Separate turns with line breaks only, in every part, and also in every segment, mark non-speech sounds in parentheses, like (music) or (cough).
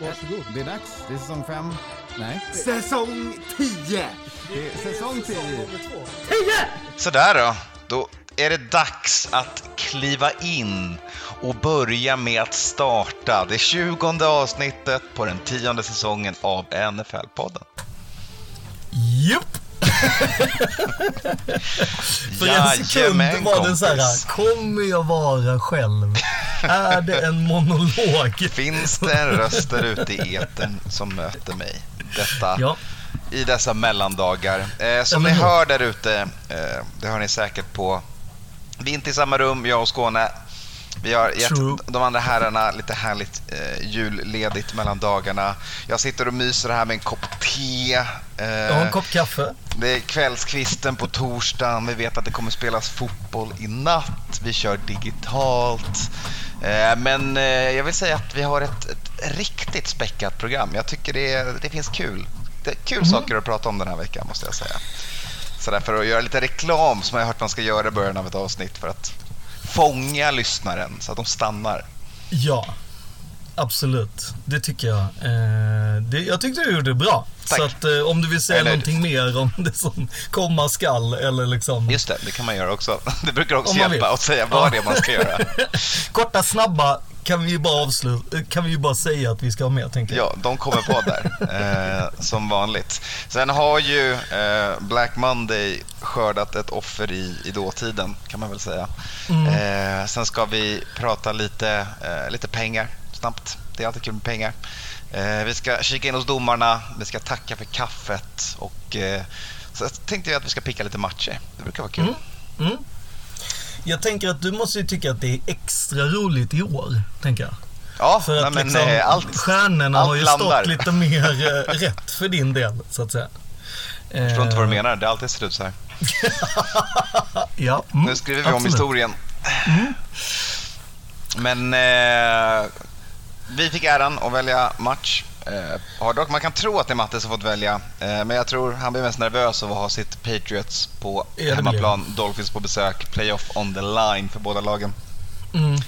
Varsågod. Det är dags. Det är säsong fem. Nej,
Säsong 10!
det är säsong tio.
Sådär då. Då är det dags att kliva in och börja med att starta det tjugonde avsnittet på den tionde säsongen av NFL-podden.
Japp! För en sekund
Jajamän,
var det så här, kommer jag vara själv? Är det en monolog?
Finns det en röst där ute i etern som möter mig? Detta
Ja,
i dessa mellandagar. Eh, som ni hör där ute, eh, det hör ni säkert på. Vi är inte i samma rum, jag och Skåne. Vi har gett
True.
de andra herrarna lite härligt eh, julledigt mellan dagarna. Jag sitter och myser här med en kopp te. Eh,
har en kopp kaffe.
Det är kvällskvisten på torsdagen. Vi vet att det kommer spelas fotboll i natt. Vi kör digitalt. Eh, Men eh, jag vill säga att vi har ett, ett riktigt späckat program. Jag tycker det, det finns kul. Det är kul saker att prata om den här veckan måste jag säga. Så därför att göra lite reklam som jag har hört man ska göra i början av ett avsnitt för att fånga lyssnaren så att de stannar.
Ja, absolut. Det tycker jag. Eh, det, jag tyckte du gjorde det bra.
Tack.
Så att eh, om du vill säga
Eller-
någonting mer om det som komma skall eller liksom
Just det, det kan man göra också. (laughs) Det brukar också hjälpa
vill.
att säga vad det är man ska (laughs) göra.
korta, snabba kan vi ju bara avsluta, kan vi ju bara säga att vi ska ha med tänker jag.
Ja, de kommer på där, eh, som vanligt. Sen har ju eh, Black Monday skördat ett offer i, i dåtiden, kan man väl säga. Eh, sen ska vi prata lite, eh, lite pengar, snabbt. Det är alltid kul med pengar. Eh, vi ska kika in hos domarna, vi ska tacka för kaffet och eh, så tänkte jag att vi ska picka lite matcher. Det brukar vara kul.
Mm. Jag tänker att du måste ju tycka att det är extra roligt i år, tänker jag.
Ja,
För
nej,
att
men,
liksom,
eh, allt,
stjärnorna
allt
har ju
landar.
stått lite mer eh, rätt för din del, så att säga.
Jag förstår inte vad du
Eh,
menar, det har alltid sett ut så här. (laughs)
Ja, mm,
Nu skriver vi om
absolut.
historien. Men eh, vi fick äran att välja match. Eh, Hardrock, man kan tro att det är Matte som fått välja, eh, men jag tror han blir mest nervös av att ha sitt Patriots på
Ja,
hemmaplan, Dolphins på besök, playoff on the line för båda lagen.
Mm,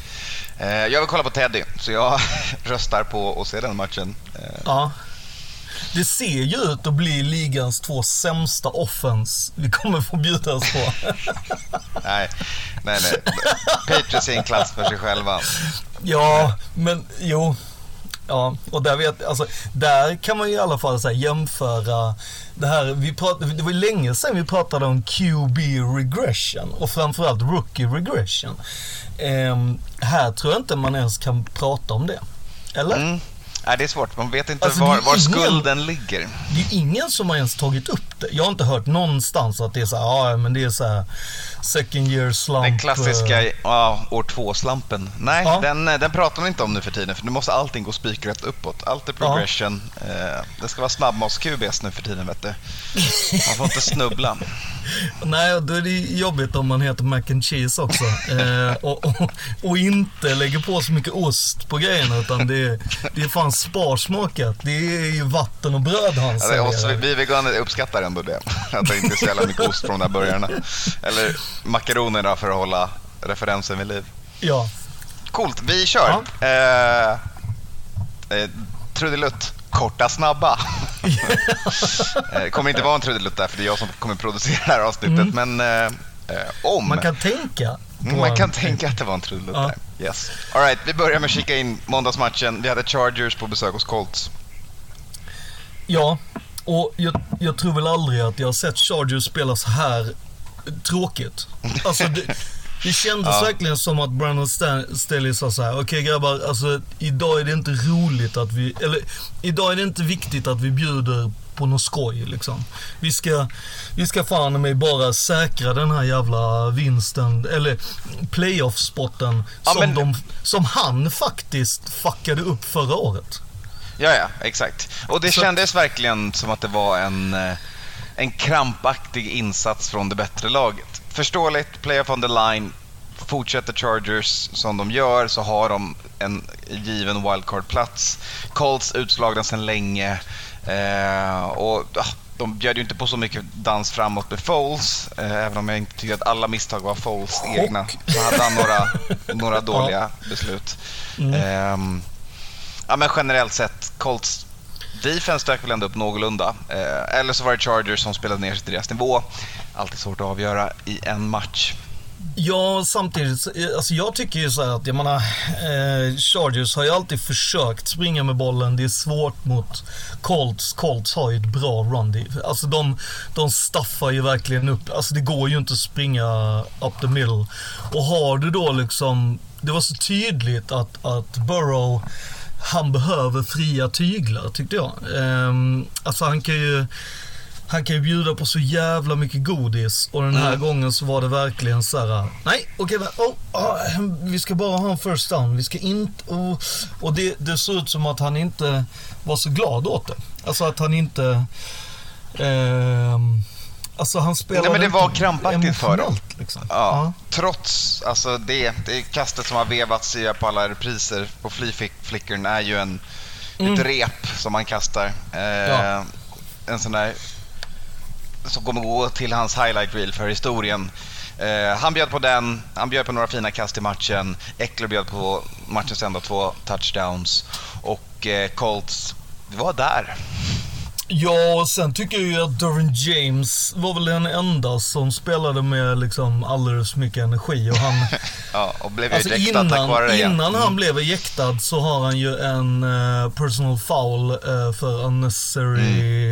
Eh, jag vill kolla på Teddy, så jag (laughs) röstar på att se den matchen. Eh,
ja. Det ser ju ut att bli ligans två sämsta offens vi kommer få bjuda oss på. (laughs)
nej, nej, nej. Patriots är en klass för sig själva.
ja, men jo. Ja, och där, vet, alltså, där kan man ju i alla fall så här, jämföra det här. Vi prat, det var länge sedan vi pratade om QB regression och framförallt rookie regression. Ehm, här tror jag inte man ens kan prata om det. Eller?
Mm. Nej, det är svårt. Man vet inte
Alltså,
var, var
ingen-
skulden ligger.
Det är ingen som har ens tagit upp. Jag har inte hört någonstans att det är så här, ja men det är så här second year slump.
Den klassiska
eh,
ja, år två-slampen. Nej,
Ja.
den, eh, den pratar man inte om nu för tiden för nu måste allting gå spikrätt uppåt. Allt är progression. Eh, det ska vara snabbmats-QBs nu för tiden vet du. Man får inte snubbla. (laughs)
Nej, då är det jobbigt om man heter mac and cheese också. och, och, och inte lägger på så mycket ost på grejerna utan det är, det är fan sparsmakat. Det är ju vatten och bröd han
Ja, det vi, veganer uppskattar ändå det. Att det inte är så jävla mycket ost från de där burgarna. Eller makaroner då för att hålla referensen vid liv.
Ja.
Coolt, vi kör. Eh, eh, trudelutt, korta snabba. (laughs) Eh, kommer inte vara en trudelutt där för det är jag som kommer producera det här avsnittet. Men eh, eh, om.
Mm. Man kan tänka.
Mm, man kan
en-
tänka att det var en trudelutt
Ja.
där. Yes. All right, vi börjar med att kika in måndagsmatchen. Vi hade Chargers på besök hos Colts.
Ja, och jag, jag tror väl aldrig att jag har sett Chargers spela så här tråkigt. Alltså det, det kändes
Ja.
verkligen som att Brandon Staley sa så här: okej grabbar, alltså idag är det inte roligt att vi, eller idag är det inte viktigt att vi bjuder på något skoj liksom. Vi ska, vi ska fan med bara säkra den här jävla vinsten, eller playoff-spotten
Ja,
som,
men-
de, som han faktiskt fuckade upp förra året.
Ja, ja, exakt. Och det
Så-
kändes verkligen som att det var en, eh, en krampaktig insats från det bättre laget. Förståeligt, playoff on the line. Fortsätter Chargers som de gör så har de en given wildcard-plats. Colts utslagna sedan länge. Eh, och De bjöd ju inte på så mycket dans framåt med Foles. Eh, även om jag inte tycker att alla misstag var Foles egna. Så hade han några, några (laughs) dåliga beslut. Ehm, Ja, men generellt sett, Colts defense dök väl ändå upp någorlunda. Eh, eller så var det Chargers som spelade ner sig till deras nivå. Alltid svårt att avgöra i en match.
Ja, samtidigt, eh, alltså jag tycker ju så här att, jag menar, eh, Chargers har ju alltid försökt springa med bollen. Det är svårt mot Colts. Colts har ju ett bra run. Det- Alltså de, de staffar ju verkligen upp. Alltså det går ju inte att springa up the middle. Och har du då liksom, det var så tydligt att, att Burrow, han behöver fria tyglar tyckte jag. Ehm, alltså han kan ju han kan ju bjuda på så jävla mycket godis och den här gången så var det verkligen så här. Nej, okej, men, oh, ah, vi ska bara ha en first down. Vi ska inte... Oh. Och det, det såg ut som att han inte var så glad åt det. Alltså att han inte... ehm, alltså han spelade
Nej, men det var krampaktigt för dem.
Liksom.
Ja, Trots alltså det, det kastet som har vevats i på alla repriser på Flea-flickern är ju en, ett rep som man kastar. Eh,
Ja.
En sån där som kommer gå till hans highlight reel för historien. Eh, han bjöd på den, han bjöd på några fina kast i matchen. Eckler bjöd på matchens enda två touchdowns. Och eh, Colts var där.
Ja, och sen tycker jag ju att Dervin James var väl den enda som spelade med liksom alldeles mycket energi. Och han, (laughs)
Ja, och blev
Alltså
tack
innan,
vare det.
innan han blev ejektad så har han ju en eh, personal foul eh, för unnecessary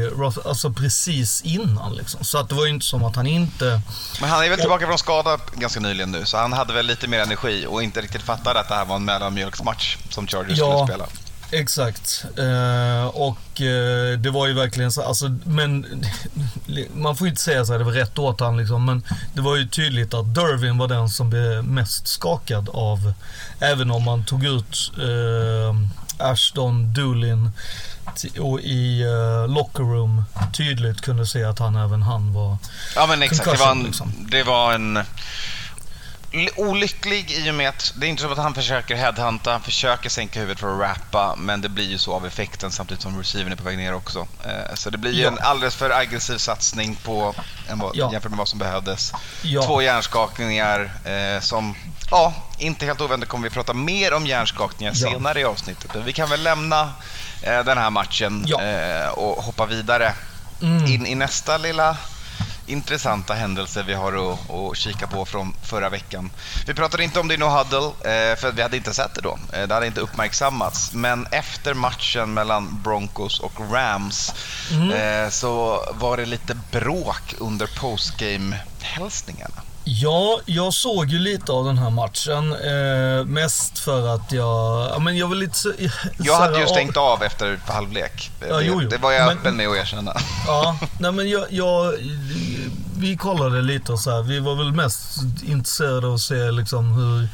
Mm.
rough, alltså precis innan liksom. Så att det var ju inte som att han inte...
Men han är väl tillbaka från skada ganska nyligen nu, så han hade väl lite mer energi och inte riktigt fattade att det här var en mellanmjölksmatch som Chargers
Ja.
skulle spela.
Exakt. Eh, och eh, det var ju verkligen så, alltså, men (laughs) man får ju inte säga så här, det var rätt åt han liksom, men det var ju tydligt att Dervin var den som blev mest skakad av, även om man tog ut eh, Ashton Doolin och i uh, locker room tydligt kunde se att han, även han var
Ja men exakt, det var en,
liksom.
det var en olycklig i och med att det är inte så att han försöker headhunta, han försöker sänka huvudet för att rappa, men det blir ju så av effekten samtidigt som receivern är på väg ner också. Eh, Så det blir ju
Ja.
en alldeles för aggressiv satsning på vad,
Ja.
jämfört med vad som behövdes.
Ja.
Två hjärnskakningar eh, som, ja, inte helt oväntat kommer vi prata mer om hjärnskakningar senare i avsnittet. Men vi kan väl lämna eh, den här matchen eh, och hoppa vidare
Mm.
in i nästa lilla intressanta händelse vi har att, att kika på från förra veckan. Vi pratade inte om det i No Huddle, eh, för vi hade inte sett det då. Eh, Det hade inte uppmärksammats. Men efter matchen mellan Broncos och Rams eh, så var det lite bråk under postgame-hälsningarna.
Ja, jag såg ju lite av den här matchen. Eh, mest för att jag... Ja, men jag vill lite... så- (laughs)
Jag hade
här,
ju stängt av efter halvlek.
Ja,
det,
jo, jo.
det var jag
Men-
öppen med att erkänna.
Ja, (laughs) nej men jag, jag... Vi kollade lite och så här. Vi var väl mest intresserade av att se liksom hur...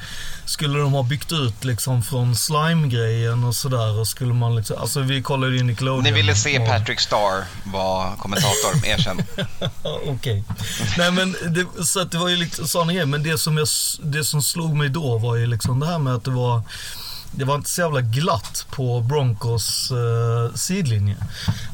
Skulle de ha byggt ut liksom från slime-grejen och sådär och skulle man liksom... Alltså vi kollade ju Nickelodeon.
Ni ville se
och-
Patrick Starr vara kommentator, (laughs) erkänn. (laughs)
Okej. Nej men det, så att det var ju liksom sådana grejer. Men det som, jag, det som slog mig då var ju liksom det här med att det var det var inte så jävla glatt på Broncos eh, sidlinje.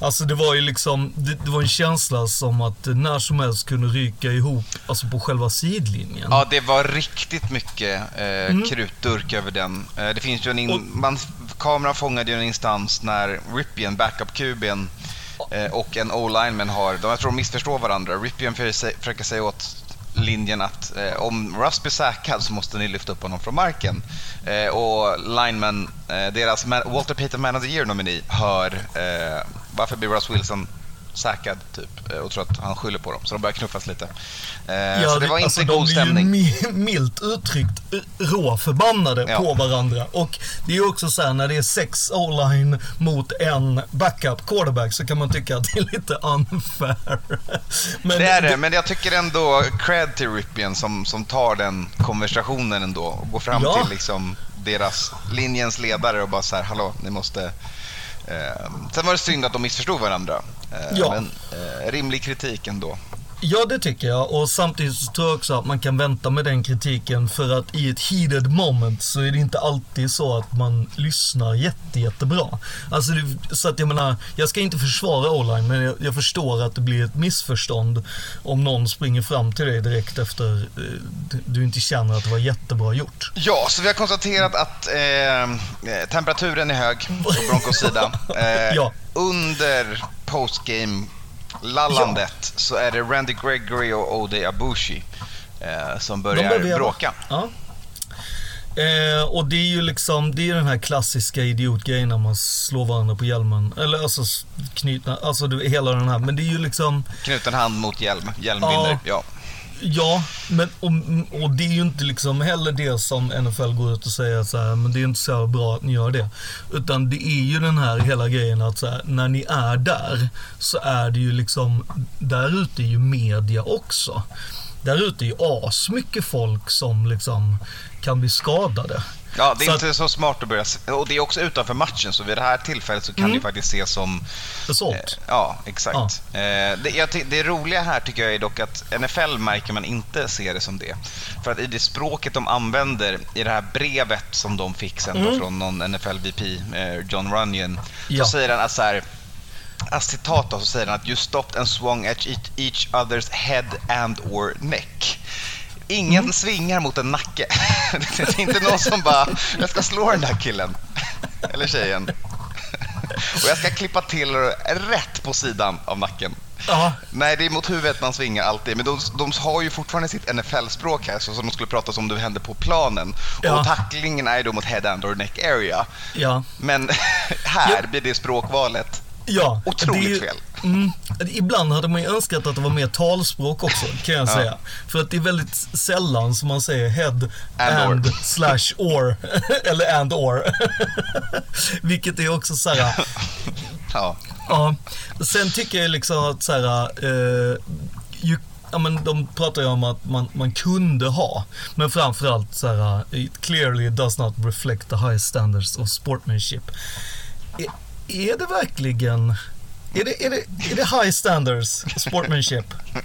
Alltså det var ju liksom, det, det var en känsla som att när som helst kunde ryka ihop, alltså på själva sidlinjen.
Ja, det var riktigt mycket eh, krutdurk över den. Eh, det finns ju en in-
Och-
man, kameran fångade ju en instans när Ripien, backup-kuben eh, och en O-lineman har, de, jag tror de missförstår varandra. Ripien försöker säga åt linjen att eh, om Russ blir säkrad så måste ni lyfta upp honom från marken. Eh, och lineman, eh, deras Walter Payton Man of the Year-nomini, hör eh, varför blir Russ Wilson säkrad typ och tror att han skyller på dem. Så de börjar knuffas lite. Eh, så det var inte
alltså,
god
de
stämning.
blir ju mi- milt uttryckt eh, råförbannade
Ja.
på varandra. Och det är ju också så här när det är sex o-line mot en backup quarterback så kan man tycka att det är lite unfair. (laughs) Men
Det är det, men jag tycker ändå cred till Ripien som, som tar den konversationen ändå och går fram
Ja.
till liksom deras linjens ledare och bara så här, hallå, ni måste Eh, sen var det synd att de missförstod varandra.
Ja.
Eh, men eh, rimlig kritik ändå.
Ja, det tycker jag. Och samtidigt så tror jag också att man kan vänta med den kritiken för att i ett heated moment så är det inte alltid så att man lyssnar jätte, jättebra. Alltså, det, så att jag menar, jag ska inte försvara online men jag, jag förstår att det blir ett missförstånd om någon springer fram till dig direkt efter eh, du inte känner att det var jättebra gjort.
Ja, så vi har konstaterat att eh, temperaturen är hög på Broncos sida. (laughs) Eh,
Ja.
Under postgame-lallandet så är det Randy Gregory och Ode Abushi eh, som
börjar veva.
bråka.
Ja. Eh, och det är ju liksom, det är den här klassiska idiotgrejen när man slår varandra på hjälmen. Eller alltså knyta, alltså du, hela den här. Men det är ju liksom,
Knuten hand mot hjälm. Hjälm
Ja.
vinner. Ja
ja, men och, och det är ju inte liksom heller det som NFL går ut och säger så här, men det är inte så bra att ni gör det. Utan det är ju den här hela grejen att så här, när ni är där så är det ju liksom, där ute är ju media också. Där ute är ju asmycket folk som liksom kan bli skadade.
Ja, det är
Så
inte så smart att börja... Och det är också utanför matchen, så vid det här tillfället så kan
Mm.
det faktiskt ses som...
Assault.
Eh, ja, exakt. Eh, det, jag, det roliga här tycker jag är dock att NFL märker man inte ser det som det. För att i det språket de använder i det här brevet som de fick sen då från någon NFL-VP, eh, John Runyon,
Ja.
så säger han att så här, As citat då, så säger han att you stopped and swung at each, each other's head and or neck. Ingen svingar mot en nacke. (laughs) Det är inte någon som bara, jag ska slå den där killen. (laughs) Eller tjejen. Och jag ska klippa till rätt på sidan av nacken.
Ja,
Nej, det är mot huvudet man svingar alltid. Men de, de har ju fortfarande sitt NFL-språk här, så som de skulle prata om det hände på planen.
Ja.
Och tacklingen är då mot head and or neck area.
ja.
Men (laughs) här blir det språkvalet
Ja,
Otroligt
det ju-
fel.
Mm, ibland hade man ju önskat att det var mer talspråk också, kan jag säga. För att det är väldigt sällan som man säger head
And
and,
or.
slash or. (laughs) Eller and or. (laughs) Vilket är också så här.
Ja.
Ja, sen tycker jag liksom att så här, eh, ju, ja, men de pratar ju om att man, man kunde ha, men framförallt så här, it clearly does not reflect the high standards of sportsmanship. Är, är det verkligen, är det, är, det, är det high standards sportsmanship? (laughs)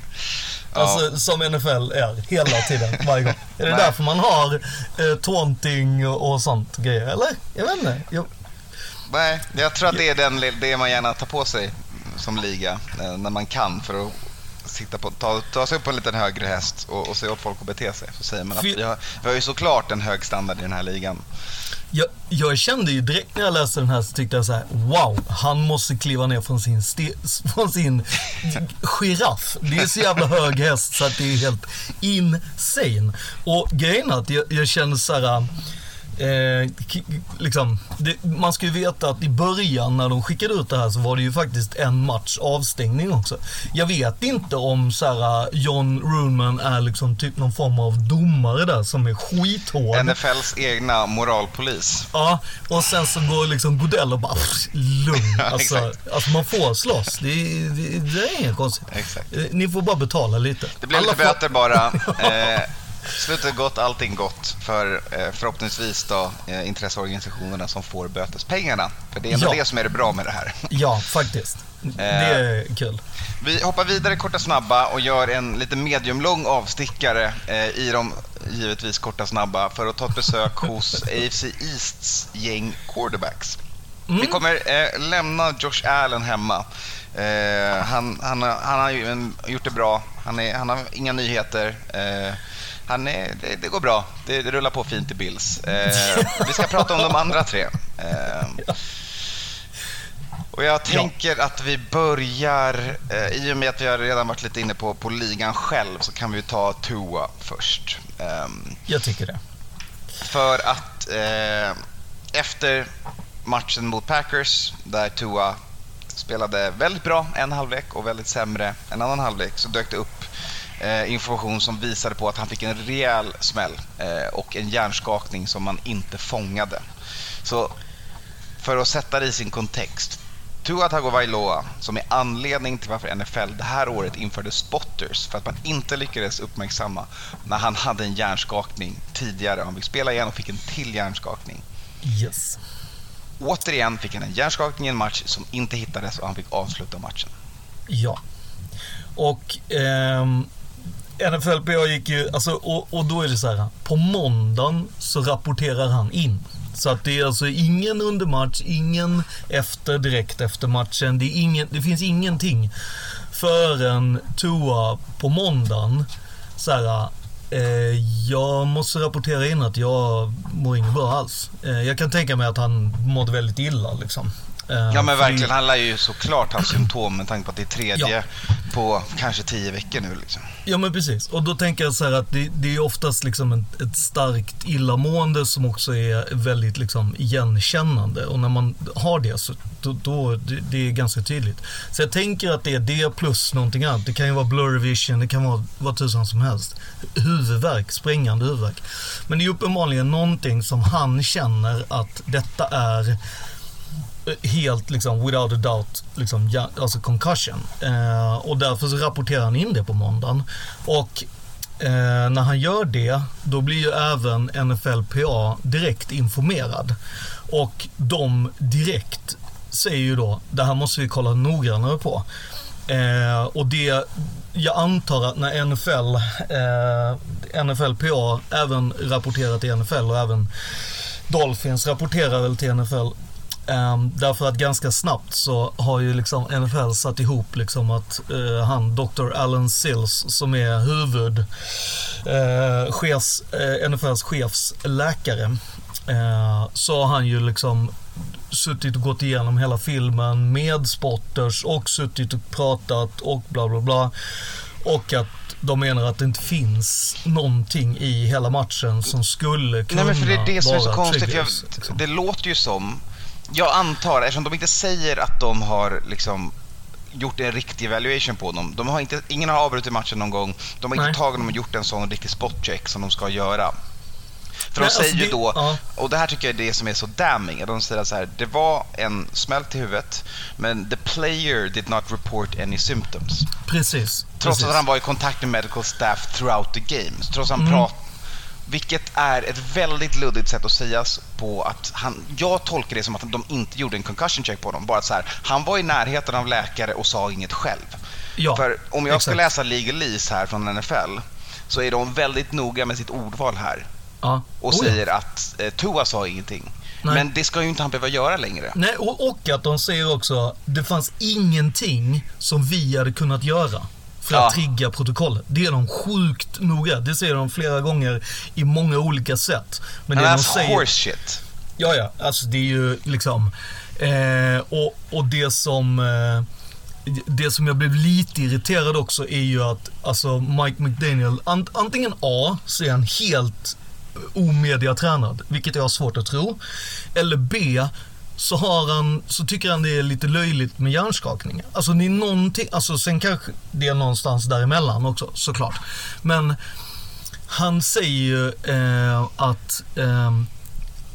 Alltså som NFL är hela tiden, varje gång. Är det
Nej.
därför man har eh, taunting och, sånt grejer? Eller? Jag vet inte. Jag,
Nej, jag tror att det är den, det man gärna tar på sig som liga eh, när man kan för att sitta på, ta, ta sig upp på en liten högre häst och, och se åt folk att bete sig. Så säger man att vi har, vi har ju såklart en hög standard i den här ligan.
Jag, jag kände ju direkt när jag läste den här så tyckte jag så här: wow, han måste kliva ner från sin, (laughs) från sin giraff. Det är så jävla hög häst så att det är helt insane. Och grejen är att jag, jag känner så här. Eh, liksom, det, man ska ju veta att i början när de skickade ut det här så var det ju faktiskt en match avstängning också. Jag vet inte om så här, John Runman är liksom typ någon form av domare där som är skithård.
NFLs egna moralpolis.
Ja, och sen så går liksom Godell och bara pff, lugn. (laughs) Alltså, alltså man får slåss. Det, är- det, det är inget konstigt.
Exakt.
Eh, Ni får bara betala lite.
Det blir
Alla
lite
får-
böter bara. (laughs) Eh, slutet gott, allting gott för eh, förhoppningsvis då eh, intresseorganisationerna som får bötespengarna. För det är ändå
Ja.
det som är det bra med det här.
Ja, faktiskt. Det är kul.
Vi hoppar vidare korta snabba och gör en lite mediumlång avstickare eh, i de givetvis korta snabba för att ta ett besök (laughs) hos AFC Easts gäng quarterbacks. Vi kommer eh, lämna Josh Allen hemma. Eh, han, han, har- han har gjort det bra. Han, är, han har inga nyheter. Eh, han är, det, det går bra. Det, det rullar på fint i Bills. Eh, vi ska prata om de andra tre. Eh, och jag tänker att vi börjar, eh, i och med att vi har redan varit lite inne på, på ligan själv, så kan vi ta Tua först. Ehm,
Jag tycker det.
för att eh, efter matchen mot Packers, där Tua spelade väldigt bra en halvlek och väldigt sämre en annan halvlek, så dök det upp eh, information som visade på att han fick en rejäl smäll eh, och en hjärnskakning som man inte fångade. Så för att sätta det i sin kontext. Tua Tagovailoa, som är anledning till varför NFL det här året införde spotters för att man inte lyckades uppmärksamma när han hade en hjärnskakning tidigare. Han fick spela igen och fick en till hjärnskakning.
Yes.
Återigen fick han en hjärnskakning i en match som inte hittades och han fick avsluta matchen.
Ja. Och ehm, NFLPA gick ju, alltså, och, och då är det så här. På måndagen så rapporterar han in. Så att det är alltså ingen under match, ingen efter, direkt efter matchen. Det, är ingen, det finns ingenting förrän Tua på måndagen så här, Eh, jag måste rapportera in att jag mår inget bra alls. Eh, jag kan tänka mig att han mådde väldigt illa liksom. Eh,
Ja men verkligen, han lär ju såklart ha symptom med tanke på att det är tredje
Ja.
på kanske tio veckor nu liksom.
Ja men precis. Och då tänker jag så här att det, det är oftast liksom ett, ett starkt illamående som också är väldigt liksom igenkännande. Och när man har det så då, då det, det är ganska tydligt. Så jag tänker att det är det plus någonting annat. Det kan ju vara blur vision, det kan vara vad tusan som helst. Huvudvärk, sprängande huvudvärk. Men det är uppenbarligen någonting som han känner att detta är helt liksom without a doubt liksom, ja, alltså concussion. Eh, och därför så rapporterar han in det på måndagen. Och eh, när han gör det, då blir ju även NFLPA direkt informerad. Och de direkt säger ju då, det här måste vi kolla noggrannare på. Eh, och det, jag antar att när NFL, eh, NFLPA även rapporterar till NFL och även Dolphins rapporterar väl till NFL Ehm, därför att ganska snabbt så har ju liksom NFL satt ihop liksom att eh, han, Dr. Alan Sills, som är huvud, eh, chefs, eh, NFLs chefsläkare, eh, så har han ju liksom suttit och gått igenom hela filmen med spotters och suttit och pratat och bla bla bla. Och att de menar att det inte finns någonting i hela matchen som skulle kunna
Nej men för det är det som är så konstigt. Jag,
liksom.
det låter ju som, jag antar, eftersom de inte säger att de har liksom gjort en riktig evaluation på dem. De har inte, ingen har avbrutit matchen någon gång. De har
Nej.
inte tagit dem och gjort en sån riktig spotcheck som de ska göra. För
Nej,
de säger
alltså
ju då,
ja.
och det här tycker jag är det som är så damning, att de säger så här, det var en smäll till huvudet, men the player did not report any symptoms.
Precis.
Trots
precis.
att han var i kontakt med medical staff throughout the game. Trots att han
Mm.
prat, vilket är ett väldigt luddigt sätt att säga på att han, jag tolkar det som att de inte gjorde en concussion check på honom. Bara så här, han var i närheten av läkare och sa inget själv.
Ja,
För om jag ska
exakt.
läsa legalese här från NFL så är de väldigt noga med sitt ordval här
Ja.
och
Oh, ja.
säger att eh, Tua sa ingenting.
Nej.
Men det ska ju inte han behöva göra längre.
Nej, och, och att de säger också det fanns ingenting som vi hade kunnat göra för
Ja.
att trigga protokollet. Det är de sjukt noga. Det säger de flera gånger i många olika sätt. Men
Men
det de
that's
säger...
horse shit.
Ja, ja. Alltså det är ju liksom... Eh, och, och det som... Eh, det som jag blev lite irriterad också är ju att alltså Mike McDaniel, ant, antingen A, så är han helt omediatränad, vilket jag har svårt att tro. Eller B, så, har han, så tycker han det är lite löjligt med hjärnskakning. Alltså det är någonting, alltså sen kanske det är någonstans däremellan också såklart. Men han säger ju eh, att eh,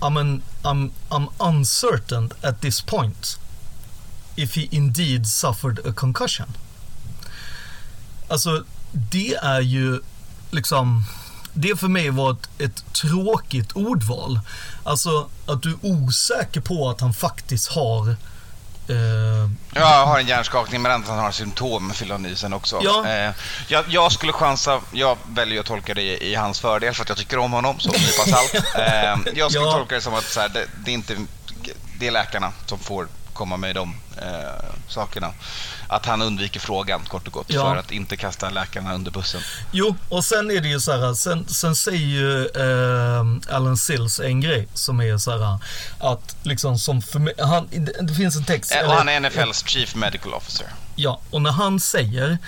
I'm, I'm, I'm uncertain at this point if he indeed suffered a concussion. Alltså, det är ju liksom... Det för mig var ett, ett tråkigt ordval. Alltså att du är osäker på att han faktiskt har... Eh,
Jag har en hjärnskakning men att han har symptom fyller han i sen också.
Ja.
Eh, jag, jag skulle chansa, jag väljer att tolka det i, i hans fördel för att jag tycker om honom, så nypa salt. (laughs) Eh, jag skulle
Ja.
tolka det som att här, det, det, är inte, det är läkarna som får komma med de eh, sakerna. Att han undviker frågan kort och gott
Ja.
för att inte kasta läkarna under bussen.
Jo, och sen är det ju så här, sen, sen säger ju eh, Alan Sills en grej som är så här att liksom som för han, det, finns en text.
Eh, och han är NFLs Chief Medical Officer.
Ja, och när han säger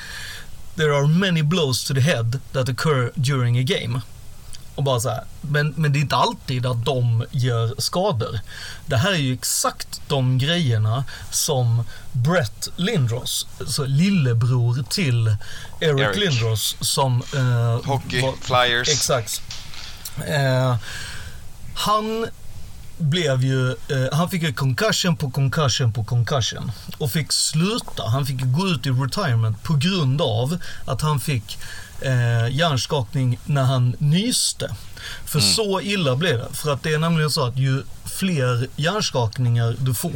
There are many blows to the head that occur during a game. Och bara så här, men, men det är inte alltid att de gör skador. Det här är ju exakt de grejerna som Brett Lindros, så lillebror till Eric,
Eric.
Lindros, som... Eh,
Hockey,
var-
Flyers.
Exakt. Eh, han blev ju, eh, han fick ju concussion på concussion på concussion. Och fick sluta, han fick gå ut i retirement på grund av att han fick eh, hjärnskakning när han nyste. För så illa blev det. För att det är nämligen så att ju fler hjärnskakningar du får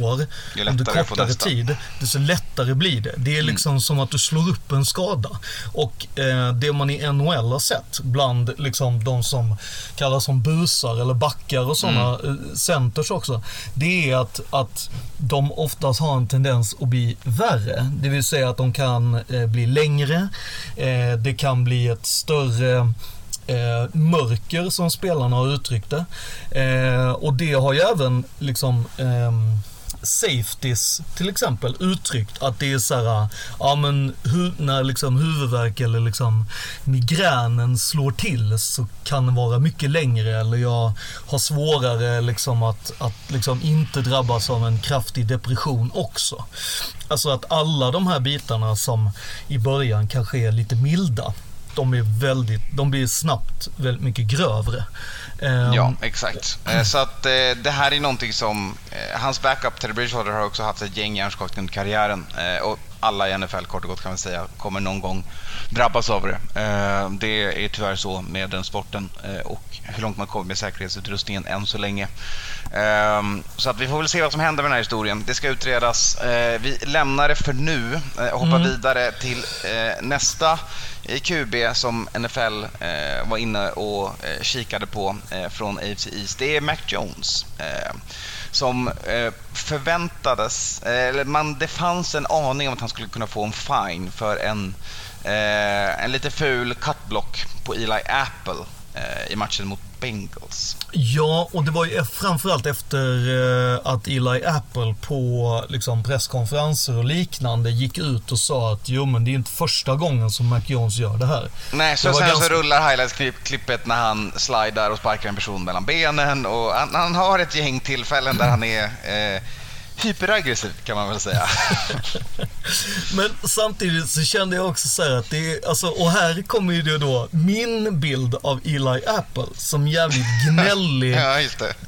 under kortare tid, desto lättare blir det. Det är
Mm.
liksom som att du slår upp en skada. Och eh, det man i NHL har sett bland liksom de som kallas som busar eller backar och sådana
Mm.
eh, centers också. Det är att, att de oftast har en tendens att bli värre. Det vill säga att de kan eh, bli längre. Eh, det kan bli ett större eh, mörker som spelarna har uttryckt det. Eh, och det har ju även liksom eh, safeties till exempel uttryckt att det är så här, ja men hu- när liksom huvudvärk eller liksom migränen slår till så kan det vara mycket längre eller jag har svårare liksom att, att liksom inte drabbas av en kraftig depression också. Alltså att alla de här bitarna som i början kanske är lite milda de är väldigt, de blir snabbt väldigt mycket grövre. Ehm,
ja, exakt. Eh, så att eh, det här är någonting som... Eh, hans backup, Teddy Bridgewater, har också haft ett gäng hjärnskakningar under karriären. Och alla i NFL, kort och gott kan man säga, kommer någon gång drabbas av det. Eh, Det är tyvärr så med den sporten eh, och hur långt man kommer med säkerhetsutrustningen än så länge. Ehm, Så att vi får väl se vad som händer med den här historien. Det ska utredas. Eh, Vi lämnar det för nu och hoppar vidare till nästa i QB som NFL var inne och kikade på från AFC East. Det är Mac Jones. Som eh, förväntades, eh, eller man, det fanns en aning om att han skulle kunna få en fine för en, eh, en lite ful cutblock på Eli Apple eh, i matchen mot Bengals.
Ja, och det var ju framförallt efter eh, att Eli Apple på liksom, presskonferenser och liknande gick ut och sa att jo men det är inte första gången som Mac Jones gör det här.
Nej, så
Det
sen
ganska-
så rullar highlights-klippet när han slidar och sparkar en person mellan benen och han, han har ett gäng tillfällen där han är eh, hyperaggressiv kan man väl säga. (laughs)
Men samtidigt så kände jag också så här att det är, alltså, och här kommer ju det då min bild av Eli Apple som jävligt gnällig (laughs)
ja,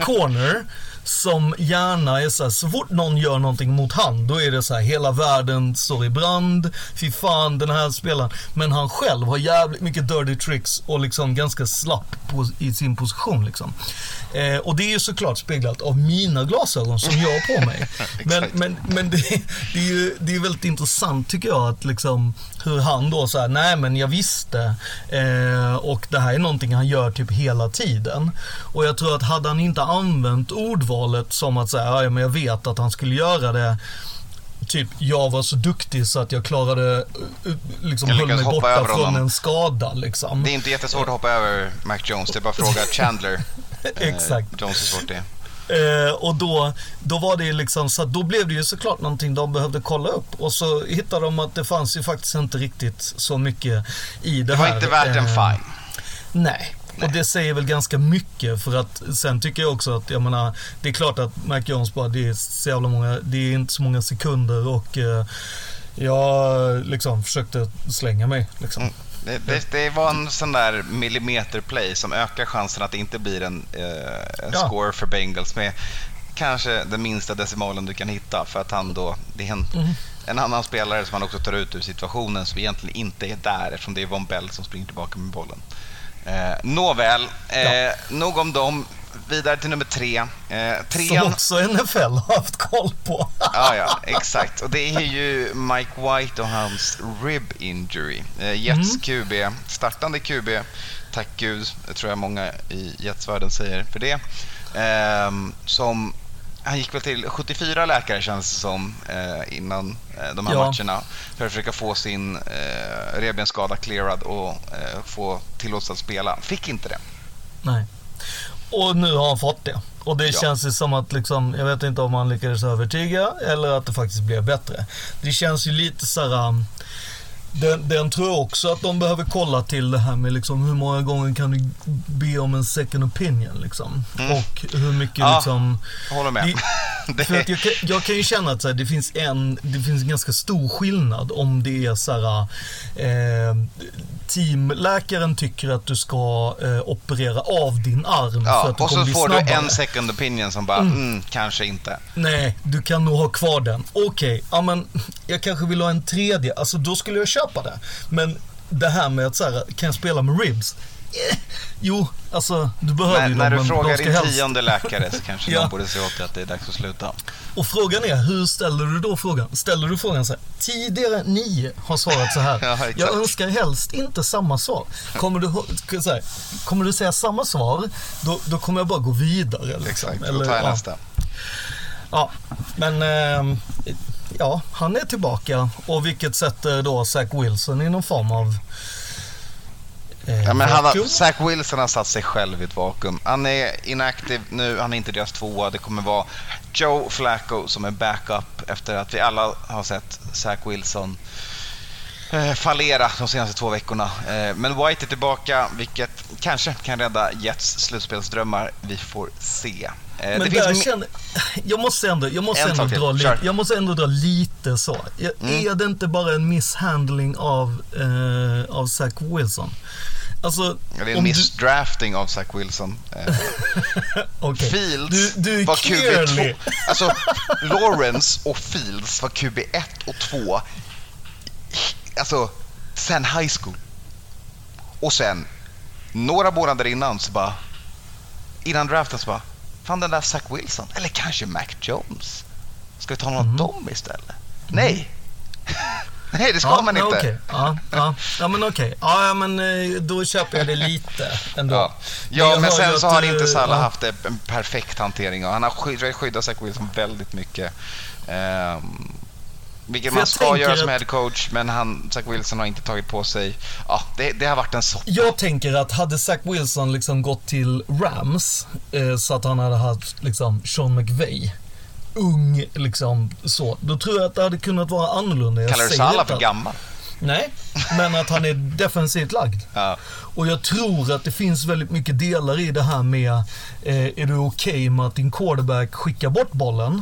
corner som gärna är så här, så fort någon gör någonting mot han, då är det så här, hela världen står i brand, fy fan den här spelaren. Men han själv har jävligt mycket dirty tricks och liksom ganska slapp på, i sin position liksom. Eh, och det är ju såklart speglat av mina glasögon som jag har på mig. (laughs) men men, men det, det är ju det är väldigt intressant tycker jag att liksom hur han då säger nej men jag visste eh, och det här är någonting han gör typ hela tiden. Och jag tror att hade han inte använt ordvalet som att säga ja men jag vet att han skulle göra det Typ, jag var så duktig så att jag klarade, eh, liksom
Jag
höll mig borta från
honom.
en skada liksom.
Det är inte jättesvårt att hoppa över Mac Jones, det är bara att fråga (laughs) Chandler. eh,
Exakt.
Jones hur svårt det är.
Eh, och då, då var det liksom så att då blev det ju såklart någonting de behövde kolla upp. Och så hittade de att det fanns ju faktiskt inte riktigt så mycket i det,
Det var
här.
inte värt en
Eh,
fine.
Nej. Och det säger väl ganska mycket för att sen tycker jag också att, jag menar, det är klart att Mac Jones bara, det är så jävla många, det är inte så många sekunder och eh, jag liksom försökte slänga mig liksom.
Mm. Det, det, det var en sån där millimeterplay som ökar chansen att det inte blir en, eh, en
Ja.
score för Bengals med kanske den minsta decimalen du kan hitta för att han då, det är en,
Mm.
en annan spelare som han också tar ut ur situationen som egentligen inte är där eftersom det är Von Bell som springer tillbaka med bollen. Eh, nåväl, eh,
Ja.
nog om dem. Vidare till nummer tre. Eh,
Som
trean,
också NFL har haft koll på.
Ja, ja, exakt. Och det är ju Mike White och hans rib injury. Eh, Jets
Mm.
QB, startande QB, tack gud, tror jag många i Jetsvärlden säger för det. Ehm, som, han gick väl till 74 läkare känns det som eh, innan eh, de här
Ja.
matcherna för att försöka få sin eh, revbensskada clearad och eh, få tillåtelse att spela. Fick inte det.
Nej. Och nu har han fått det. Och det
Ja.
känns ju som att, liksom, jag vet inte om han lyckades övertyga eller att det faktiskt blev bättre. Det känns ju lite så här. Den, den tror jag också att de behöver kolla till det här med liksom, hur många gånger kan du be om en second opinion liksom.
Mm.
Och hur mycket
Ja,
liksom...
Håller med. (laughs)
Det, för att jag, kan, jag kan ju känna att så här, det, finns en, det finns en ganska stor skillnad om det är så här, eh, teamläkaren tycker att du ska eh, operera av din arm för
Ja,
att du
och så får
snabbare.
du en second opinion som bara, mm, kanske inte.
Nej, du kan nog ha kvar den. Okej, ja men jag kanske vill ha en tredje. Alltså då skulle jag köpa det. Men det här med att så här, kan jag spela med ribs? eh, jo, alltså du behöver
När,
ju
när
dem,
du
men
frågar din
helst...
tionde läkare så kanske (laughs)
Ja.
de borde se åt dig att det är dags att sluta.
Och frågan är, hur ställer du då frågan? Ställer du frågan så här, tidigare ni har svarat så här. (laughs)
Ja,
jag önskar helst inte samma svar. Kommer du, jag säga, kommer du säga samma svar, då, då kommer jag bara gå vidare. Liksom.
Exakt, då tar jag
ja.
nästa.
Ja, men ehm, ja, han är tillbaka och vilket sätter då Zach Wilson i någon form av eh,
Ja, men han har. Zach Wilson har satt sig själv i ett vakuum. Han är inaktiv nu, han är inte deras tvåa. Det kommer vara Joe Flacco som är backup efter att vi alla har sett Zach Wilson eh, fallera de senaste två veckorna. Eh, men White är tillbaka, vilket kanske kan rädda Jets slutspelsdrömmar. Vi får se. Eh,
Men
det
där
finns
känner, jag måste ändå, jag måste
En
ändå dra lite.
Mm.
jag måste ändå dra lite så. Jag, Är det inte bara en misshandling av, eh, av Zach Wilson? Alltså,
Ja, det är en
om du-
missdrafting av Zach Wilson. Eh, (laughs)
okej.
Fields
du, du
var
clearly...
QB2. Alltså, Lawrence och Fields var QB1 och 2. Alltså, sen high school. Och sen, några månader innan så bara, innan draften så bara, fan den där Zach Wilson, eller kanske Mac Jones. Ska vi ta någon av dem istället? Nej! (laughs) Nej, det ska
Ja,
man inte.
okej. Ja, ja, ja, men okej. Ja, ja, men eh, då köper jag det lite ändå.
Ja,
Men
ja men
hör
sen så har
eh,
inte Salah haft en perfekt hantering och han har skydd, skyddat Zach Wilson väldigt mycket. Um, vilket man ska göra som
att-
head coach, men han, Zach Wilson har inte tagit på sig... Ja, det, det har varit en soppa.
Jag tänker att hade Zach Wilson liksom gått till Rams eh, så att han hade haft liksom Sean McVay ung liksom så. Då tror jag att det hade kunnat vara annorlunda. Jag
Kallar du Salah för gammal?
Nej, men att han är (laughs) defensivt lagd.
Ja.
Och jag tror att det finns väldigt mycket delar i det här med, eh, är du okej med att din quarterback skickar bort bollen?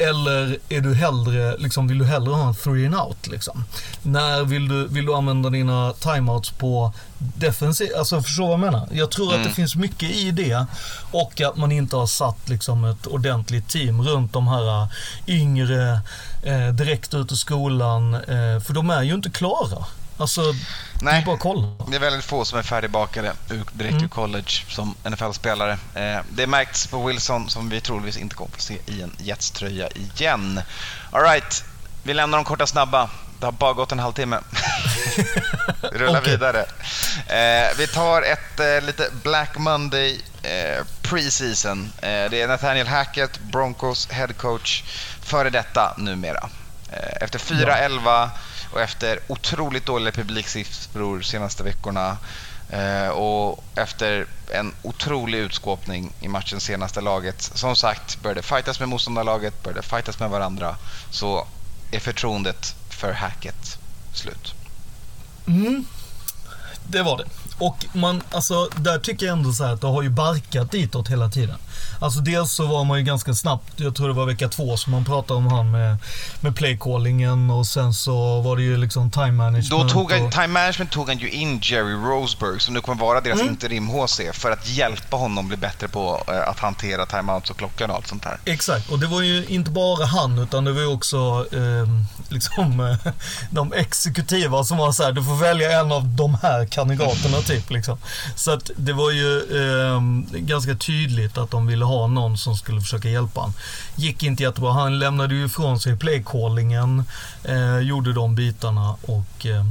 Eller är du hellre, liksom, vill du hellre ha en three and out? Liksom? När vill du, vill du använda dina timeouts på defensiv, alltså förstår vad jag menar? Jag tror att det finns mycket i det och att man inte har satt liksom, ett ordentligt team runt de här yngre, eh, direkt ut ur skolan, eh, för de är ju inte klara. Alltså,
Nej.
bara att kolla.
Det är väldigt få som är färdigbakade direkt
Mm.
ur college som NFL-spelare. Eh, det märks på Wilson som vi troligtvis inte kommer få se i en Jets-tröja igen. All right, vi lämnar de korta snabba. Det har bara gått en halvtimme. (laughs) Rullar
Okej.
vidare. Eh, vi tar ett eh, lite Black Monday eh, preseason. Eh, det är Nathaniel Hackett, Broncos head coach, före detta numera. Eh, efter 4-11 och efter otroligt dåliga publiksiffror senaste veckorna eh, och efter en otrolig utskåpning i matchens senaste laget. Som sagt, började fightas med motståndarlaget, började fightas med varandra, så är förtroendet för hacket slut.
Mm, det var det. Och man, alltså, där tycker jag ändå så här att det har ju barkat ditåt hela tiden. Alltså dels så var man ju ganska snabbt, jag tror det var vecka två som man pratade om han med, med playcallingen och sen så var det ju liksom time management.
Då tog han,
och,
Time Management tog han ju in Jerry Roseberg som nu kommer vara deras
Mm.
interim-HC för att hjälpa honom bli bättre på eh, att hantera timeouts och klockan och allt sånt där.
Exakt, och det var ju inte bara han utan det var ju också eh, liksom (laughs) de exekutiva som var så här, du får välja en av de här kandidaterna typ liksom. Så att det var ju eh, ganska tydligt att de ville ha någon som skulle försöka hjälpa han. Gick inte jättebra, han lämnade ju ifrån sig playcallingen, eh, gjorde de bitarna och eh,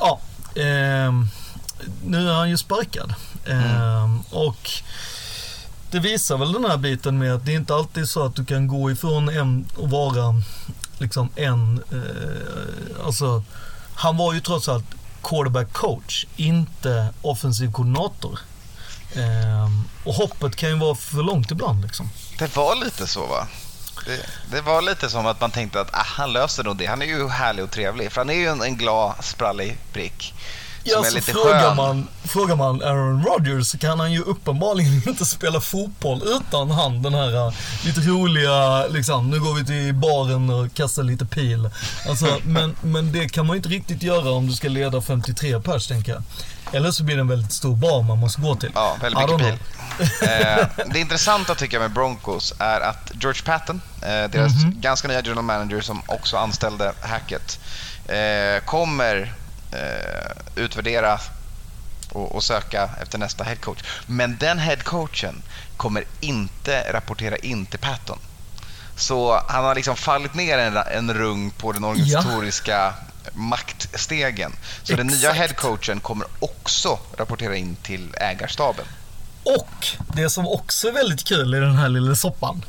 ja, eh, nu är han ju sparkad. Eh, och det visar väl den här biten med att det är inte alltid så att du kan gå ifrån en och vara liksom en, eh, alltså han var ju trots allt quarterback coach, inte offensiv koordinator. Eh, och hoppet kan ju vara för långt ibland liksom.
Det var lite så va? Det, det var lite som att man tänkte att ah, han löser nog det. Han är ju härlig och trevlig. För han är ju en, en glad, sprallig prick.
Ja,
är
så
lite
frågar,
skön.
man, frågar man Aaron Rodgers så kan han ju uppenbarligen (laughs) inte spela fotboll utan han den här uh, lite roliga, liksom, nu går vi till baren och kastar lite pil. Alltså, (laughs) men, men det kan man ju inte riktigt göra om du ska leda 53 pers tänker jag. Eller så blir det en väldigt stor bar man måste gå till.
Ja, väldigt mycket pil. eh, (laughs) det intressanta tycker jag med Broncos är att George Patton, eh, deras
Mhm.
ganska nya general manager som också anställde Hackett, eh, kommer eh, utvärdera och, och söka efter nästa headcoach. Men den headcoachen kommer inte rapportera in till Patton. Så han har liksom fallit ner en, en rung på den organisatoriska maktstegen. Så den nya
Exakt.
headcoachen kommer också rapportera in till ägarstaben.
Och det som också är väldigt kul i den här lilla soppan,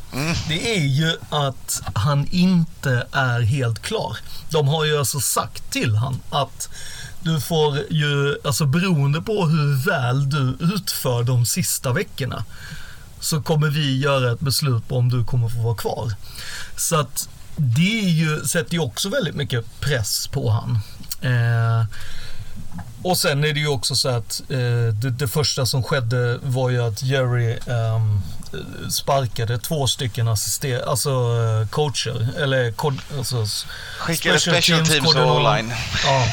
det är ju att han inte är helt klar. De har ju alltså sagt till han att du får ju, alltså beroende på hur väl du utför de sista veckorna, så kommer vi göra ett beslut på om du kommer få vara kvar. Så att det är ju, sätter ju också väldigt mycket press på han. Eh, och sen är det ju också så att eh, det, det första som skedde var ju att Jerry eh, sparkade två stycken assister, alltså eh, coacher, eller alltså,
Skickade special teams och
koordinator.
online.
Ja,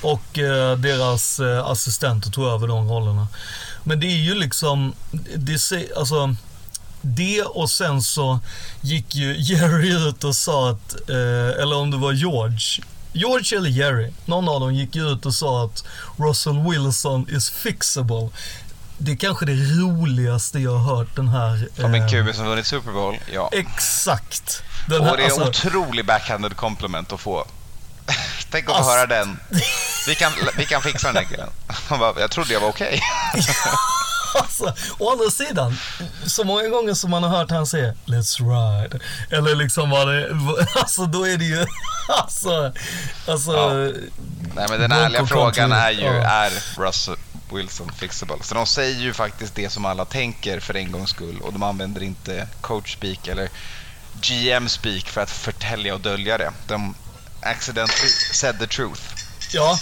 och eh, deras eh, assistenter tog över de rollerna. Men det är ju liksom, det, alltså, det och sen så gick ju (laughs) Jerry ut och sa att, eh, eller om det var George, George eller Jerry, någon av dem gick ut och sa att Russell Wilson is fixable. Det är kanske det roligaste jag har hört den här...
Som en
eh,
QB som vunnit Super Bowl, ja.
Exakt. Den
Och
här,
det är en
alltså,
otrolig backhanded compliment att få. (laughs) Tänk att få
Ass-
höra den. Vi kan, vi kan fixa den där killen. Han bara, jag trodde jag var okej. (laughs)
Alltså, å andra sidan, så många gånger som man har hört han säga Let's ride. Eller liksom vad det, (laughs) alltså då är det ju, alltså, alltså.
Ja. Nej men den ärliga frågan är ju,
ja.
är Russell Wilson fixable? Så de säger ju faktiskt det som alla tänker för en gångs skull och de använder inte coach speak eller GM speak för att förtälja och dölja det. De accidentally said the truth.
Ja,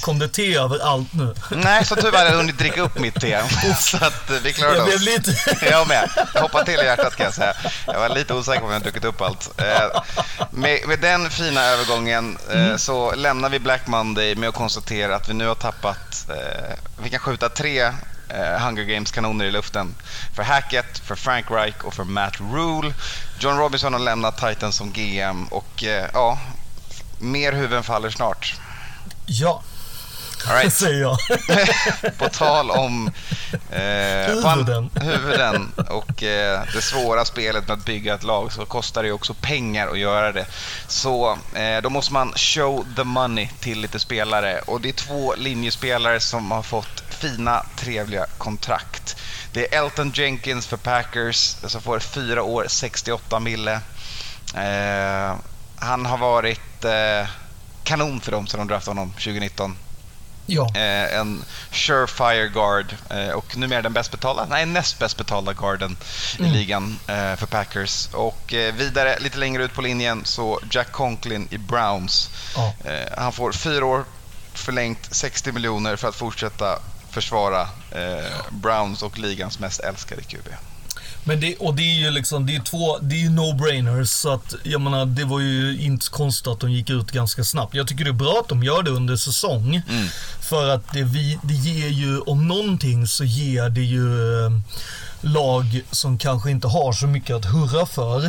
kom det te över allt nu?
Nej, så tyvärr har jag hunnit dricka upp mitt te. Så att eh, vi klarade
Jag blev
oss.
lite... (laughs)
Jag med. Hoppa till i hjärtat kan jag säga. Jag var lite osäker på om jag druckit upp allt. Eh, med, med den fina övergången eh, så lämnar vi Black Monday med att konstatera att vi nu har tappat, eh, vi kan skjuta tre eh, Hunger Games-kanoner i luften. För Hackett, för Frank Reich och för Matt Rule. John Robinson har lämnat Titans som GM och eh, ja, mer huvuden faller snart.
Ja,
All right. (laughs)
säger jag. (laughs)
på tal om eh,
Huvuden.
huvuden och eh, det svåra spelet med att bygga ett lag så kostar det ju också pengar att göra det. Så eh, då måste man show the money till lite spelare och det är två linjespelare som har fått fina, trevliga kontrakt. Det är Elton Jenkins för Packers som får fyra år, 68 mille. Eh, han har varit eh, kanon för dem sedan de draftade honom 2019
Ja,
eh, en surefire guard eh, och numera den bäst betalda, nej näst bäst betalda guarden i ligan eh, för Packers. Och eh, vidare lite längre ut på linjen så Jack Conklin i Browns.
ja.
Eh, han får fyra år förlängt 60 miljoner för att fortsätta försvara eh, Browns och ligans mest älskade QB.
Men det, och det är ju liksom, det är två, det är no-brainers så att jag menar det var ju inte konstigt att de gick ut ganska snabbt. Jag tycker det är bra att de gör det under säsong. För att det, vi, det ger ju, om någonting så ger det ju eh, lag som kanske inte har så mycket att hurra för.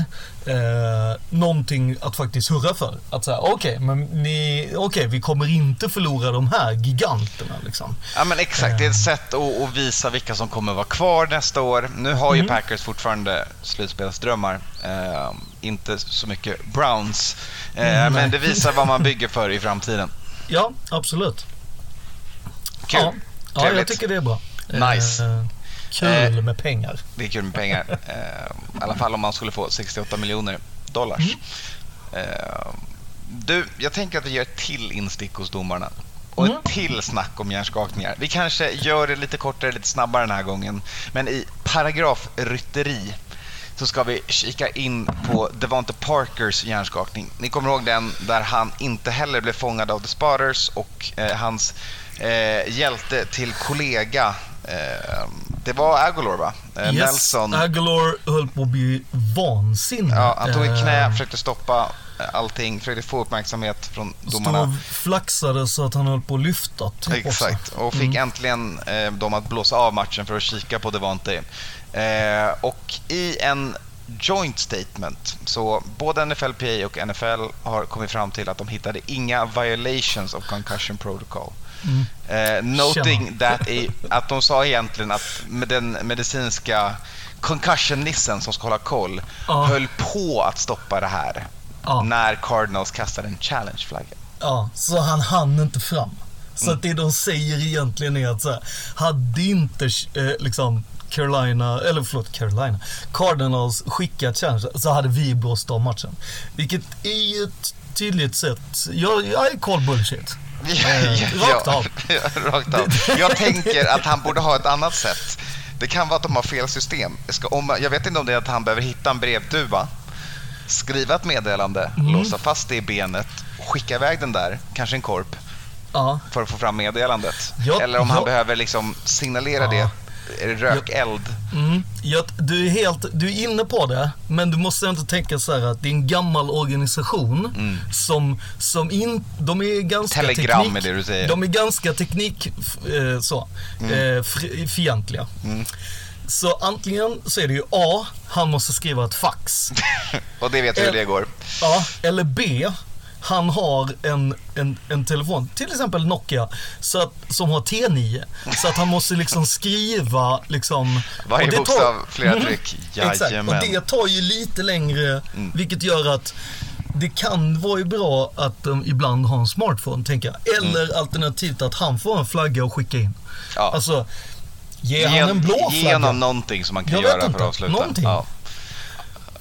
Eh, någonting att faktiskt hurra för. Att säga, okej, men ni, okej, vi kommer inte förlora de här giganterna liksom.
Ja men exakt, det är ett sätt att, att visa vilka som kommer vara kvar nästa år. Nu har ju Packers fortfarande slutspelsdrömmar. Eh, inte så mycket Browns. Eh, men det visar vad man bygger för i framtiden.
Ja, absolut.
Kul.
Ja, ja jag tycker det är bra.
Nice.
Eh, kul med pengar.
Det är kul med pengar. (laughs) Eh, I alla fall om man skulle få 68 miljoner dollars. Eh, du, jag tänker att vi gör ett till instick hos domarna. Och
Mm.
ett till snack om hjärnskakningar. Vi kanske gör det lite kortare, lite snabbare den här gången. Men i paragrafrytteri så ska vi kika in på Devonte Parkers hjärnskakning. Ni kommer ihåg den där han inte heller blev fångad av The Spotters och eh, hans eh, hjälte till kollega eh, det var Agolor va? Eh, Nelson.
Aguilar höll på att bli vansinnig.
Ja, han tog ett knä,
Eh,
försökte stoppa eh, allting, försökte få uppmärksamhet från
Stod
domarna.
och flaxade så att han höll på att lyfta. Typ
Exakt, och fick äntligen eh, dem att blåsa av matchen för att kika på Devante. Eh, och i en joint statement. Så både NFLPA och NFL har kommit fram till att de hittade inga violations of concussion protocol. Eh, noting that i, att de sa egentligen att med den medicinska concussion-nissen som ska hålla koll
Ja.
höll på att stoppa det här
Ja.
när Cardinals kastade en challenge-flagga.
Ja, så han hann inte fram. Så att det de säger egentligen är att så här, hade inte eh, liksom Carolina, eller förlåt Carolina, Cardinals skickat challenge så hade vi blåst av matchen. Vilket är ju ett tydligt sätt, jag, jag är call bullshit. (laughs) Eh, rakt av.
Ja, rakt av. Jag tänker att han borde ha ett annat sätt. Det kan vara att de har fel system. Jag, ska, om, jag vet inte om det är att han behöver hitta en brevduva, skriva ett meddelande,
Mm.
låsa fast det i benet, skicka iväg den där, kanske en korp,
Ja,
för att få fram meddelandet.
Ja,
Eller om han
ja.
behöver liksom signalera
Ja.
det. Är det rökeld?
mm, jag, du, är helt, du är inne på det, men du måste inte tänka så här att det är en gammal organisation som, som in, de är ganska
Mm. Telegram
teknik,
är det du säger.
De är ganska teknik, eh, så,
Mm.
eh, fientliga. Så antingen så är det ju A, han måste skriva ett fax. (laughs)
Och det vet vi hur det går.
Ja, eller B, han har en, en, en telefon, till exempel Nokia, så att, som har T9. Så att han måste liksom skriva liksom...
Varje
tar-
bokstav, flera
Mhm,
tryck.
Exakt, och.
Mm.
det tar ju lite längre, vilket gör att det kan vara ju bra att de ibland har en smartphone, tänker jag. Eller alternativt att han får en flagga och skicka in.
Mm. Ja.
Alltså, ge han en blå
Ge
flagga.
honom någonting som man kan
Jag
göra för att avsluta.
Någonting.
Ja.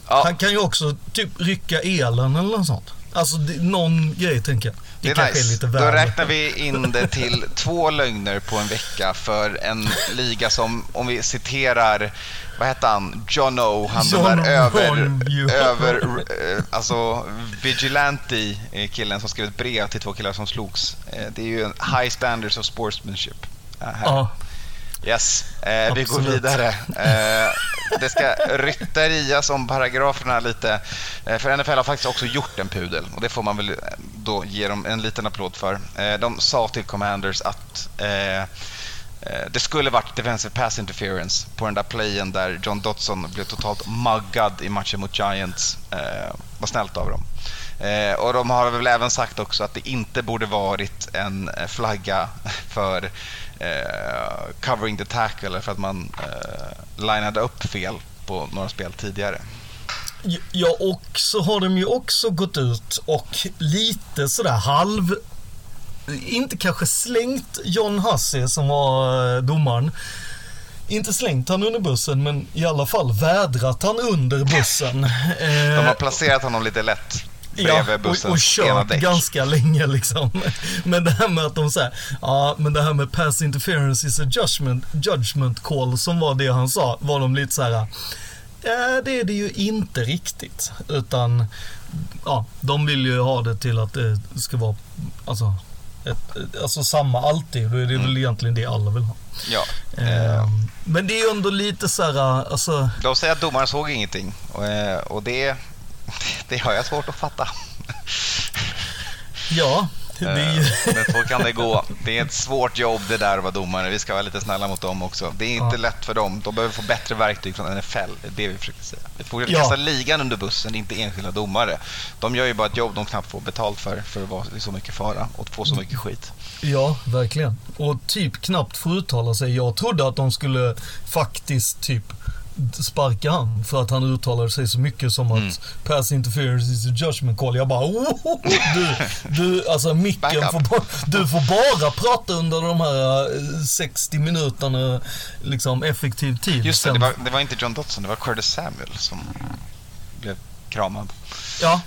Ja.
Han kan ju också typ rycka elen eller något sånt. Alltså någon grej tänker jag. Det,
Det är
kanske
nice.
är lite
Då
väl.
räknar vi in det till (laughs) två lögner på en vecka för en liga som, om vi citerar, vad hette han, John O, han den
John
där över, över eh, alltså Vigilante killen som skrev ett brev till två killar som slogs. Eh, Det är ju en high standards of sportsmanship. eh, här.
Ja,
Yes, eh, vi går vidare. Eh, det ska rytterias om paragraferna lite. Eh, för NFL har faktiskt också gjort en pudel och det får man väl eh, då ge dem en liten applåd för. Eh, de sa till Commanders att eh, det skulle varit defensive pass interference på den där playen där John Dotson blev totalt muggad i matchen mot Giants. Eh, vad snällt av dem. Eh, och de har väl även sagt också att det inte borde varit en flagga för eh, covering the tackle för att man eh, linade upp fel på några spel tidigare.
ja, och så har de ju också gått ut och lite sådär halv... Inte kanske slängt John Hussey som var eh, domaren. Inte slängt han under bussen, men i alla fall vädrat han under bussen.
De har
Eh,
placerat honom lite lätt bredvid
och,
bussens
och
ena
kört
däck.
ganska länge liksom. (laughs) Men det här med att de säger, ja men det här med pass interference is a judgment, judgment call som var det han sa, var de lite så här. Ja, det är det ju inte riktigt. Utan, ja, de vill ju ha det till att det ska vara, alltså, ett, alltså samma alltid. Då är det väl egentligen det alla vill ha.
Ja. Eh,
Ehm, men det är ju ändå lite så här, alltså,
de säger att domaren såg ingenting och, eh, och det, det har jag svårt att fatta.
ja, ju...
Eh, Men så kan det gå. Det är ett svårt jobb det där att vara domare. Vi ska vara lite snälla mot dem också. Det är inte
Ja.
lätt för dem. De behöver få bättre verktyg från NFL. Det är det vi försöker säga. Vi får
Ja.
kasta ligan under bussen, inte enskilda domare. De gör ju bara ett jobb de knappt får betalt för, för att vara i så mycket fara och få så mycket skit.
Ja, verkligen. Och typ knappt få uttala sig. Jag trodde att de skulle faktiskt typ sparka han för att han uttalade sig så mycket som
Mm.
att pass interference is a judgment call. Jag bara oh, du, (laughs) du, alltså micken får bara, du får bara prata under de här eh, 60 minuterna liksom effektiv tid.
Just det, det var, det var inte John Dotson, det var Curtis Samuel som blev kramad.
Ja,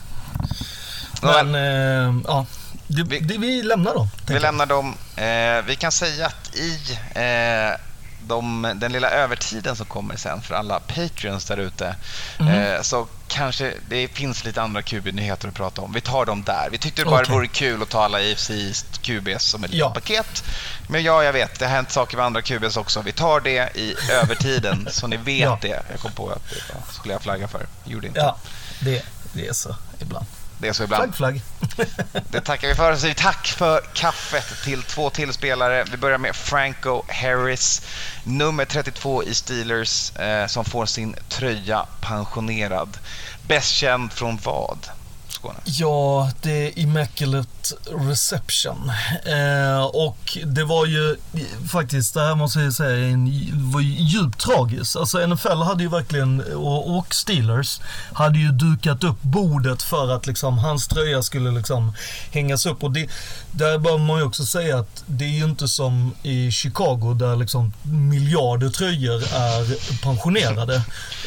men eh, ja. Det,
Vi-
det, vi lämnar dem.
Vi lämnar dem. Eh, vi kan säga att i eh, de, den lilla övertiden som kommer sen för alla Patreons där ute eh, så kanske det finns lite andra QB-nyheter att prata om. Vi tar dem där. Vi tyckte det bara
Okej.
vore kul att ta alla AFC QBs som ett
Ja.
paket. Men ja, jag vet, det har hänt saker med andra QBs också. Vi tar det i övertiden så ni vet
Ja.
det. Jag kom på att det skulle jag flagga för. Gjorde inte.
Ja, det, det är så ibland.
Det är så ibland.
Flagg, flagg. (laughs)
Det tackar vi för. Så tack för kaffet till två till spelare. Vi börjar med Franco Harris, nummer 32 i Steelers, eh, som får sin tröja pensionerad. Bäst känd från vad? Skåne.
Ja, det är Immaculate Reception. Eh, och det var ju faktiskt, det här måste jag säga, en, var ju djupt tragiskt. Alltså NFL hade ju verkligen, och, och Steelers, hade ju dukat upp bordet för att liksom hans tröja skulle liksom hängas upp. Och det, där bör man ju också säga att det är ju inte som i Chicago där liksom miljarder tröjor är pensionerade.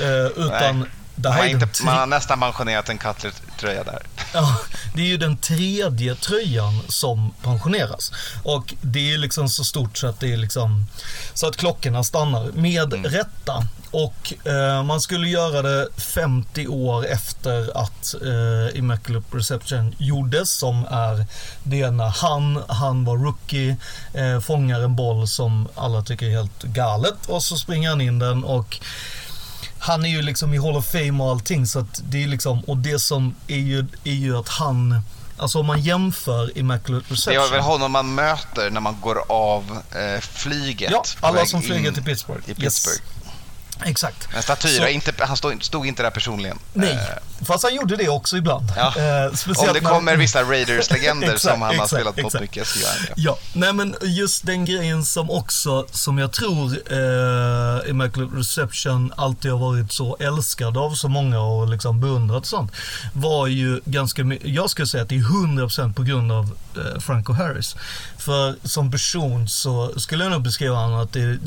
Eh, utan
Nej. Man har, inte, man har nästan pensionerat en Cutler-tröja där. (laughs)
Ja, det är ju den tredje tröjan som pensioneras. Och det är liksom så stort så att det är liksom så att klockorna stannar med
Mm.
rätta. Och eh, man skulle göra det 50 år efter att eh, Immaculate Reception gjordes som är det när han, han var rookie, eh, fångar en boll som alla tycker är helt galet och så springer han in den och han är ju liksom i Hall of Fame och allting så att det är liksom, och det som är ju, är ju att han, alltså om man jämför Immaculate
Det
Reception.
är väl honom man möter när man går av eh, flyget.
Ja, alla som flyger till Pittsburgh.
I
Yes. Exakt.
En staty,
Så-
inte, han stod, stod inte där personligen.
Nej,
Eh,
fast han gjorde det också ibland.
Ja.
Eh, speciellt
Om det
när-
kommer vissa Raiders-legender (laughs) som han har
exakt,
spelat mot
exakt.
mycket så gör han det.
Ja, nej men just den grejen som också, som jag tror eh, Immaculate Reception alltid har varit så älskad av så många och liksom beundrat och sånt, var ju ganska my- jag skulle säga att det är 100% på grund av eh, Franco Harris. För som person så skulle jag nog beskriva honom att det är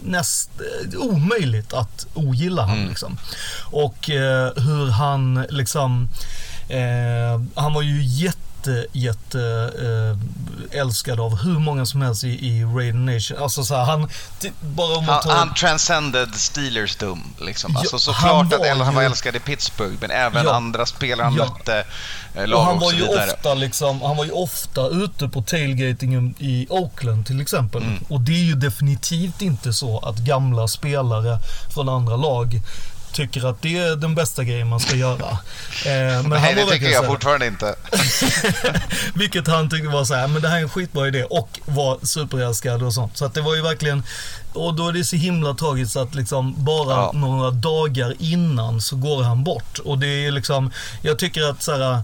näst eh, omöjligt att ogilla honom liksom. Och eh, hur han liksom, eh, han var ju jätte jätte, jätte eh, älskad av hur många som helst i, i Raiden Nation. Alltså så här, han, bara om man
Han,
tar...
han transcended Steelers dum. Liksom.
Ja,
Alltså,
han
såklart att
var
han var
ju-
älskad i Pittsburgh, men även
Ja.
andra spelare han
Ja.
mötte,
och
lag
han
och,
var
så
ju ofta liksom, han var ju ofta ute på tailgatingen i Oakland till exempel.
Mm.
Och det är ju definitivt inte så att gamla spelare från andra lag tycker att det är den bästa grejen man ska göra. Eh, men
Nej,
han
det tycker jag
här-
fortfarande inte. (laughs)
Vilket han tyckte var så här, men det här är en skitbra idé och var superälskad och sånt. Så att det var ju verkligen, och då är det så himla tragiskt att liksom bara
Ja.
några dagar innan så går han bort. Och det är liksom, jag tycker att så här,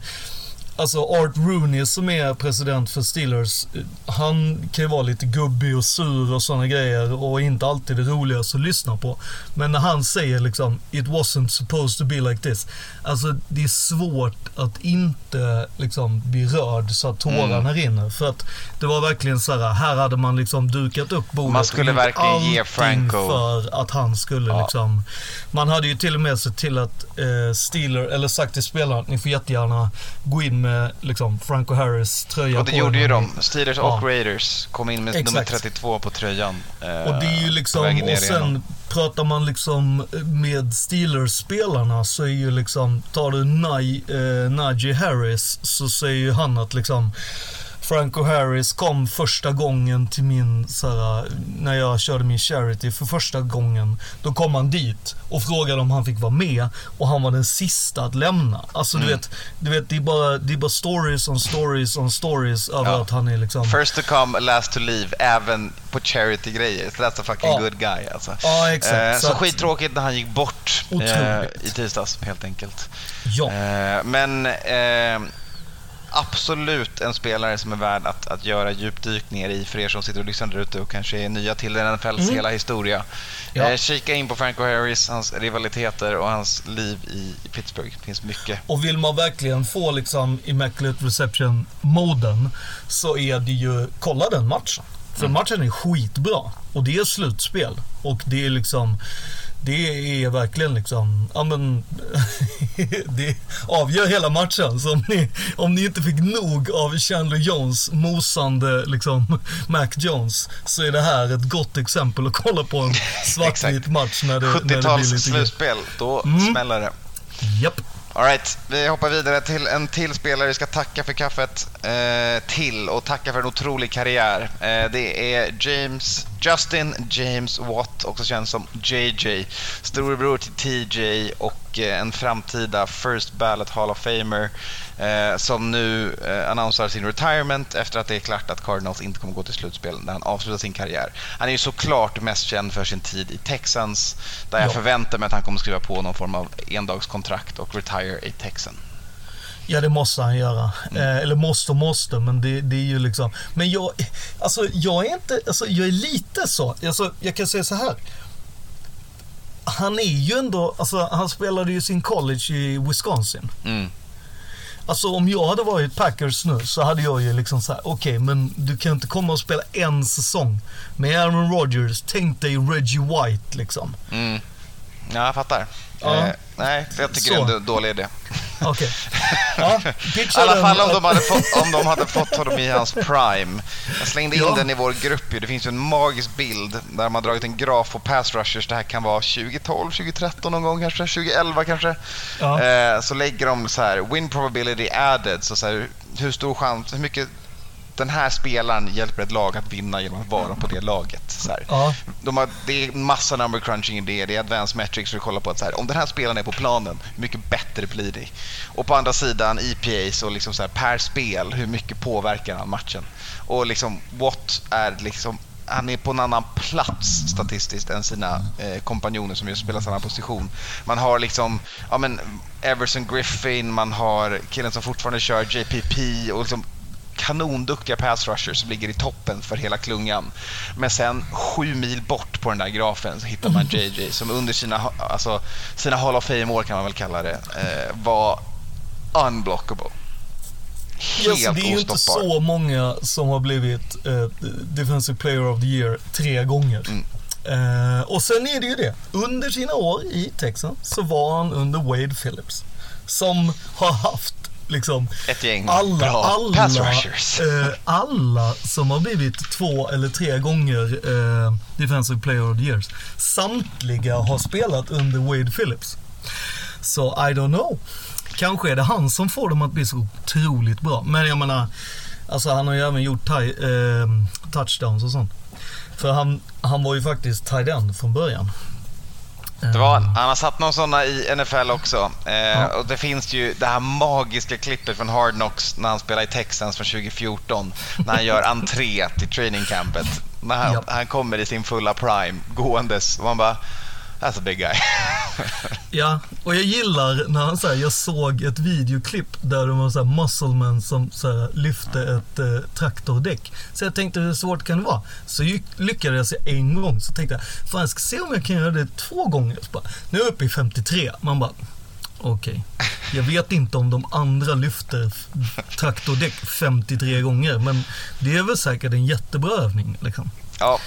Alltså Art Rooney som är president för Steelers, han kan ju vara lite gubbig och sur och sådana grejer och inte alltid det roligaste att lyssna på. Men när han säger liksom “It wasn't supposed to be like this”. Alltså det är svårt att inte liksom bli rörd så att tårarna rinner. För att det var verkligen så här, här hade man liksom dukat upp bordet.
Man skulle verkligen ge Franco-
för att han skulle
Ja.
liksom... Man hade ju till och med sett till att eh, Steeler, eller sagt till spelarna att ni får jättegärna gå in med liksom Franco Harris tröja
Och det
på
gjorde ju de. Steelers
Ja.
och Raiders kom in med
Exakt.
nummer 32 på tröjan. eh,
Och det är ju liksom, och
igenom.
sen pratar man liksom med Steelers-spelarna så är ju liksom, tar du Naj, eh, Najee Harris så säger ju han att liksom Franco Harris kom första gången till min, såhär, när jag körde min charity för första gången. Då kom han dit och frågade om han fick vara med och han var den sista att lämna. Alltså du vet, du vet det, är bara, det är bara stories on stories on stories över
Ja.
att han är liksom...
First to come, last to leave, även på charity-grejer. Så that's a fucking
Ja.
good guy alltså.
Ja, exakt.
Eh,
Så
så
att-
skittråkigt när han gick bort eh, i tisdags, helt enkelt.
Ja.
Eh, men eh, absolut en spelare som är värd att, att göra djupdykningar i för er som sitter och lyssnar där ute och kanske är nya till NFLs hela historia.
Mm. Ja.
Eh, kika in på Franco Harris, hans rivaliteter och hans liv i, i Pittsburgh. Det finns mycket.
Och vill man verkligen få liksom Immaculate Reception-moden så är det ju, kolla den matchen. För matchen är skitbra. Och det är slutspel. Och det är liksom, det är verkligen liksom, ja men, (laughs) det avgör hela matchen. Så om ni, om ni inte fick nog av Chandler Jones mosande liksom (laughs) Mac Jones så är det här ett gott exempel att kolla på en (laughs) svartvit match när det, när det blir
70-tals
lite...
slutspel, då
Mm.
smäller det.
Japp.
Alright, vi hoppar vidare till en till spelare. Vi ska tacka för kaffet eh, till och tacka för en otrolig karriär. Eh, det är James, Justin James Watt, också känd som JJ. Storebror till TJ och och eh, en framtida First Ballot Hall of Famer eh, som nu eh, annonserar sin retirement efter att det är klart att Cardinals inte kommer gå till slutspel när han avslutar sin karriär. Han är ju såklart mest känd för sin tid i Texans där jag
Ja.
förväntar mig att han kommer skriva på någon form av endagskontrakt och retire i Texan.
Ja, det måste han göra. Eh, eller måste och måste, men det, det är ju liksom... Men jag, alltså, jag är inte... Alltså, jag är lite så. Alltså, jag kan säga så här. Han är ju ändå... Alltså, han spelade ju sin college i Wisconsin.
Mm.
Alltså om jag hade varit Packers nu så hade jag ju liksom så här: okej men du kan inte komma och spela en säsong med Aaron Rodgers, tänk dig Reggie White liksom.
Mm. Ja, jag fattar.
Ja.
Eh, nej, jag tycker
Så.
det är en dålig idé.
Okej. (laughs) Ja,
I alla fall om de, hade fått, om de hade fått honom i hans prime. Jag slängde in
Ja.
den i vår grupp. ju. Det finns ju en magisk bild där har dragit en graf på pass rushers. Det här kan vara 2012, 2013 någon gång kanske, 2011 kanske.
Ja.
Eh, så lägger de så här, win probability added. Så, så här, hur stor chans, hur mycket den här spelaren hjälper ett lag att vinna genom att vara på det laget. Så.
Ja.
De har, det är massa number crunching i det. Det är advanced metrics för att kolla på att så här, om den här spelaren är på planen, hur mycket bättre blir det? Och på andra sidan EPAs och liksom så här, per spel, hur mycket påverkar han matchen? Och liksom Watt är liksom han är på en annan plats statistiskt än sina eh, kompanjoner som just spelar samma position. Man har liksom, ja men Everson Griffin, man har killen som fortfarande kör JPP och liksom kanonduktiga pass rushers som ligger i toppen för hela klungan. Men sen sju mil bort på den där grafen så hittar man (laughs) JJ som under sina, alltså, sina Hall of Fame-år kan man väl kalla det, eh, var unblockable. Helt
Yes, det är ju inte så många som har blivit eh, Defensive Player of the Year tre gånger.
Mm.
Eh, och sen är det ju det. Under sina år i Texas så var han under Wade Phillips. Som har haft liksom
Ett gäng
alla,
bra
alla,
pass rushers.
eh, alla som har blivit två eller tre gånger eh, Defensive Player of the Years. Samtliga har spelat under Wade Phillips. Så I don't know. Kanske är det han som får dem att bli så otroligt bra. Men jag menar, alltså han har ju även gjort ti- eh, touchdowns och sånt. För han, han var ju faktiskt tight end från början.
Det var, han har satt någon sådana i NFL också. Eh, och det finns ju det här magiska klippet från Hard Knocks när han spelar i Texans från 2014. När han gör entré till training campet. När han,
Ja.
han kommer i sin fulla prime gåendes och man bara That's a big guy. (laughs)
Ja, och jag gillar när han säger jag såg ett videoklipp där det var så här musclemen som så här, lyfte ett eh, traktordäck. Så jag tänkte hur svårt kan det vara? Så lyckades jag en gång. Så tänkte jag, fan jag ska se om jag kan göra det två gånger. Så bara, nu är jag uppe i 53. Man bara, okej. Jag vet inte om de andra lyfter traktordäck 53 gånger. Men det är väl säkert en jättebra övning liksom.
ja.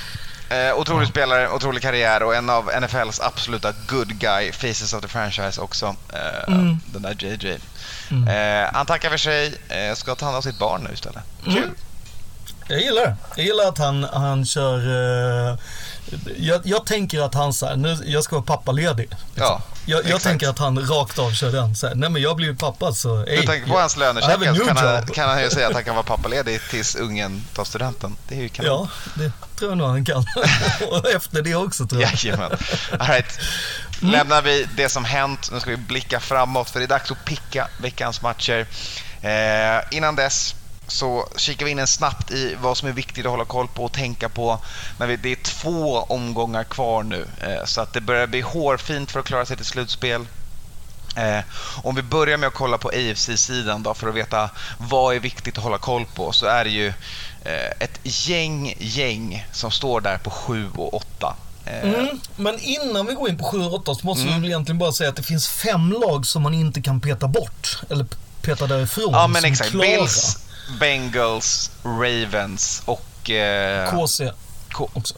Eh, otrolig spelare, otrolig karriär och en av NFLs absoluta good guy, faces of the franchise också. Eh,
Mm.
Den där JJ.
Mm.
Eh, han tackar för sig, eh, ska ta hand om sitt barn nu istället. Kul!
Mm. Jag gillar det. Jag gillar att han, han kör... eh, jag, jag tänker att han så här, nu, jag ska vara pappaledig. Liksom.
Ja,
jag jag tänker att han rakt av kör den. Så här, Nej men jag blir ju pappa så...
Med
Hey,
tanke på hans
new
kan han, kan han ju säga att han kan vara (laughs) pappaledig tills ungen tar studenten. Det är ju kanon.
Ja, det tror jag nog han kan. (laughs) Och efter det också tror jag.
Jajamän. All right. Lämnar vi det som hänt. Nu ska vi blicka framåt för det är dags att picka veckans matcher. Eh, innan dess så kikar vi in en snabbt i vad som är viktigt att hålla koll på och tänka på. När vi, det är två omgångar kvar nu eh, så att det börjar bli hårfint för att klara sig till slutspel. Eh, om vi börjar med att kolla på AFC-sidan då för att veta vad är viktigt att hålla koll på så är det ju eh, ett gäng gäng som står där på 7 och 8. Eh,
Mm, men innan vi går in på 7 och 8 så måste
Mm.
vi egentligen bara säga att det finns fem lag som man inte kan peta bort. Eller peta därifrån.
Ja men exakt. Bills, Bengals, Ravens och... Eh,
KC
K-
också.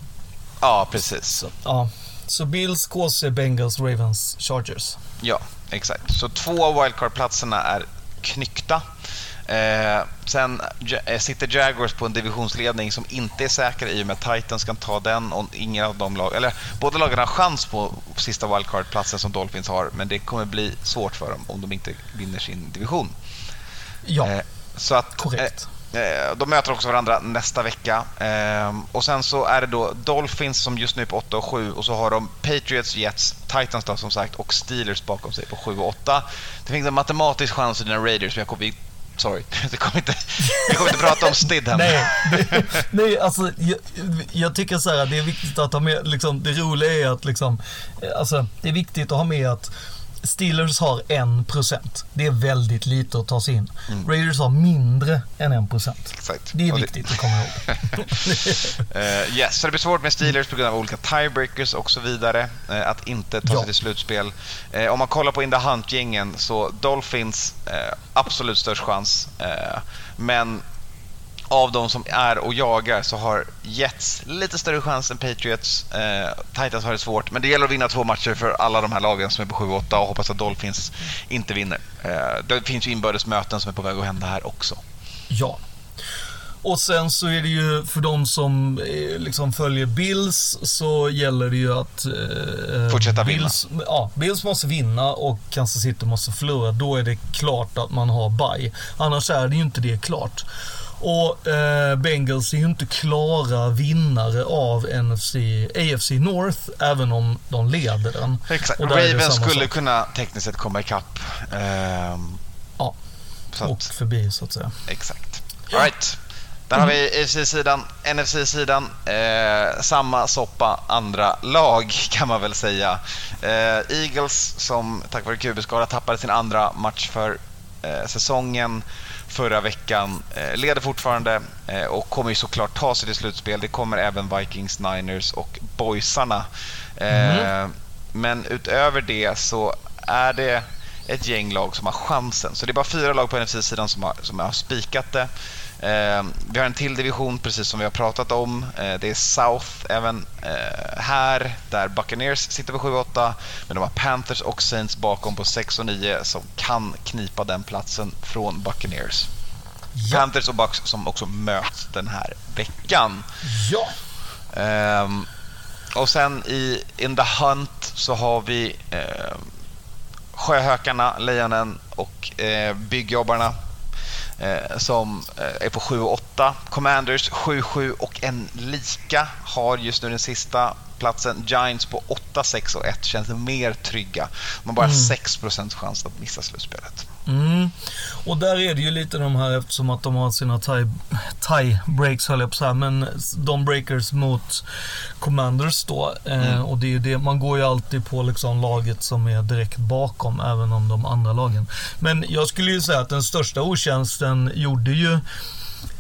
ja, precis.
Så, ja. så Bills, KC, Bengals, Ravens, Chargers.
Ja, exakt. Så två av wildcard-platserna är knyckta. Eh, sen eh, sitter Jaguars på en divisionsledning som inte är säker i och med att Titans kan ta den och ingen av de lag, eller båda lagen har chans på sista wildcard-platsen som Dolphins har men det kommer bli svårt för dem om de inte vinner sin division.
Ja,
Eh, så att,
korrekt.
eh, Eh, de möter också varandra nästa vecka. Eh, och sen så är det då Dolphins som just nu är på 8 och 7 och så har de Patriots, Jets, Titans då som sagt och Steelers bakom sig på 7 och 8. Det finns en matematisk chans för dina Raiders, men jag kommer, sorry, (laughs) vi kommer inte, vi kommer inte prata om Stidham. (laughs)
Nej, det, (laughs) nej alltså jag, jag tycker så här, det är viktigt att ha med, liksom, det roliga är att liksom, alltså det är viktigt att ha med att Steelers har 1%. Det är väldigt lite att ta sig in.
Mm.
Raiders har mindre än 1%.
Exakt.
Det är
Och
viktigt att komma ihåg. (laughs)
Eh, yes, så det blir svårt med Steelers på grund av olika tiebreakers och så vidare. eh, att inte ta
Ja.
sig till slutspel. Eh, om man kollar på In the Hunt-gängen så Dolphins absolut störst chans. Men av de som är och jagar så har Jets lite större chans än Patriots. Eh, Titans har det svårt, men det gäller att vinna två matcher för alla de här lagen som är på 7-8 och hoppas att Dolphins inte vinner. Eh, det finns ju inbördes möten som är på väg att hända här också.
Ja. Och sen så är det ju för de som eh, liksom följer Bills så gäller det ju att eh,
Fortsätta vinna.
Bills, Ja, Bills måste vinna och Kansas City måste förlora. Då är det klart att man har bye. Annars är det ju inte det klart. Och eh, Bengals är ju inte klara vinnare av NFC, AFC North, även om de leder den.
Exakt. Ravens skulle
sak.
kunna tekniskt sett komma ikapp. Ehm,
Ja,
så
och
att,
förbi så att säga.
exakt. All right. Där har vi AFC-sidan, NFC-sidan. Eh, samma soppa, andra lag (laughs) kan man väl säga. Eh, Eagles som tack vare QB-skada tappade sin andra match för eh, säsongen förra veckan. Eh, leder fortfarande eh, och kommer ju såklart ta sig till slutspel. Det kommer även Vikings, Niners och Boysarna. Eh, Men utöver det så är det ett gäng lag som har chansen. Så det är bara fyra lag på NFC-sidan som har, som har spikat det. Eh, vi har en till division, precis som vi har pratat om. Eh, det är South även eh, här, där Buccaneers sitter på 7-8. Men de har Panthers och Saints bakom på 6 och 9 som kan knipa den platsen från Buccaneers.
Ja.
Panthers och Bucks som också möts den här veckan.
Ja.
Ehm, och sen i In the Hunt så har vi eh, Sjöhökarna, Lejonen och eh, Byggjobbarna som eh, är på 7 och 8. Commanders 7-7 och en lika har just nu den sista platsen. Giants på 8, 6 och 1 känns mer trygga. De har bara 6% chans att missa slutspelet.
Mm. Och där är det ju lite de här eftersom att de har sina tie, tie höll jag på att säga, men de breakers mot commanders då. Eh, och det är ju det, man går ju alltid på liksom laget som är direkt bakom även om de andra lagen. Men jag skulle ju säga att den största otjänsten gjorde ju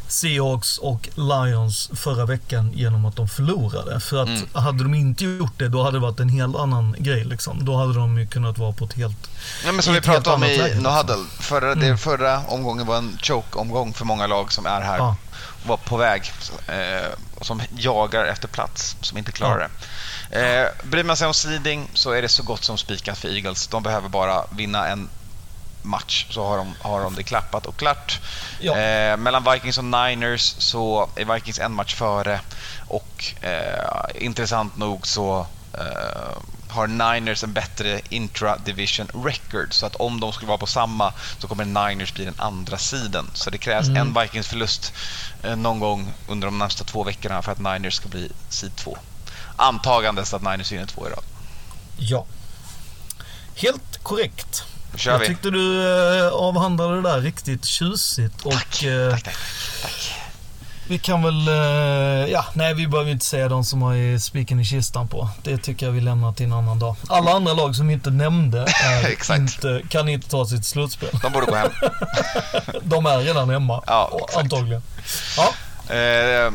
Seahawks och Lions förra veckan genom att de förlorade. För att hade de inte gjort det, då hade det varit en helt annan grej. Liksom. Då hade de ju kunnat vara på ett helt...
Ja, men som vi pratade om i
läge, liksom.
Nohuddle, förra, det förra omgången var en choke-omgång för många lag som är här
Ja.
och var på väg eh, som jagar efter plats, som inte klarar det. Eh, bryr man sig om seeding så är det så gott som spikat för Eagles. De behöver bara vinna en match så har de, har de det klappat och klart.
Ja.
Eh, mellan Vikings och Niners så är Vikings en match före och eh, intressant nog så eh, har Niners en bättre intra-division record. Så att om de skulle vara på samma så kommer Niners bli den andra sidan. Så det krävs
Mm.
en Vikings-förlust eh, någon gång under de närmsta två veckorna för att Niners ska bli seed 2. Antagandes att Niners vinner två i rad.
Ja. Helt korrekt.
Kör
jag
vi.
tyckte du eh, avhandlade det där riktigt tjusigt. Och,
Tack,
eh,
tack, tack, tack.
Vi kan väl, eh, ja, nej vi behöver inte säga de som har spiken i kistan på. Det tycker jag vi lämnar till en annan dag. Alla andra lag som inte nämnde (laughs) inte, kan inte ta sitt slutspel.
De borde gå hem. (laughs)
De är redan hemma,
Ja,
antagligen. Ja,
Uh,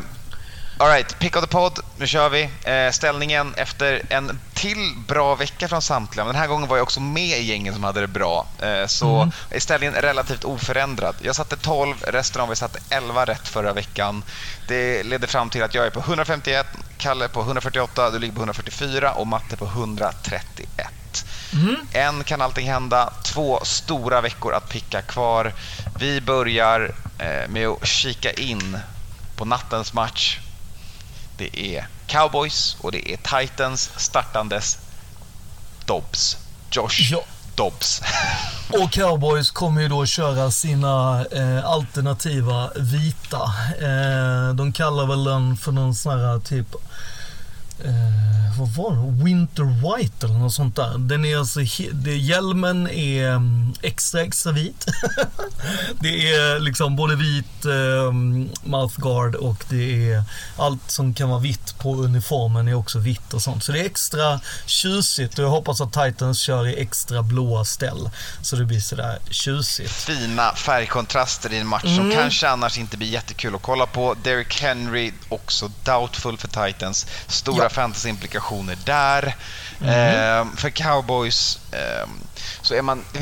Alright, pick of the pod. Nu kör vi. Eh, ställningen efter en till bra vecka från samtliga. Men den här gången var jag också med i gängen som hade det bra. Eh, så
Mm.
är ställningen relativt oförändrad. Jag satte 12, resten av er satte 11 rätt förra veckan. Det leder fram till att jag är på 151, Kalle på 148, du ligger på 144 och Matte på 131. En kan allting hända. Två stora veckor att picka kvar. Vi börjar eh, med att kika in på nattens match. Det är Cowboys och det är Titans startandes Dobbs. Josh
Ja.
Dobbs. (laughs)
Och Cowboys kommer ju då köra sina eh, alternativa vita. Eh, de kallar väl den för någon sån här typ Eh, vad var det? Winter White eller något sånt där. Den är alltså, det, hjälmen är mm, extra, extra vit. (laughs) det är liksom både vit eh, mouthguard och det är allt som kan vara vitt på uniformen är också vitt och sånt. Så det är extra tjusigt och jag hoppas att Titans kör i extra blåa ställ. Så det blir sådär tjusigt.
Fina färgkontraster i en match som kanske annars inte blir jättekul att kolla på. Derrick Henry också doubtful för Titans. Stora
Ja.
Fantasy-implikationer där. Eh, för Cowboys eh, så är man, det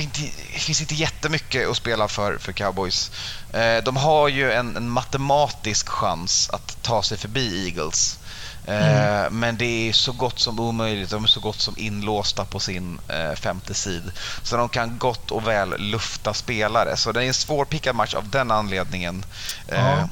finns inte- jättemycket att spela för, för Cowboys. Eh, de har ju en, en matematisk chans att ta sig förbi Eagles. Eh, Men det är så gott som omöjligt. De är så gott som inlåsta på sin eh, femte sid. Så de kan gott och väl lufta spelare. Så det är en svårpickad match av den anledningen. Eh,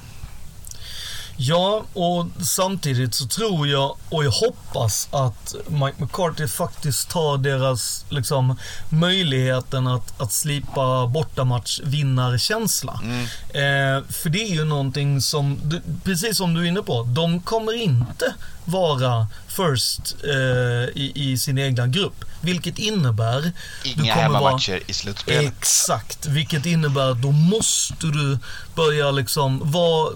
Ja. Och samtidigt så tror jag och jag hoppas att Mike McCarthy faktiskt tar deras liksom, möjligheten att, att slipa bortamatch vinnarkänsla. Eh, för det är ju någonting som, precis som du är inne på, de kommer inte vara first eh, i, i sin egna grupp. Vilket innebär...
Inga
vara-
hemmamatcher i slutspelet.
Exakt, vilket innebär att då måste du börja liksom, vad,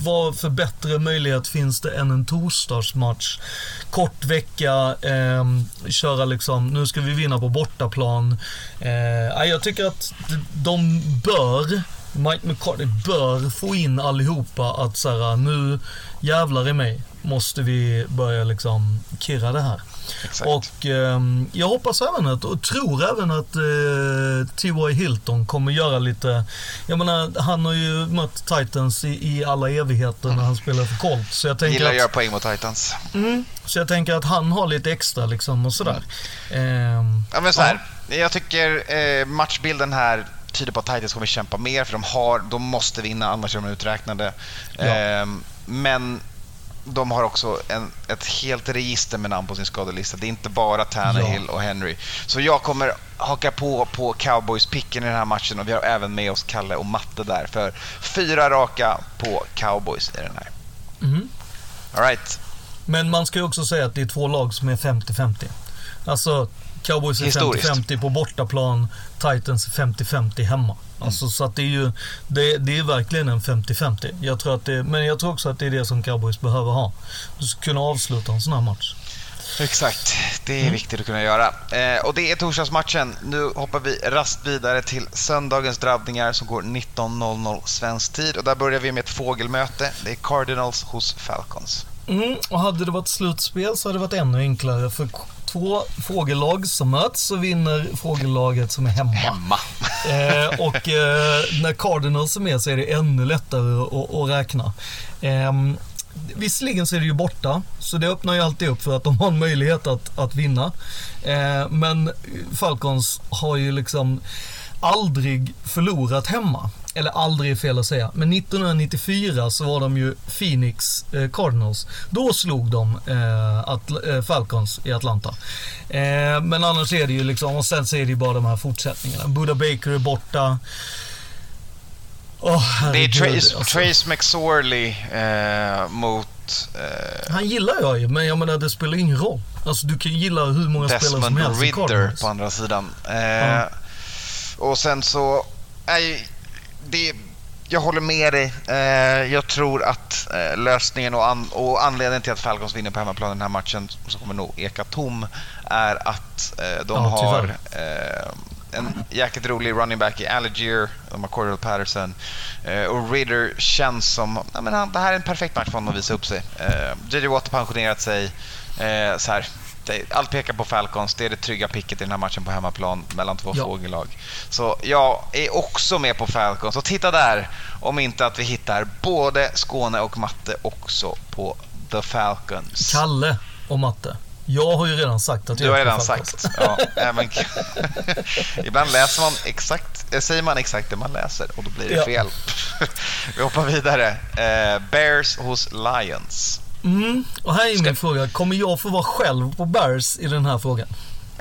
vad för bättre möjlighet finns det än en torsdagsmatch? Kort vecka, eh, köra liksom, nu ska vi vinna på bortaplan. Eh, jag tycker att de bör, Mike McCarthy bör få in allihopa att så här, nu jävlar i mig måste vi börja liksom kirra det här.
Exakt.
Och ehm, jag hoppas även att, och tror även att eh, T.Y. Hilton kommer göra lite, jag menar han har ju mött Titans i, i alla evigheter när han spelar för Colts. Så jag tänker
Gillar att göra poäng mot Titans.
mm, så jag tänker att han har lite extra liksom och sådär. Ehm,
Ja, men så här. Jag tycker eh, matchbilden här tyder på att Titans kommer kämpa mer för de, har, de måste vinna annars är de uträknade.
Ja.
Ehm, men de har också en, ett helt register med namn på sin skadelista. Det är inte bara Tannehill och Henry. Så jag kommer haka på på Cowboys-picken i den här matchen och vi har även med oss Kalle och Matte där för fyra raka på Cowboys i den här.
Mhm.
All right.
Men man ska ju också säga att det är två lag som är 50-50. Alltså Cowboys är
Historiskt.
50-50 på bortaplan, Titans är 50-50 hemma. Alltså, så att det är ju, det, det är verkligen en 50-50. Jag tror att det, men jag tror också att det är det som Cowboys behöver ha. Du ska kunna avsluta en sån här match.
Exakt, det är
Mm.
viktigt att kunna göra. Eh, och det är torsdagsmatchen. Nu hoppar vi rast vidare till söndagens drabbningar som går 19.00 svensk tid. Och där börjar vi med ett fågelmöte. Det är Cardinals hos Falcons.
Mm, och hade det varit slutspel så hade det varit ännu enklare. För två fågellag som möts så vinner fågellaget som är hemma.
Hemma. (laughs)
Eh, och eh, när Cardinals är med så är det ännu lättare att, att räkna. Eh, visserligen så är det ju borta, så det öppnar ju alltid upp för att de har en möjlighet att, att vinna. Eh, men Falcons har ju liksom aldrig förlorat hemma. Eller aldrig är fel att säga. Men 1994 så var de ju Phoenix eh, Cardinals. Då slog de eh, eh, Falcons i Atlanta. Eh, men annars är det ju liksom, och sen så är det ju bara de här fortsättningarna. Buda Baker är borta. Åh,
Det är Trace,
alltså.
Trace McSorley eh, mot eh,
Han gillar jag ju, men jag menar det spelar ingen roll. Alltså du kan gilla hur många spelare som
Desmond
helst i
Ridder
Cardinals.
på andra sidan. Eh,
Ja.
Och sen så... Nej, det, jag håller med dig. Eh, jag tror att eh, lösningen och, an, och anledningen till att Falcons vinner på hemmaplan den här matchen, som kommer nog eka tom, är att eh, de
Ja,
har en jäkligt rolig running back i Alligier, de har Cordell Patterson eh, och Ridder känns som... Ja, men han, det här är en perfekt match för honom att visa upp sig. Eh, JJ Watt har pensionerat sig. Eh, så här, allt pekar på Falcons. Det är det trygga picket i den här matchen på hemmaplan mellan två
Ja.
fågellag. Så jag är också med på Falcons. Och titta där, om inte att vi hittar både Skåne och Matte också på The Falcons.
Kalle och Matte. Jag har ju redan sagt att
Du
jag
har
är på
redan sagt. Ja, även... (laughs) Ibland läser man exakt, eh, säger man exakt det man läser och då blir det
Ja.
fel. (laughs) vi hoppar vidare. Eh, Bears hos Lions.
Mm, och här är
Ska-
min fråga. Kommer jag få vara själv på Bears i den här frågan?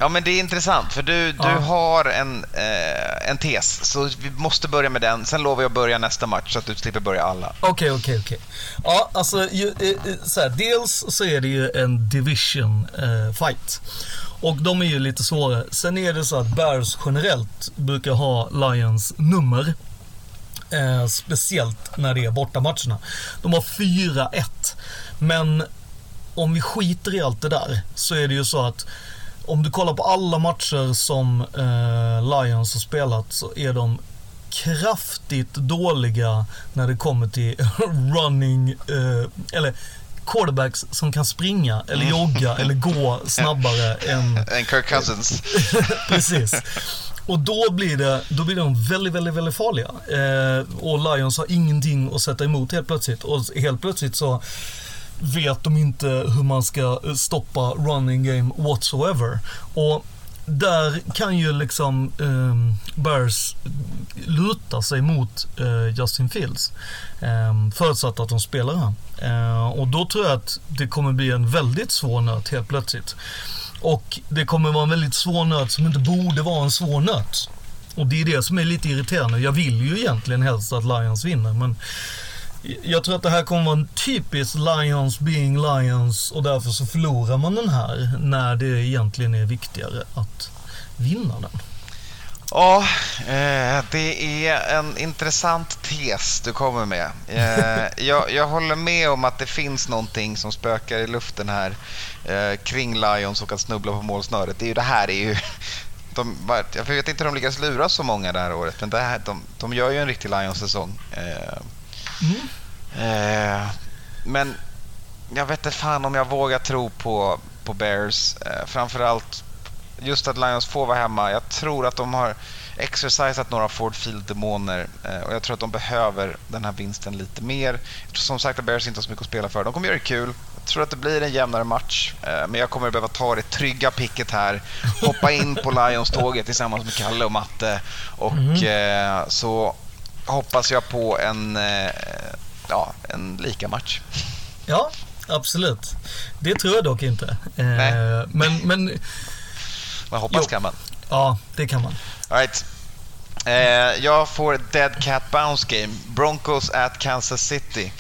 Ja, men det är intressant för du, du
Ja.
har en, eh, en tes. Så vi måste börja med den. Sen lovar jag att börja nästa match så att du slipper börja alla.
Okej, okej, okej. Ja, alltså ju, eh, eh, så här, dels så är det ju en division eh, fight. Och de är ju lite svårare. Sen är det så att Bears generellt brukar ha Lions nummer. Eh, speciellt när det är bortamatcherna. De har 4-1. Men om vi skiter i allt det där så är det ju så att om du kollar på alla matcher som eh, Lions har spelat så är de kraftigt dåliga när det kommer till (laughs) running, eh, eller quarterbacks som kan springa eller jogga eller gå snabbare (laughs) än
En Kirk Cousins. (laughs)
Precis. Och då blir, det, då blir de väldigt, väldigt, väldigt farliga. Eh, och Lions har ingenting att sätta emot helt plötsligt. Och helt plötsligt så vet de inte hur man ska eh, stoppa running game whatsoever. Och där kan ju liksom eh, Bears luta sig mot eh, Justin Fields. Eh, förutsatt att de spelar han. Eh, och då tror jag att det kommer bli en väldigt svår nöt helt plötsligt. Och det kommer vara en väldigt svår nöt som inte borde vara en svår nöt. Och det är det som är lite irriterande. Jag vill ju egentligen helst att Lions vinner men jag tror att det här kommer vara en typisk Lions being Lions och därför så förlorar man den här när det egentligen är viktigare att vinna den.
Ja, eh, det är en intressant tes du kommer med. Eh, jag, jag håller med om att det finns någonting som spökar i luften här eh, kring Lions och att snubbla på målsnöret. Det är ju, det här är ju... De, jag vet inte hur de lyckas lura så många det här året, men det här, de, de gör ju en riktig Lions-säsong. Eh, Eh, eh, men jag vet inte fan om jag vågar tro på, på Bears. Eh, framförallt just att Lions får vara hemma. Jag tror att de har exercisat några Ford Field-demoner eh, och jag tror att de behöver den här vinsten lite mer. Jag tror som sagt att Bears inte har så mycket att spela för. De kommer göra det kul. Jag tror att det blir en jämnare match, eh, men jag kommer behöva ta det trygga picket här. Hoppa in på (laughs) Lions-tåget tillsammans med Kalle och Matte och eh, så hoppas jag på en, eh, ja, en lika match.
Ja, absolut. Det tror jag dock inte. Eh,
Nej.
men, men
Men hoppas
Jo.
kan man.
ja, det kan man.
All right. Eh, jag får Dead Cat Bounce Game. Broncos at Kansas City.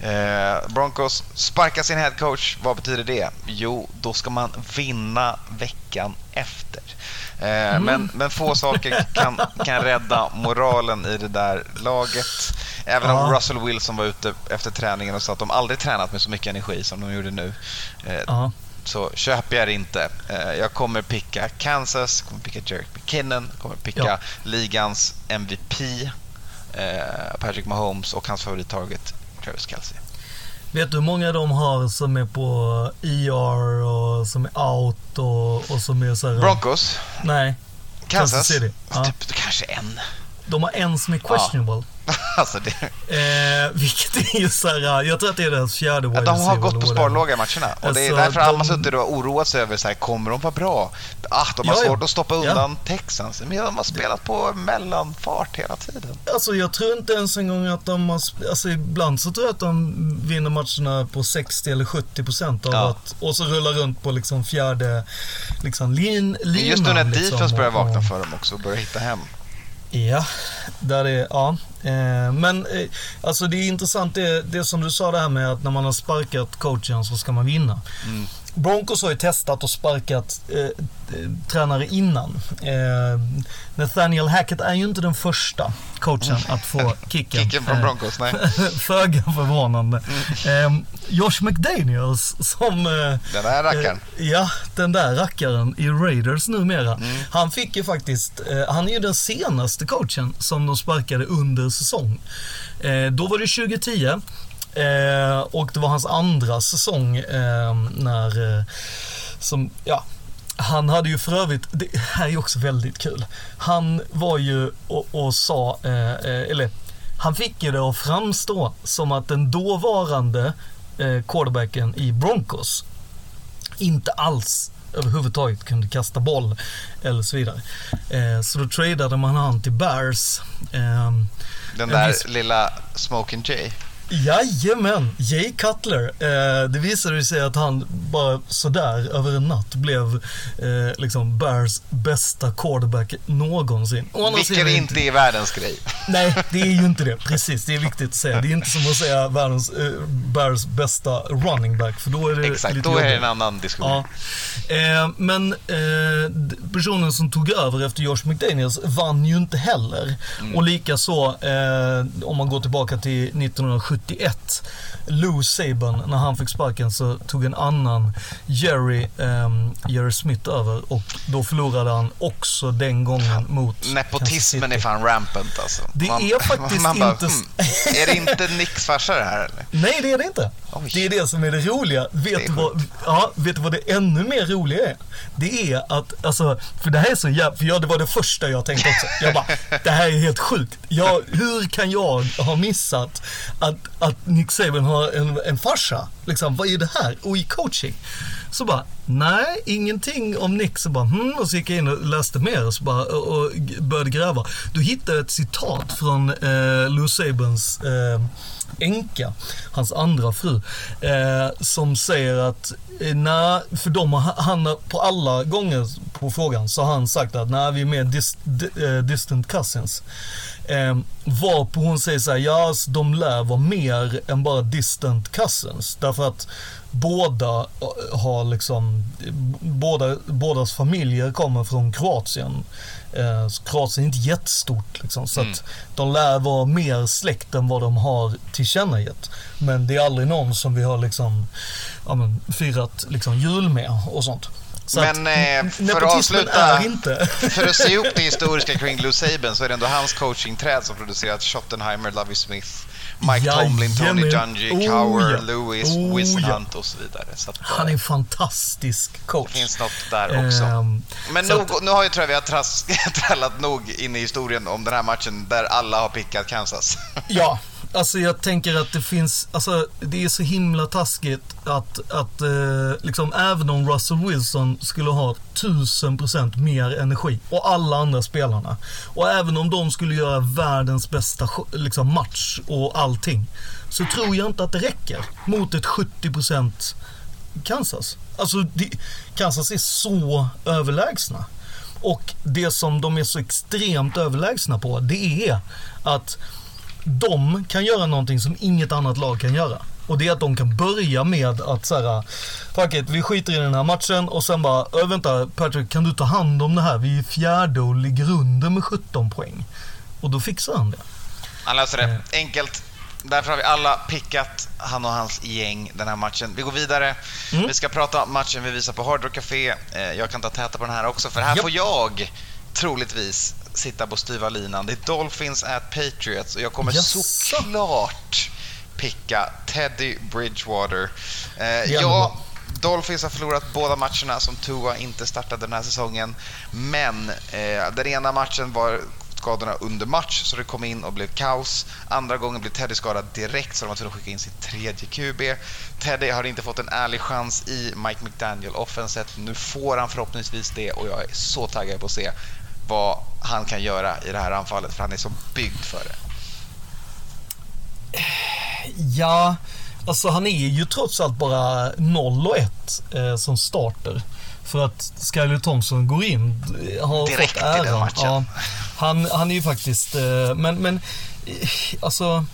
Eh, Broncos sparkar sin head coach. Vad betyder det? Jo, då ska man vinna veckan efter. Eh, men, men få saker kan, kan rädda moralen i det där laget. Även om
Ja.
Russell Wilson var ute efter träningen och sa att de aldrig tränat med så mycket energi som de gjorde nu. Eh,
Ja.
så köper jag det inte. Eh, Jag kommer picka Kansas, kommer picka Jerick McKinnon, kommer picka
Ja.
ligans MVP Patrick Mahomes och hans favorittarget Travis Kelce.
Vet du hur många de har som är på ER och som är out och, och som är så här...
Broncos,
Nej,
Kansas,
Kansas City. Ja.
typ, kanske en.
de har en som är questionable. (laughs)
alltså det,
Eh, vilket är ju så här, jag tror att det är deras fjärde wide
de har gått på sparlåga i matcherna och det är
Alltså,
därför alla
de-
suttit och oroat sig över så här, kommer de vara bra? Ah, de har
Ja, ja.
svårt att stoppa
Ja.
undan Texans, men de har spelat på mellanfart hela tiden.
Alltså jag tror inte ens en gång att de har, alltså ibland så tror jag att de vinner matcherna på 60 eller 70 procent av
Ja.
att, och så rullar runt på liksom fjärde, liksom lin, linan.
Just nu när
liksom,
defense börjar vakna för dem också och börjar hitta hem.
Ja, där är, ja. Eh, men eh, alltså det är intressant det, det som du sa det här med att när man har sparkat coachen så ska man vinna.
Mm.
Broncos har ju testat och sparkat eh, tränare innan. Eh, Nathaniel Hackett är ju inte den första coachen att få (laughs) kicken.
Kicken från Broncos, nej. (laughs)
Föga förvånande. Eh, Josh McDaniels som... Eh,
Den där rackaren.
Eh, ja, den där rackaren i Raiders numera. Han fick ju faktiskt, eh, han är ju den senaste coachen som de sparkade under säsong. Eh, då var det 2010 eh, och det var hans andra säsong eh, när, eh, som, ja, han hade ju för övrigt, det här är ju också väldigt kul. Han var ju och, och sa, eh, eh, eller han fick ju det att framstå som att den dåvarande eh, quarterbacken i Broncos inte alls överhuvudtaget kunde kasta boll eller så vidare. Eh, så då tradade man han till Bears. Eh,
Den
en
där
viss-
lilla Smoking Jay.
Jajamän, Jay Cutler. Eh, det visade sig att han bara sådär över en natt blev eh, liksom Bears bästa quarterback någonsin.
Vilket inte är världens grej.
Nej, det är ju inte det. (laughs) Precis, det är viktigt att säga. Det är inte som att säga världens, eh, Bears bästa running back, för då är det
Exakt,
lite
då är det
jobbigt.
en annan diskussion.
Ja. Eh, men eh, personen som tog över efter Josh McDaniels vann ju inte heller.
Mm.
Och likaså, eh, om man går tillbaka till 1971, Lou Saban, när han fick sparken så tog en annan Jerry, ehm, Jerry Smith över och då förlorade han också den gången mot
Nepotismen är fan rampant alltså.
Det är faktiskt
man bara,
inte
hmm, Är det inte Nicks farsa det här eller?
Nej, det är det inte.
Oj.
Det är det som är det roliga. Vet
Det
vad, ja, vet du vad det ännu mer roliga är? Det är att, alltså, för det här är så jävla, för jag, det var det första jag tänkte också. Jag bara, (laughs) det här är helt sjukt. Jag, hur kan jag ha missat att, att Nick Saban har en, en farsa? Liksom, vad är det här? Och i coaching. Så bara, nej, ingenting om Nick. Så bara, hmm, och så gick jag in och läste mer och, så bara, och, och började gräva. Då hittade jag ett citat från eh, Lou Sabans eh, änka, hans andra fru, eh, som säger att eh, nej, för de har, han har på alla gånger på frågan så har han sagt att nej, vi är mer dis, di, eh, distant cousins. Eh, varpå hon säger så här, ja, alltså, de lär vara mer än bara distant cousins. Därför att båda eh, har liksom, båda, bådas familjer kommer från Kroatien. Eh, Kroatien är inte jättestort liksom, så att de lär vara mer släkt än vad de har tillkännagett. Men det är aldrig någon som vi har liksom, ja, men, firat liksom, jul med och sånt. Så
Men,
att,
eh, för att avsluta-. (laughs) För att se upp det historiska kring Lou Saban så är det ändå hans coachingträd som producerat Schottenheimer, Lovie Smith, Mike Tomlin, Tony. Dungy,
Oh,
Cowher,
ja.
Lewis,
Oh,
Wiz
ja.
Och så vidare. Så att, eh,
Han är en fantastisk coach.
det finns något där också.
Ehm,
Men nog, nu har ju tror jag vi har tras, (laughs) trallat nog in i historien om den här matchen där alla har pickat Kansas.
Ja, (laughs) alltså jag tänker att det finns, alltså det är så himla taskigt att, att eh, liksom även om Russell Wilson skulle ha 1000% mer energi och alla andra spelarna och även om de skulle göra världens bästa liksom, match och allting så tror jag inte att det räcker mot ett 70% Kansas. Alltså det, Kansas är så överlägsna. Och det som de är så extremt överlägsna på det är att de kan göra någonting som inget annat lag kan göra. Och det är att de kan börja med att så här, fuck it, vi skiter i den här matchen och sen bara, "Ö, vänta Patrick, kan du ta hand om det här? Vi är fjärde och ligger under med 17 poäng. Och då fixar han det.
Han löser
Eh.
det enkelt. Därför har vi alla pickat han och hans gäng den här matchen. Vi går vidare.
Mm.
Vi ska prata om matchen vi visar på Hard Rock Café. Eh, Jag kan ta täta på den här också, för här
Japp.
får jag troligtvis sitta på styva linan. Det är Dolphins at Patriots och jag kommer
Jaså?
såklart picka Teddy Bridgewater. Eh,
är ändå
Ja,
bra.
Dolphins har förlorat båda matcherna som Tua inte startade den här säsongen. Men eh, den ena matchen var skadorna under match så det kom in och blev kaos. Andra gången blev Teddy skadad direkt så de var tvungna att skicka in sin tredje QB. Teddy har inte fått en ärlig chans i Mike McDaniel offenset. Nu får han förhoppningsvis det och jag är så taggad på att se vad han kan göra i det här anfallet för han är så byggd för det.
Ja, alltså han är ju trots allt bara 0 och 1 eh, som starter. För att Skyler Thompson går in, eh, har
Direkt
fått
i den
äran.
matchen.
Ja, han, han är ju faktiskt, eh, men, men eh, alltså,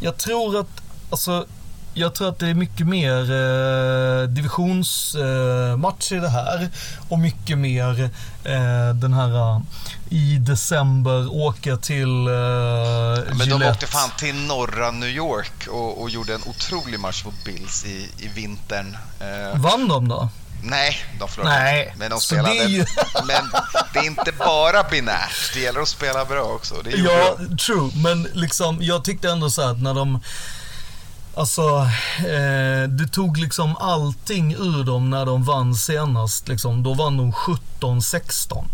jag tror att, alltså, jag tror att det är mycket mer eh, divisionsmatch eh, i det här. Och mycket mer eh, den här eh, i december åka till eh,
Men de
Gillette.
åkte fan till norra New York och, och gjorde en otrolig match mot Bills i, i vintern. Eh,
Vann de då?
nej, de förlorade.
Nej,
Men de spelade.
det ju- (laughs)
Men det är inte bara binärt. Det gäller att spela bra också.
Ja,
de.
true. Men liksom, jag tyckte ändå så här att när de... Alltså, eh, det tog liksom allting ur dem när de vann senast. Liksom. Då vann de 17-16.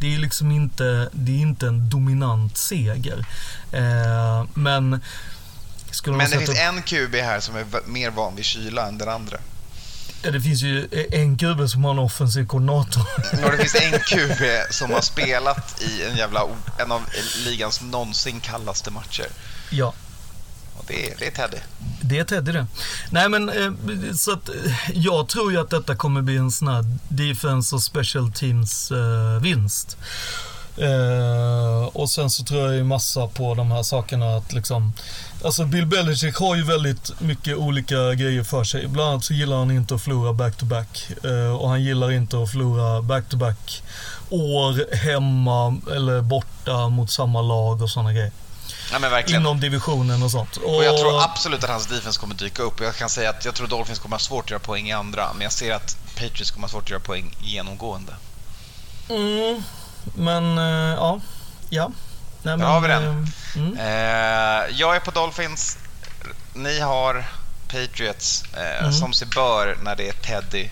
Det är liksom inte, det är inte en dominant seger. Eh, men... Skulle
Men
de
det
sätta
finns en QB här som är mer van vid kyla än den andra.
Ja, det finns ju en gubbe som har en offensiv koordinator. (laughs)
Och det finns en QB som har spelat i en jävla, en av ligans någonsin kallaste matcher.
ja.
Och det, är- det är Teddy.
Det är Teddy det. Nej men eh, så att eh, jag tror ju att detta kommer bli en sån här defense och special teams eh, vinst. Eh, och sen så tror jag ju massa på de här sakerna att liksom Alltså Bill Belichick har ju väldigt mycket olika grejer för sig. Bland annat så gillar han inte att förlora back-to-back. Eh, och han gillar inte att förlora back-to-back år hemma eller borta mot samma lag och sådana grejer.
Men verkligen.
Inom divisionen och sånt.
Och jag tror absolut att hans defense kommer dyka upp. Jag kan säga att jag tror Dolphins kommer ha svårt att göra poäng i andra, men jag ser att Patriots kommer ha svårt att göra poäng genomgående.
Mm, men eh, ja. Ja. Nej,
Där har vi den.
eh, Mm.
Eh, jag är på Dolphins. Ni har Patriots.
Mm.
Som sig bör när det är Teddy.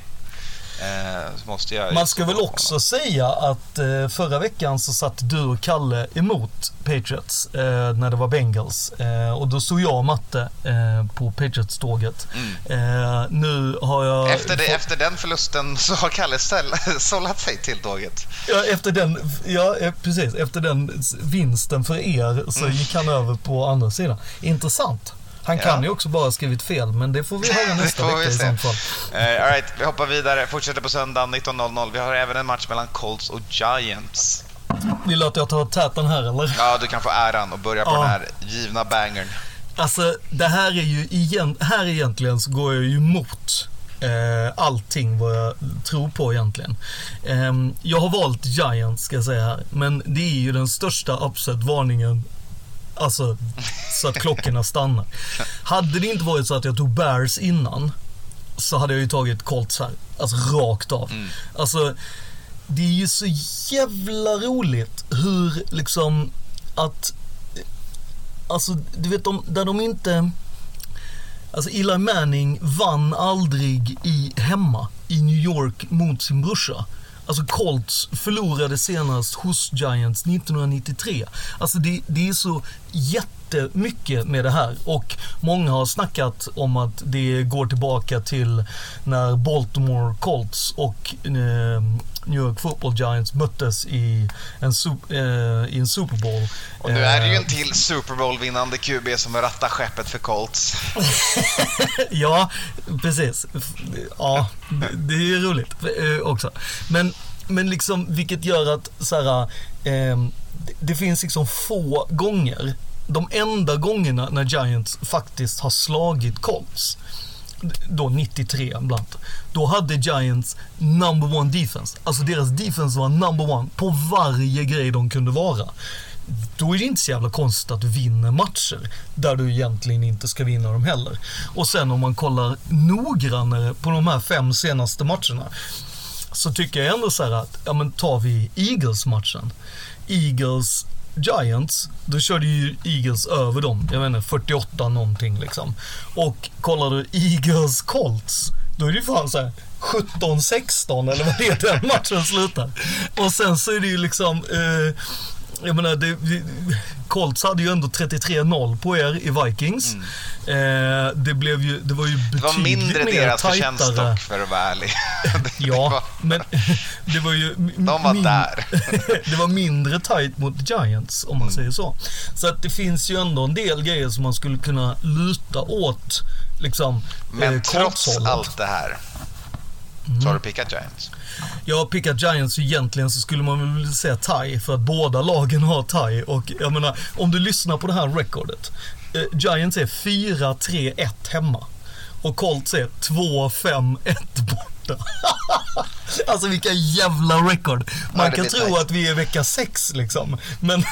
Eh,
Man ska väl också säga att eh, förra veckan så satt du och Kalle emot Patriots eh, när det var Bengals. Eh, och då stod jag och Matte eh, på Patriots-tåget. Eh, nu har jag...
Mm. Efter, det,
fått-
efter den förlusten så har Kalle (laughs) sållat sig till tåget.
Ja, efter den, ja, precis. Efter den vinsten för er så gick han över på andra sidan. Intressant. Han
Mm. Ja.
kan ju också bara skrivit fel, men det får vi höra (laughs) nästa vecka i sånt fall.
Eh, all right, vi hoppar vidare. Fortsätter på söndagen 19.00. Vi har även en match mellan Colts och Giants.
Vill du att jag tar täten här eller?
Ja, du kan få äran och börja på
Ja.
den här givna bangern.
Alltså, det här är ju igen, här egentligen så går jag ju emot eh, allting vad jag tror på egentligen. Ehm, jag har valt Giants ska jag säga här, men det är ju den största upset-varningen Alltså, så att klockorna stannar. Hade det inte varit så att jag tog Bears innan, så hade jag ju tagit Colts här. Alltså rakt av. Alltså, det är ju så jävla roligt hur liksom att Alltså, du vet, de, där de inte... Alltså, Eli Manning vann aldrig i, hemma i New York mot sin brorsa. Alltså, Colts förlorade senast hos Giants 1993. Alltså, det, det är så jättemycket med det här. Och många har snackat om att det går tillbaka till när Baltimore Colts och eh, New York Football Giants möttes i en, eh, i en Super Bowl.
Och nu är det ju
Eh,
en till Super Bowl-vinnande QB som rattar skeppet för Colts. (laughs)
Ja, precis. Ja, det- är ju roligt eh, också. Men, men liksom, vilket gör att så här, det- det finns liksom få gånger, de enda gångerna när Giants faktiskt har slagit Colts, då 93 bland då hade Giants number one defense. Alltså deras defense var number one på varje grej de kunde vara. Då är det inte så jävla konstigt att du vinner matcher där du egentligen inte ska vinna dem heller. Och sen om man kollar noggrannare på de här fem senaste matcherna så tycker jag ändå så här att, ja men tar vi Eagles-matchen. Eagles Giants, då körde ju Eagles över dem, jag vet inte, 48 någonting liksom. Och kollar du Eagles Colts, då är det ju fan såhär, 17-16 eller vad det är den matchen slutar. Och sen så är det ju liksom, eh, jag menar, det, Colts hade ju ändå 33-0 på er i Vikings. Eh, det blev ju, det var ju
Det var
betydligt
mindre
mer
deras förtjänst
tajtare.
dock, för att vara ärlig. (laughs)
Ja,
var-
men (laughs) det var ju...
De var
min-
där. (laughs)
det var mindre tight mot Giants, om man säger så. Så att det finns ju ändå en del grejer som man skulle kunna luta åt, liksom,
Men
eh,
trots allt det här
Mm.
så har du pickat Giants.
Jag har pickat Giants egentligen så skulle man väl vilja säga tie för att båda lagen har tie och jag menar om du lyssnar på det här recordet. Eh, Giants är 4-3-1 hemma och Colts är 2-5-1 borta. (laughs) alltså vilka jävla record. Man
Ja,
kan tro
tight.
att vi är vecka 6 liksom. Men,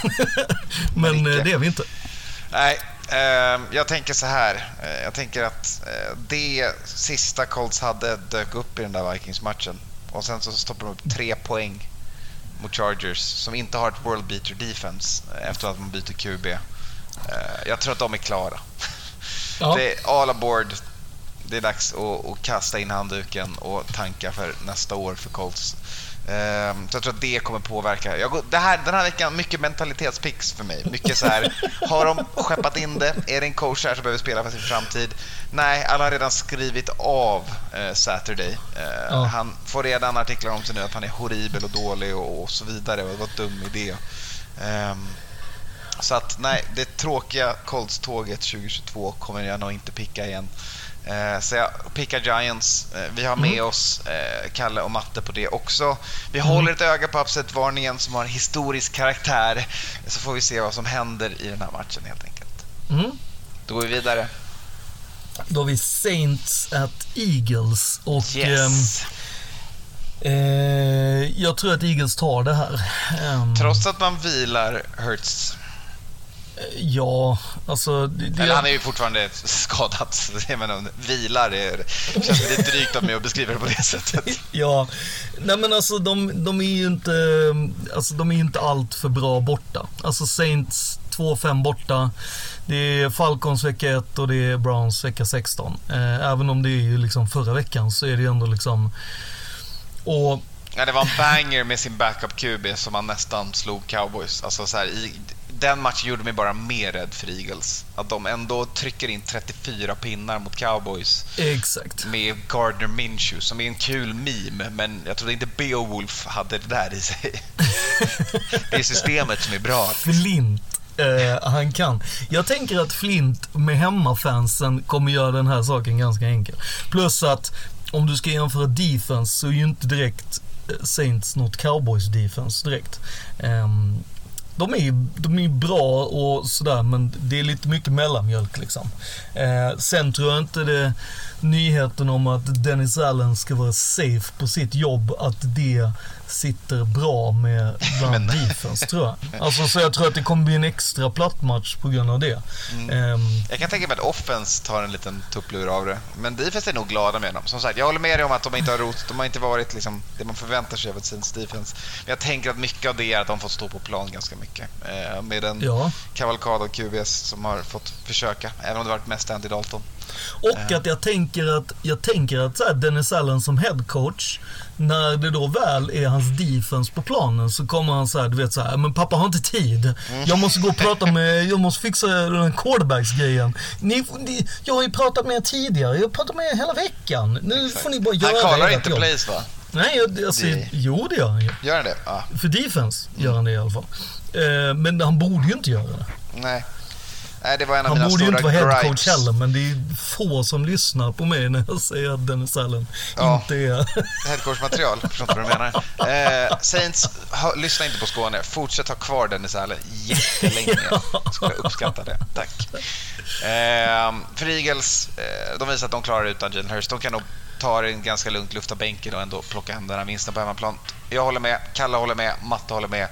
(laughs) men eh, det är vi inte.
Nej, eh, jag tänker så här. Eh, jag tänker att eh, det sista Colts hade dök upp i den där Vikings-matchen. Och sen så stoppar de upp tre poäng mot Chargers som inte har ett world beater defense eh, efter att man byter QB. Eh, jag tror att de är klara. (laughs)
Ja.
Det är all aboard. Det är dags att, att kasta in handduken och tanka för nästa år för Colts. Ehm, Så jag tror att det kommer påverka. Jag går, det här, den här veckan, mycket mentalitetspix för mig. Mycket så här, (laughs) har de skeppat in det? Är det en coach här som behöver spela för sin framtid? Nej, alla har redan skrivit av eh, Saturday. Eh,
Ja.
Han får redan artiklar om sig nu att han är horribel och dålig och, och så vidare och det var en dum idé. Ehm, Så att nej, det tråkiga Colts-tåget 2022 kommer jag nog inte picka igen. Eh, så jag pickar Giants. Eh, vi har med
Mm.
oss eh, Kalle och Matte på det också. Vi
Mm.
håller ett öga på upset-varningen som har historisk karaktär. Så får vi se vad som händer i den här matchen helt enkelt.
Mm.
Då går vi vidare.
Då har vi Saints at Eagles och
Yes.
ehm, eh, jag tror att Eagles tar det här. Ehm,
Trots att man vilar Hurts.
Ja, alltså... Det, det,
Eller han är ju fortfarande skadad. så (laughs) Jag menar, vilar är, känns lite drygt av mig att beskriva det på det sättet. (laughs)
Ja, nej men alltså de, de är ju inte, alltså de är inte allt för bra borta. Alltså Saints 2-5 borta. Det är Falcons vecka 1 och det är Browns vecka 16. Eh, även om det är ju liksom förra veckan så är det ju ändå liksom... Och
Ja, det var en banger med sin backup QB som han nästan slog cowboys. Alltså så här, i, den matchen gjorde mig bara mer rädd för Eagles. Att de ändå trycker in 34 pinnar mot cowboys
exakt.
med Gardner Minshew som är en kul meme, men jag trodde inte Beowulf hade det där i sig. (laughs) det är systemet som är bra.
Flint, eh, han kan. Jag tänker att Flint med hemmafansen kommer göra den här saken ganska enkel. Plus att om du ska jämföra defense så är ju inte direkt eh, Saints något cowboys defense direkt. Ehm, de är ju de är bra och sådär men det är lite mycket mellanmjölk liksom. Eh, sen tror jag inte det nyheten om att Dennis Allen ska vara safe på sitt jobb, att det sitter bra med bland defense tror jag. Alltså så jag tror att det kommer bli en extra platt match på grund av det. Ehm,
Jag kan tänka mig att offense tar en liten tupplur av det. Men defense är nog glada med dem. Som sagt, jag håller med dig om att de inte har rot. De har inte varit liksom, det man förväntar sig av ett Saints defense. Men jag tänker att mycket av det är att de fått stå på plan ganska mycket. Eh, med en
ja.
kavalkad av QBs som har fått försöka, även om det varit mest Andy Dalton.
Och att jag tänker att, jag tänker att så här, Dennis Allen som head coach, när det då väl är hans defense på planen så kommer han så här, du vet så här, men pappa har inte tid. Jag måste gå och prata med, jag måste fixa den här quarterbacks-grejen. Ni, ni, jag har ju pratat med er tidigare, jag har pratat med er hela veckan. Nu får ni bara göra
Han kallar inte
jobb.
plays va?
Nej, jag, alltså,
Det-
jo det gör han ju.
Gör han det? Ja.
För defense gör han det i alla fall. Eh, men han borde ju inte göra det.
Nej. Nej, det var en av
Han borde ju inte vara head
gripes.
coach heller, men det är få som lyssnar på mig när jag säger att Dennis Allen
Ja.
inte är... (laughs)
Headcoach-material, förstår inte vad du menar. Eh, Saints, ha, lyssna inte på Skåne. Fortsätt ha kvar Dennis Allen jättelänge. (laughs) Skulle jag uppskatta det. Tack. Eh, för Eagles, eh, de visar att de klarar det utan Jalen Hurst. De kan nog ta det ganska lugnt, lufta bänken och ändå plocka hem den här vinsten på hemmaplan. Jag håller med, Kalle håller med, Matte håller med.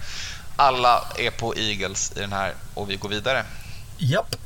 Alla är på Eagles i den här och vi går vidare.
Japp.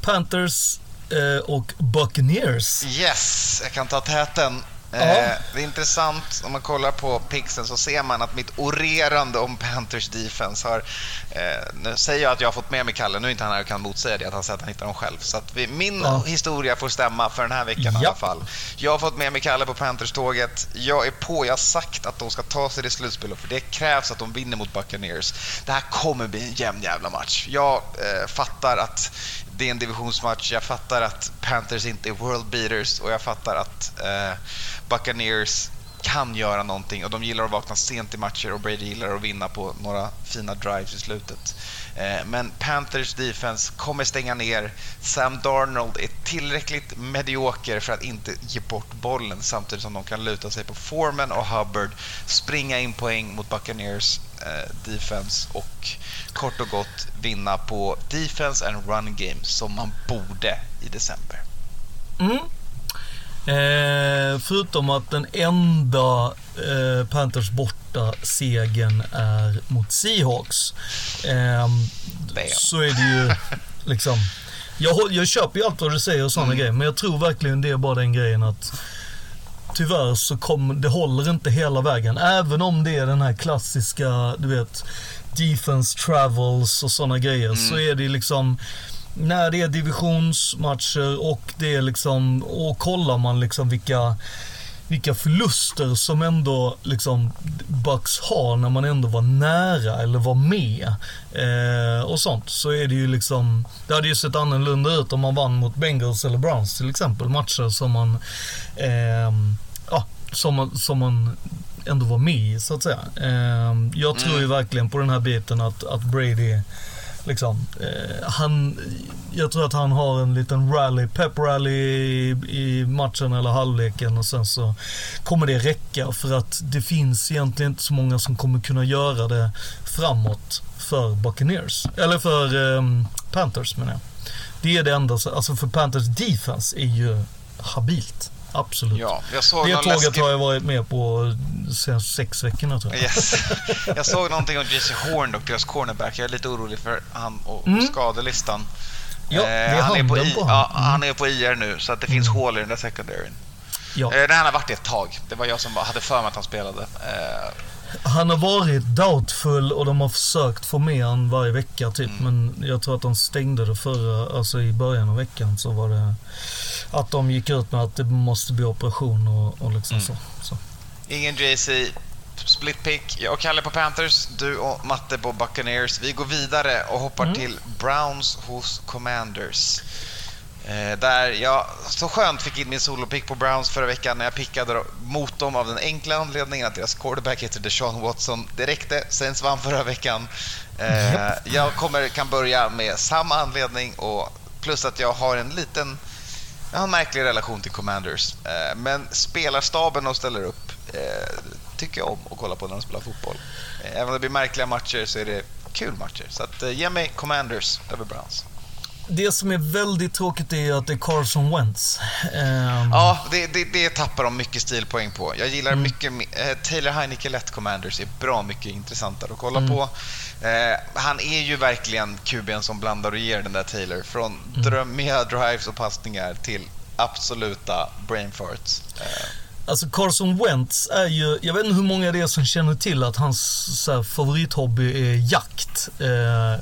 Panthers eh, och Buccaneers.
Yes, jag kan ta täten.
Ja.
Eh, det är intressant, om man kollar på pixeln så ser man att mitt orerande om Panthers defense har... Eh, nu säger jag att jag har fått med mig Kalle, nu är inte han här och kan motsäga det, att han säger att han hittar dem själv. Så vi, min
Ja.
historia får stämma för den här veckan i alla
Ja.
fall. Jag har fått med mig Kalle på Panthers-tåget. Jag är på, jag har sagt att de ska ta sig till slutspelet för det krävs att de vinner mot Buccaneers. Det här kommer bli en jämn jävla match. Jag eh, fattar att det är en divisionsmatch. Jag fattar att Panthers inte är world beaters och jag fattar att eh, Buccaneers kan göra någonting och de gillar att vakna sent i matcher och Brady gillar att vinna på några fina drives i slutet. Eh, Men Panthers defense kommer stänga ner. Sam Darnold är tillräckligt medioker för att inte ge bort bollen samtidigt som de kan luta sig på Foreman och Hubbard, springa in poäng mot Buccaneers eh, defense och kort och gott vinna på defense and run game som man borde i december.
Mm. Eh, förutom att den enda eh, Panthers borta segern är mot Seahawks. Eh, så är det ju liksom... Jag, jag köper ju allt vad du säger och sådana grejer, men jag tror verkligen det är bara den grejen att tyvärr så kommer det håller inte hela vägen. Även om det är den här klassiska, du vet, defense travels och sådana grejer, så är det liksom när det är divisionsmatcher och det är liksom, och kollar man liksom vilka vilka förluster som ändå liksom Bucks har när man ändå var nära eller var med. Eh, och sånt. Så är det ju liksom, det hade ju sett annorlunda ut om man vann mot Bengals eller Browns till exempel. Matcher som man, ehm, ja, som man, som man ändå var med i så att säga. Ehm, jag tror ju verkligen på den här biten att, att Brady Liksom. Eh, han, jag tror att han har en liten rally, pep rally i, i matchen eller halvleken och sen så kommer det räcka för att det finns egentligen inte så många som kommer kunna göra det framåt för Buccaneers. Eller för um, Panthers menar jag. Det är det enda, alltså för Panthers defense är ju habilt. Absolut.
Ja, jag såg
det tåget
läskig-
har jag varit med på senaste sex veckorna tror jag.
Yes. (laughs) Jag såg någonting om JC Horn och deras cornerback. Jag är lite orolig för han och,
Mm.
skadelistan.
Ja, det
Eh, han, är på I,
på han.
ja,
Mm.
han är på IR nu, så att det finns hål i den där secondaryn.
Ja.
Eh, han har varit ett tag. Det var jag som hade för mig att han spelade. Eh,
Han har varit doubtful och de har försökt få med han varje vecka typ. Men jag tror att de stängde det förra, alltså i början av veckan så var det att de gick ut med att det måste bli operation och, och liksom så. så.
ingen JC. Split pick. Jag och Kalle på Panthers, du och Matte på Buccaneers. Vi går vidare och hoppar
Mm.
till Browns hos Commanders. Eh, där jag så skönt fick in min solopick på Browns förra veckan när jag pickade mot dem av den enkla anledningen att deras quarterback heter Deshaun Watson. Det räckte, Saints vann förra veckan. Eh, jag kommer, kan börja med samma anledning och plus att jag har en liten jag har en märklig relation till Commanders. Eh, Men spelarstaben de ställer upp tycker jag om att kolla på när de spelar fotboll. Även om det blir märkliga matcher så är det kul matcher. Så att, ge mig Commanders över Browns.
Det som är väldigt tråkigt är att det är Carson Wentz. Ehm,
Ja, det, det, det tappar de mycket stilpoäng på. Jag gillar
Mm.
mycket... Eh, Taylor Heineke Lätt Commanders är bra mycket intressantare att kolla
Mm.
på. Eh, han är ju verkligen kuben som blandar och ger den där Taylor. Från
Mm.
drömmiga drives och passningar till absoluta brain farts. Eh,
Alltså Carson Wentz är ju, jag vet inte hur många det är som känner till att hans så här, favorithobby är jakt. Eh,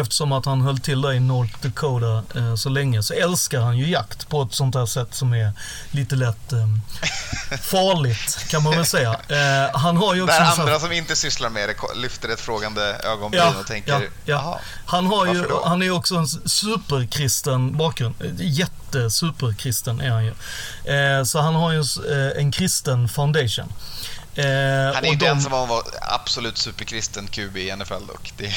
eftersom att han höll till där i North Dakota eh, så länge så älskar han ju jakt på ett sånt här sätt som är lite lätt eh, (laughs) farligt kan man väl säga. Eh, han har ju också
Där
sån här-
andra som inte sysslar med det lyfter ett frågande ögonbryn
Ja,
och tänker
ja, ja.
"Jaha,
Han, har ju, han är ju också en superkristen bakgrund. Jättesuperkristen är han ju. Eh, så han har ju en, eh, en kristen foundation. Eh,
Han är
och
inte
de-
ensam om att vara absolut superkristen QB i NFL dock. Det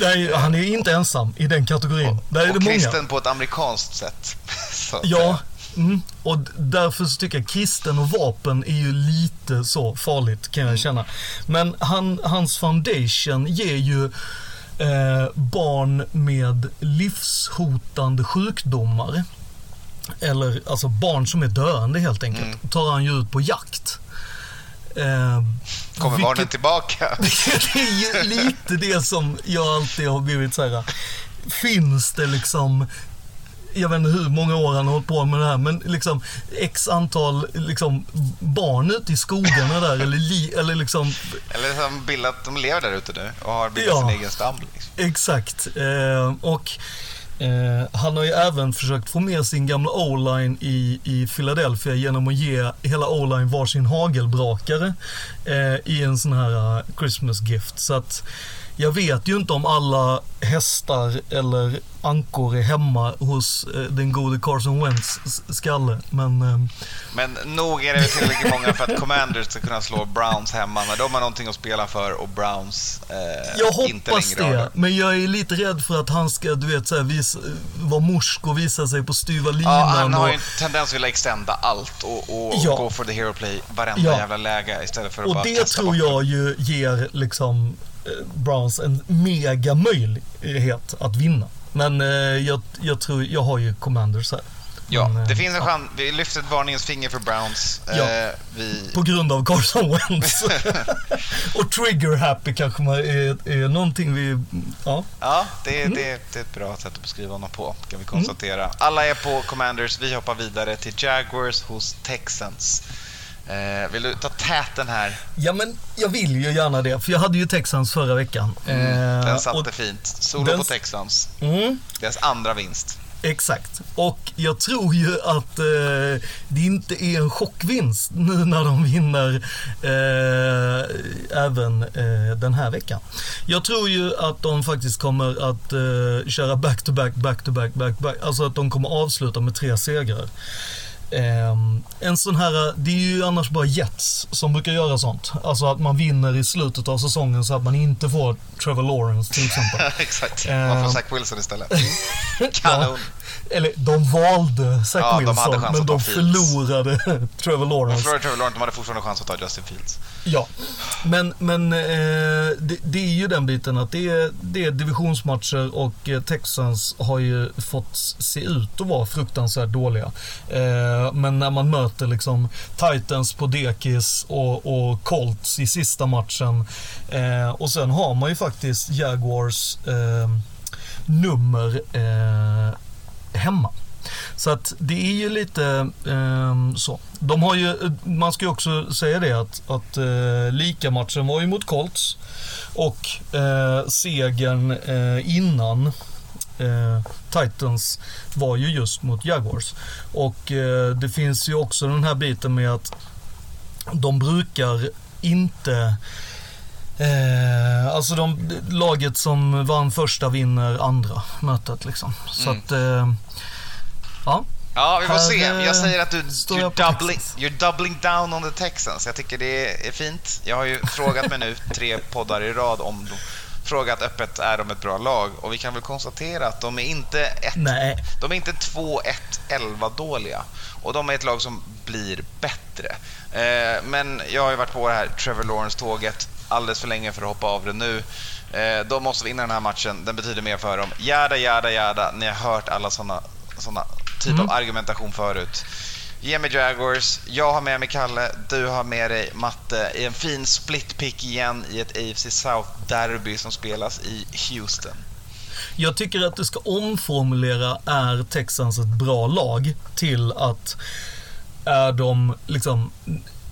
Nej, han är inte ensam i den kategorin. Där är det
och
många.
kristen på ett amerikanskt sätt. (laughs)
Ja, mm, och därför så tycker jag kristen och vapen är ju lite så farligt kan jag känna. Men han, hans foundation ger ju eh, barn med livshotande sjukdomar. Eller alltså barn som är döende helt enkelt. Tar han ju ut på jakt. Eh,
Kommer
vilket-
barnen tillbaka? (laughs)
det är ju lite det som jag alltid har blivit så här. Finns det liksom jag vet inte hur många år han har hållit på med det här, men liksom x antal liksom, barn ute i skogarna där, eller, li, eller liksom,
Eller som bildat, de lever där ute nu och har bildat
Ja.
sin egen stam. Liksom.
exakt. Eh, och eh, han har ju även försökt få med sin gamla O-line i, i Philadelphia genom att ge hela O-line varsin hagelbrakare eh, i en sån här eh, Christmas gift. Så att jag vet ju inte om alla hästar eller ankor är hemma hos eh, den gode Carson Wentz skalle. Men eh,
Men nog är det väl tillräckligt många för att Commanders ska kunna slå Browns hemma när de har någonting att spela för och Browns eh,
jag
inte
hoppas
har
det.
det.
Men jag är lite rädd för att han ska, du vet, så här, visa, vara morsk och visa sig på styva linan.
Ja, han har
och,
ju en tendens att vilja extenda allt och, och
Ja.
gå for the hero play varenda
Ja.
jävla läge istället för att
och
bara
det
kasta
tror jag ju ger liksom Browns en mega möjlighet att vinna. Men eh, jag, jag tror, jag har ju Commanders här.
Ja,
Men, eh,
det finns en chans. Vi lyfter ett varningens finger för Browns.
Ja.
Eh, vi...
På grund av Carson Wentz. (laughs) och trigger happy kanske man är, är någonting vi, ja.
Ja, det,
Mm.
det, det är ett bra sätt att beskriva honom på, kan vi konstatera. Alla är på Commanders. Vi hoppar vidare till Jaguars hos Texans. Eh, vill du ta täten här?
Ja men jag vill ju gärna det, för jag hade ju Texans förra veckan.
Den
Eh,
satte
och,
fint. Solo
den-
på Texans.
mm,
Deras andra vinst.
Exakt. Och jag tror ju att eh, det inte är en chockvinst nu när de vinner eh, även eh, den här veckan. Jag tror ju att de faktiskt kommer att eh, köra back-to-back, back-to-back, back-to-back. Alltså att de kommer avsluta med tre segrar. Ehm, en sån här, det är ju annars bara Jets som brukar göra sånt. Alltså att man vinner i slutet av säsongen så att man inte får Trevor Lawrence till exempel. (laughs)
Exakt. Man får
Eh,
Zach Wilson istället. (laughs) Kanon.
Eller de valde Zach
Ja, de
Wilson,
chans
men de
Fields.
förlorade (laughs) Trevor
De
Lawrence.
förlorade Trevor Lawrence, de hade fortfarande chans att ta Justin Fields.
Ja, men, men eh, det, det är ju den biten att det är, det är divisionsmatcher och eh, Texans har ju fått se ut att vara fruktansvärt dåliga. Eh, men när man möter liksom Titans på dekis och, och Colts i sista matchen eh, och sen har man ju faktiskt Jaguars eh, nummer eh, hemma. Så att det är ju lite ehm, så. De har ju, man ska ju också säga det att, att eh, lika-matchen var ju mot Colts och eh, segern eh, innan eh, Titans var ju just mot Jaguars. Och eh, det finns ju också den här biten med att de brukar inte Eh, alltså de, laget som vann första vinner andra mötet liksom. Så
Mm.
att, eh, ja.
Ja, vi får
Här,
se.
eh,
Jag säger att du,
står
you're, doubling, you're doubling down on the Texans. Jag tycker det är fint. Jag har ju frågat mig nu (laughs) tre poddar i rad om de, frågat öppet, är de ett bra lag? Och vi kan väl konstatera att de är inte ett,
Nej.
de är inte 2-1-11 dåliga. Och de är ett lag som blir bättre. Eh, men jag har ju varit på det här Trevor Lawrence-tåget alldeles för länge för att hoppa av det nu. Eh, de måste vinna den här matchen. Den betyder mer för dem. Jada, jada, jada. Ni har hört alla såna, såna typ
Mm.
av argumentation förut. Ge mig Jaguars. Jag har med mig Kalle. Du har med dig Matte i en fin split pick igen i ett AFC South-derby som spelas i Houston.
Jag tycker att du ska omformulera är Texans ett bra lag till att är de liksom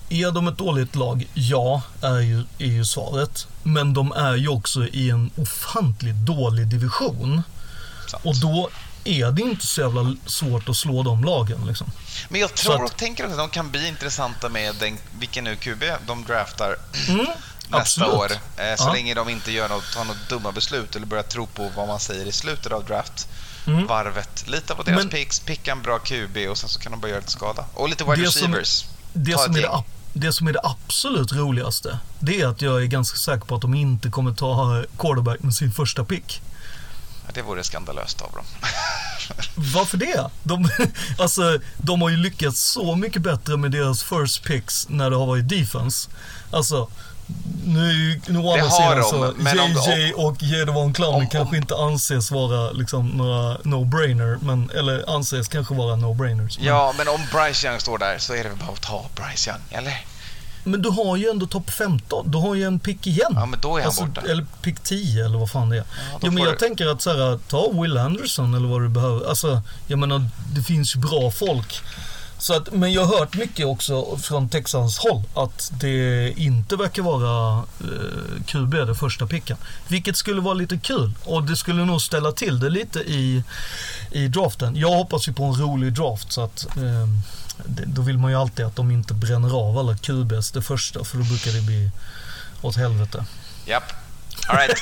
är de ett dåligt lag? Ja, är ju, är ju svaret. Men de är ju också i en ofantligt dålig division.
Sant.
Och då är det inte så jävla svårt att slå de lagen liksom.
Men jag tror
att-
och tänker också att de kan bli intressanta med den, vilken nu QB de draftar
Mm, (clears throat)
nästa
absolut.
år. Eh, så
Ja.
länge de inte gör något, tar något dumma beslut eller börjar tro på vad man säger i slutet av draft.
Mm.
Varvet. Lita på deras
Men-
picks, picka en bra QB och sen så kan de börja göra lite skada. Och lite wide
som-
receivers.
Det som, det, det som är det absolut roligaste, det är att jag är ganska säker på att de inte kommer ta quarterback med sin första pick.
Ja, Det vore skandalöst av dem. (laughs)
Varför det? De, (laughs) alltså, de har ju lyckats så mycket bättre med deras first picks när det har varit defense. Alltså, nu, nu å andra sidan så
men om-
JJ och Jedevon Clowney kanske inte anses vara liksom några no-brainer, men, eller anses kanske vara no-brainers. Men,
Ja, men om Bryce Young står där så är det väl bara att ta Bryce Young, eller?
Men du har ju ändå topp 15, du har ju en pick igen.
Ja, men då är han borta.
Eller pick 10 eller vad fan det är.
då
Ja, men jag
du-
tänker att så här, ta Will Anderson eller vad du behöver. Alltså, jag menar, det finns ju bra folk. Så att, men jag har hört mycket också från Texans håll att det inte verkar vara eh, QB det första picken. Vilket skulle vara lite kul och det skulle nog ställa till det lite i, i draften. Jag hoppas ju på en rolig draft så att eh, då vill man ju alltid att de inte bränner av alla QBs det första för då brukar det bli åt helvete.
Japp. All right.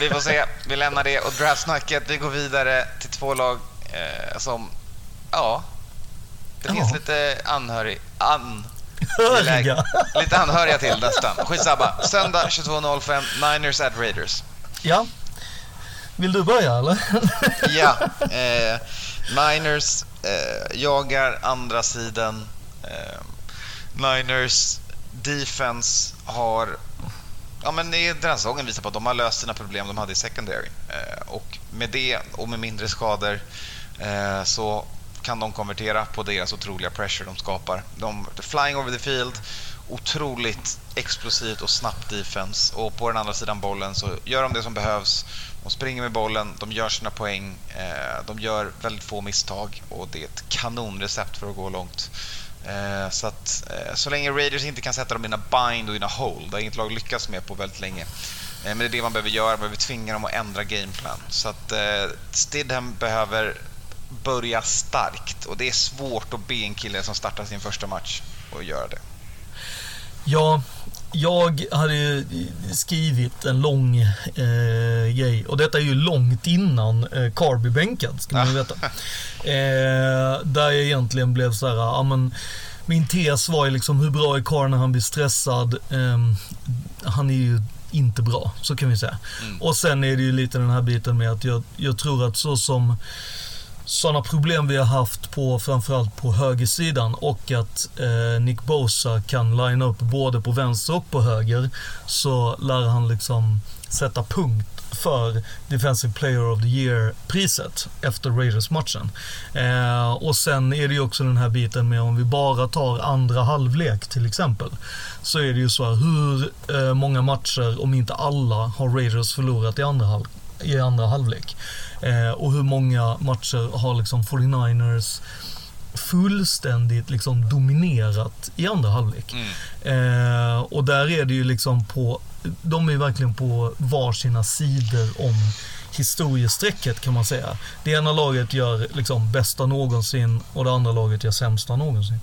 Vi får se. Vi lämnar det och draftsnacket. Vi går vidare till två lag eh, som, ja, det
Ja.
finns lite anhörig... An,
Höriga!
lite anhöriga till nästan. Skitsamma. Söndag 22.05, Niners at Raiders.
Ja. Vill du börja eller?
Ja, eh, Niners eh, jagar andra sidan. Eh, Niners defense har Ja, men i den här säsongen visar på att de har löst sina problem de hade i secondary. Eh, och med det och med mindre skador eh, så kan de konvertera på deras otroliga pressure de skapar. De flying over the field, otroligt explosivt och snabbt defense. Och på den andra sidan bollen så gör de det som behövs. De springer med bollen, de gör sina poäng, eh, de gör väldigt få misstag och det är ett kanonrecept för att gå långt. Eh, så att eh, så länge Raiders inte kan sätta dem i en bind och i en hold, det har inget lag lyckats med på väldigt länge. Men det är det man behöver göra, man behöver tvinga dem att ändra gameplan. Så att Stidham behöver börja starkt och det är svårt att be en kille som startar sin första match att göra det.
Ja, Jag hade skrivit en lång eh, grej och detta är ju långt innan eh, Carby bänkad ska man ju veta. Eh, där jag egentligen blev så här, ja men min tes var ju liksom hur bra är Carr när han blir stressad? Eh, han är ju inte bra, så kan vi säga. Och sen är det ju lite den här biten med att jag, jag tror att så som sådana problem vi har haft på framförallt på högersidan och att eh, Nick Bosa kan linea upp både på vänster och på höger så lär han liksom sätta punkt för Defensive Player of the Year-priset efter Raiders-matchen. Eh, och sen är det ju också den här biten med om vi bara tar andra halvlek till exempel. Så är det ju så här, hur eh, många matcher, om inte alla, har Raiders förlorat i andra, halvlek i andra halvlek? Eh, och hur många matcher har liksom 49ers fullständigt liksom dominerat i andra halvlek. Eh, och där är det ju liksom på, de är verkligen på varsina sidor om historiestrecket kan man säga. Det ena laget gör liksom bästa någonsin och det andra laget gör sämsta någonsin.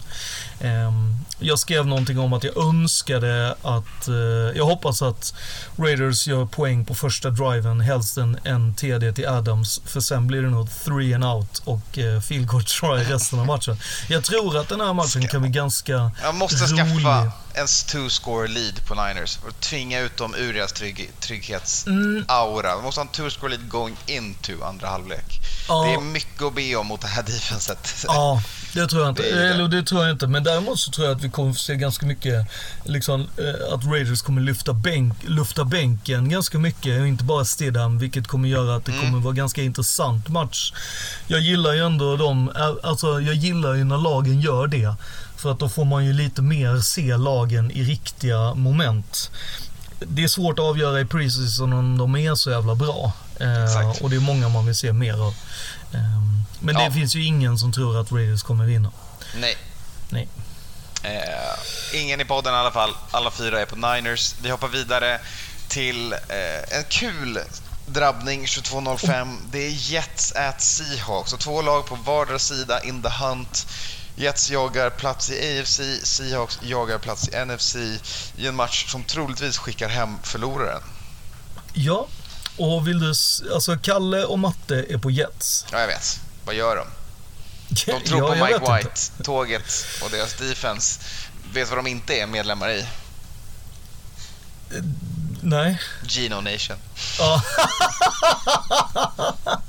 Eh, jag skrev någonting om att jag önskade att, eh, jag hoppas att Raiders gör poäng på första driven, helst en, en TD till Adams, för sen blir det nog three and out och eh, field goal try resten av matchen. Jag tror att den här matchen kan bli ganska
Jag måste
rolig.
skaffa en two-score lead på Niners och tvinga ut dem ur deras trygg, trygghetsaura. De måste ha en two-score lead going into andra halvlek.
Ja.
Det är mycket att be om mot det här defenset.
Ja, det tror jag inte. (laughs)
Det.
Eller det tror jag inte. Men däremot så tror jag att vi kommer få se ganska mycket, liksom, eh, att Raiders kommer lyfta bänk, lufta bänken ganska mycket och inte bara Stidham, vilket kommer göra att det kommer vara ganska intressant match. Jag gillar ju ändå de, eh, alltså jag gillar ju när lagen gör det. För att då får man ju lite mer se lagen i riktiga moment. Det är svårt att avgöra i preseason om de är så jävla bra. Eh,
Exakt.
och det är många man vill se mer av. Ehm, men det
Ja.
finns ju ingen som tror att Raiders kommer vinna.
Nej.
Nej.
Eh, ingen i podden i alla fall. Alla fyra är på Niners. Vi hoppar vidare till eh, en kul drabbning 22.05. Det är Jets at Seahawks och två lag på vardera sida in the hunt. Jets jagar plats i AFC, Seahawks jagar plats i NFC i en match som troligtvis skickar hem förloraren.
Ja, och vill du... Alltså Kalle och Matte är på Jets.
Ja, jag vet. Vad gör de? (laughs) De tror
Ja,
på Mike
vet inte.
White, tåget och deras defense. Vet vad de inte är medlemmar i?
Nej.
Geno Nation.
Ja. (laughs)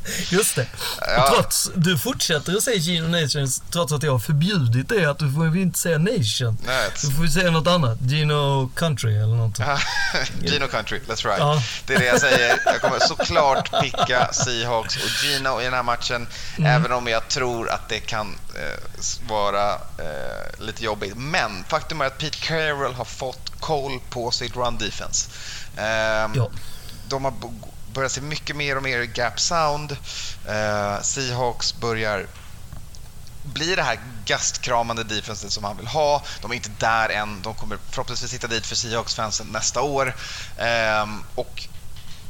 (laughs) Just det.
Ja.
Trots, du fortsätter att säga Gino Nations trots att jag har förbjudit det att du får inte säga Nation.
Vet.
Du får säga något annat. Gino Country eller något. (laughs)
Gino Country, that's right.
Ja.
Det är det jag säger. Jag kommer såklart picka Seahawks och Gino i den här matchen.
Mm.
Även om jag tror att det kan eh, vara eh, lite jobbigt. Men faktum är att Pete Carroll har fått koll på sitt run defense. Ehm,
Ja.
De har börjat se mycket mer och mer gap sound. Eh, Seahawks börjar blir det här gastkramande defenset som han vill ha. De är inte där än. De kommer förhoppningsvis hitta dit för Seahawks-fansen nästa år. Ehm, och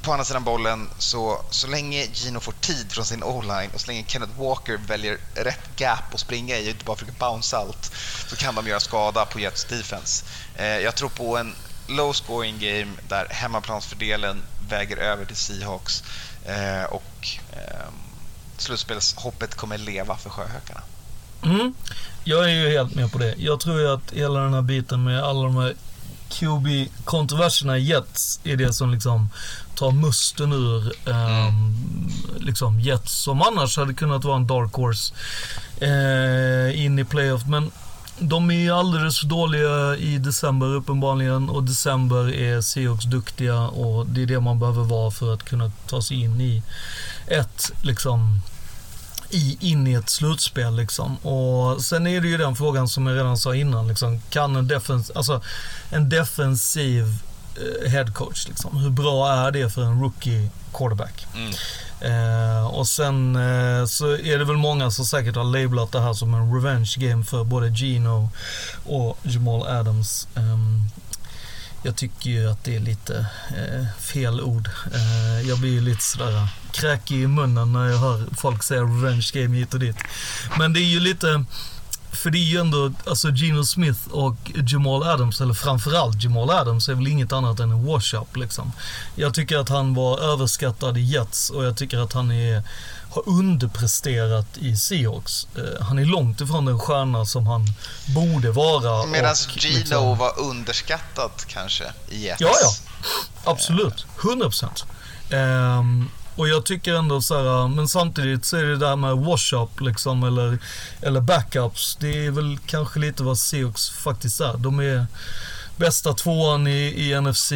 på andra sidan bollen, så, så länge Gino får tid från sin o-line och så länge Kenneth Walker väljer rätt gap att springa i och inte bara försöker bounce allt, så kan de göra skada på Jets defense. Eh, jag tror på en low scoring game där hemmaplansfördelen väger över till Seahawks eh, och eh, slutspelshoppet kommer leva för Sjöhökarna.
Mm. Jag är ju helt med på det. Jag tror ju att hela den här biten med alla de här QB-kontroverserna i Jets är det som liksom Ta musten ur ehm, liksom Jets som annars hade kunnat vara en dark horse eh, in i playoff. Men de är ju alldeles för dåliga i december uppenbarligen och december är Seahawks duktiga och det är det man behöver vara för att kunna ta sig in i ett liksom i, in i ett slutspel liksom. Och sen är det ju den frågan som jag redan sa innan liksom. Kan en, defens, alltså, en defensiv headcoach liksom. Hur bra är det för en rookie quarterback?
Mm.
Eh, och sen eh, så är det väl många som säkert har labelat det här som en revenge game för både Gino och Jamal Adams. Ehm, jag tycker ju att det är lite eh, fel ord. Eh, jag blir ju lite sådär kräkig i munnen när jag hör folk säga revenge game hit och dit. Men det är ju lite för det är ju ändå, alltså Geno Smith och Jamal Adams, eller framförallt Jamal Adams, är väl inget annat än en wash-up liksom. Jag tycker att han var överskattad i Jets och jag tycker att han är, har underpresterat i Seahawks. Eh, han är långt ifrån den stjärna som han borde vara.
Medan Gino
liksom-
var underskattad kanske i Jets.
Ja, ja. Absolut. 100 procent. Och jag tycker ändå så här, men samtidigt så är det där med wash-up liksom, eller, eller backups. Det är väl kanske lite vad Seahawks faktiskt är. De är bästa tvåan i, i NFC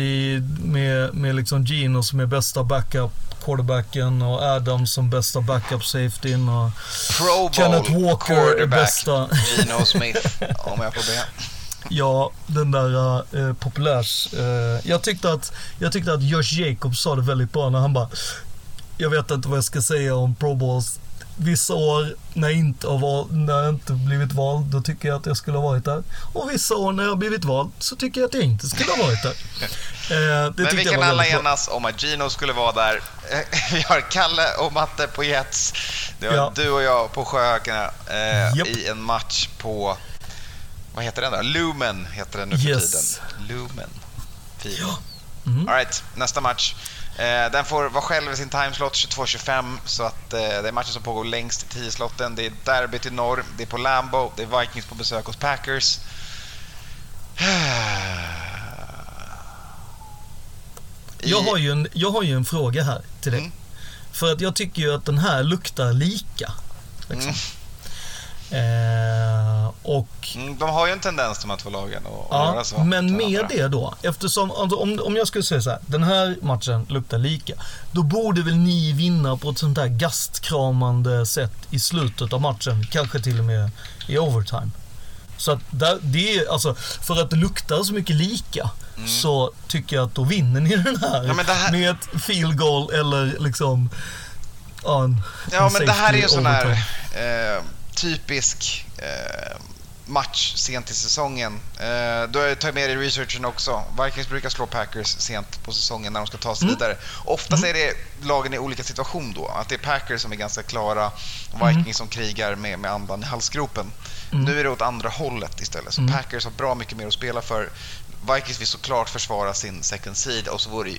med, med liksom Gino som är bästa backup quarterbacken och Adams som bästa backup safetyn och
Pro
Kenneth Walker är bästa.
Gino Smith, (laughs) om jag får be.
Ja, den där uh, populärs... eh, jag, tyckte att, jag tyckte att Josh Jacobs sa det väldigt bra när han bara... Jag vet inte vad jag ska säga om Pro Bowls. Vissa år när jag inte har val, när jag inte blivit vald, då tycker jag att jag skulle ha varit där. Och vissa år när jag blivit vald, så tycker jag att jag inte skulle ha varit där. (laughs) Eh,
Men vi kan alla enas om att Gino skulle vara där. (laughs) Vi har Kalle och Matte på Jets. Det var
Ja.
du och jag på Sjöhökarna eh,
Japp.
i en match på... Vad heter den då? Lumen heter den nu för
Yes.
tiden. Lumen. Fin.
Mm.
All right, nästa match. Eh, den får vara själv i sin timeslot 22.25 så att eh, det är matchen som pågår längst i 10-slotten. Det är derbyt i norr, det är på Lambo, det är Vikings på besök hos Packers. (sighs)
Jag
I-
har, ju en, jag har ju en fråga här till dig.
Mm.
För att jag tycker ju att den här luktar lika. Liksom.
Mm.
Och
Mm, de har ju en tendens de här två lagen att
Ja,
göra så.
men med det då, eftersom, alltså, om, om jag skulle säga så här, den här matchen luktar lika, då borde väl ni vinna på ett sånt här gastkramande sätt i slutet av matchen, kanske till och med i overtime. Så att där, det är, alltså, för att det luktar så mycket lika, så tycker jag att då vinner ni den här,
Mm. Ja, här-
med ett field goal eller liksom, ja, en,
Ja,
en
men det här är ju sån här eh, typisk eh, match sent i säsongen. Eh, då tar jag med i researchen också. Vikings brukar slå Packers sent på säsongen när de ska ta sig vidare. Oftast är det lagen i olika situation då. Att det är Packers som är ganska klara och Vikings som krigar med, med andan i halsgropen. Nu är det åt andra hållet istället. Så Packers har bra mycket mer att spela för. Vikings vill såklart försvara sin second seed och så vore det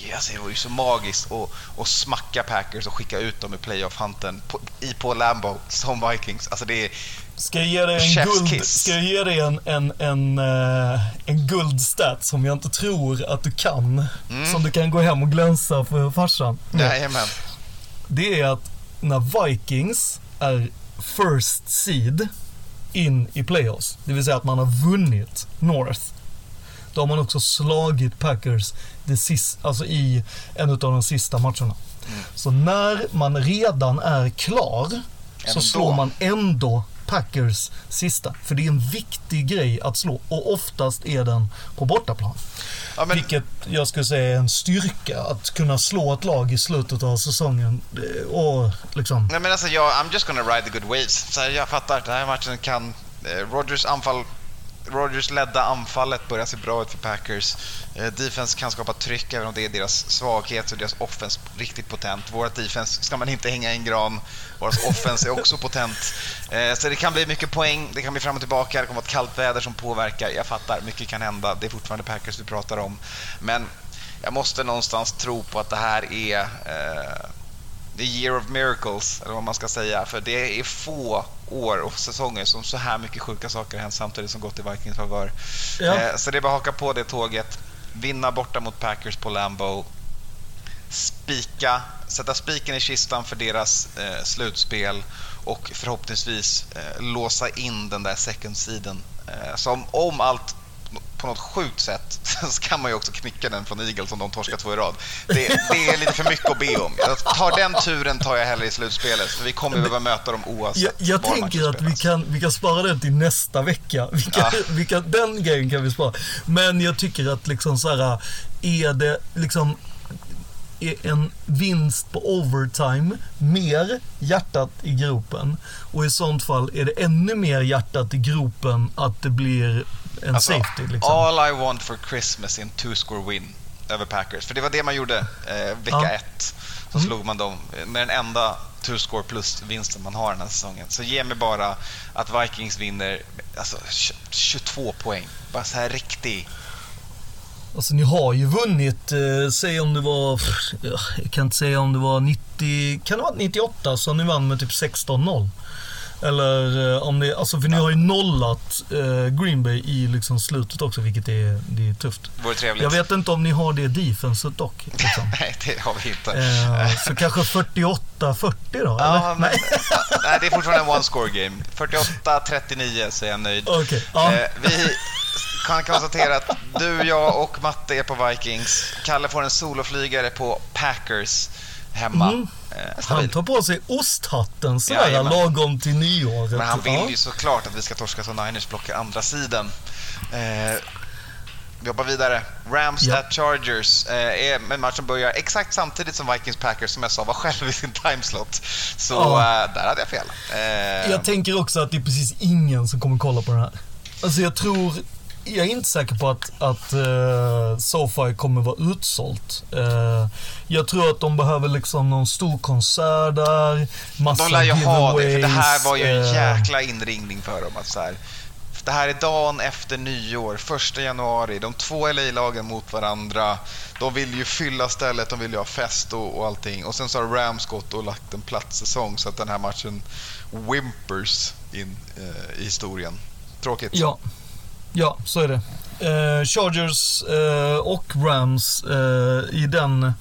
Yes, det var ju så magiskt att, att smacka Packers och skicka ut dem i playoff-hunten på, i på Lambo som Vikings. Alltså det är,
Ska jag ge dig en, guld, ska jag ge dig en, en, en, eh, en guldstat som jag inte tror att du kan? Som du kan gå hem och glänsa för farsan.
jajamän.
Det är att när Vikings är first seed in i playoffs, det vill säga att man har vunnit North, då har man också slagit Packers det sist, alltså i en av de sista matcherna. Så när man redan är klar så slår man ändå Packers sista. För det är en viktig grej att slå och oftast är den på bortaplan.
Ja, men,
Vilket jag skulle säga är en styrka att kunna slå ett lag i slutet av säsongen. Eh, Och liksom,
nej, men alltså, jag, I'm just gonna ride the good waves. Så jag fattar, den här matchen kan... Eh, Rodgers anfall... Rogers ledda anfallet börjar se bra ut för Packers. Eh, defense kan skapa tryck även om det är deras svaghet så är deras offense riktigt potent. Vårt defense ska man inte hänga i en gran. Våras offense är också potent. Eh, så det kan bli mycket poäng, det kan bli fram och tillbaka, det kommer vara ett kallt väder som påverkar. Jag fattar, mycket kan hända. Det är fortfarande Packers vi pratar om. Men jag måste någonstans tro på att det här är eh, the year of miracles, eller vad man ska säga. För det är få år och säsonger som så här mycket sjuka saker har hänt samtidigt som gått i Vikings favör.
Ja.
Eh, så det är bara att haka på det tåget, vinna borta mot Packers på Lambeau, spika, sätta spiken i kistan för deras eh, slutspel och förhoppningsvis eh, låsa in den där second seeden. Eh, som om allt på något sjukt sätt (laughs) så kan man ju också knicka den från Eagles om de torskar två i rad. Det, det är lite för mycket att be om. Jag tar den turen tar jag hellre i slutspelet för vi kommer behöva möta dem oavsett
jag, jag tänker att vi kan, vi kan spara den till nästa vecka. Vi kan,
Ja.
vi kan, den grejen kan vi spara. Men jag tycker att liksom så här, är det liksom är en vinst på overtime mer hjärtat i gropen? Och i sånt fall är det ännu mer hjärtat i gropen att det blir en
Alltså,
safety. Liksom.
All I want for Christmas is en two-score win över Packers. För det var det man gjorde eh, vecka
Ja.
ett. Så
Mm.
slog man dem med den enda two score plus-vinsten man har den här säsongen. Så ge mig bara att Vikings vinner alltså, 22 poäng. Bara så här riktig...
Alltså ni har ju vunnit, eh, säg om det var, ja, jag kan inte säga om det var 90, kan det varit 98 så ni vann med typ 16-0. Eller eh, om det, alltså för ni har ju nollat eh, Green Bay i liksom slutet också vilket är, det är tufft.
Vore trevligt.
Jag vet inte om ni har det defenset dock. Liksom. (laughs)
Nej, det har vi inte.
Eh, så kanske 48-40 då?
Ja, men, (laughs) nej, det är fortfarande en one-score game. 48-39 så är jag nöjd.
Okej, ja.
Eh, vi kan konstatera att du, jag och Matte är på Vikings. Kalle får en soloflygare på Packers hemma.
Mm.
Eh,
Han tar på sig osthatten sådär
Jajamän.
lagom till nyåret.
Men han vill
Ja.
ju såklart att vi ska torska så Niners blockar andra sidan. Eh, vi hoppar vidare. Rams
Ja.
at Chargers. Eh, är en match som börjar exakt samtidigt som Vikings-Packers som jag sa var själv i sin timeslot. Så
Ja.
eh, där hade jag fel. Eh,
Jag tänker också att det är precis ingen som kommer kolla på den här. Alltså jag tror, jag är inte säker på att, att uh, SoFi kommer vara utsålt. Eh, jag tror att de behöver liksom någon stor konsert där, massa
de lär ju ha det, för det här var ju en
eh,
jäkla inringning för dem. Att så här, det här är dagen efter nyår, första januari. De två LA-lagen mot varandra. De vill ju fylla stället, de vill ju ha fest och, och allting. Och sen så har Rams gått och lagt en platt säsong så att den här matchen whimpers in eh, i historien. Tråkigt.
Ja, ja så är det. Eh, Chargers eh, och Rams, eh, i den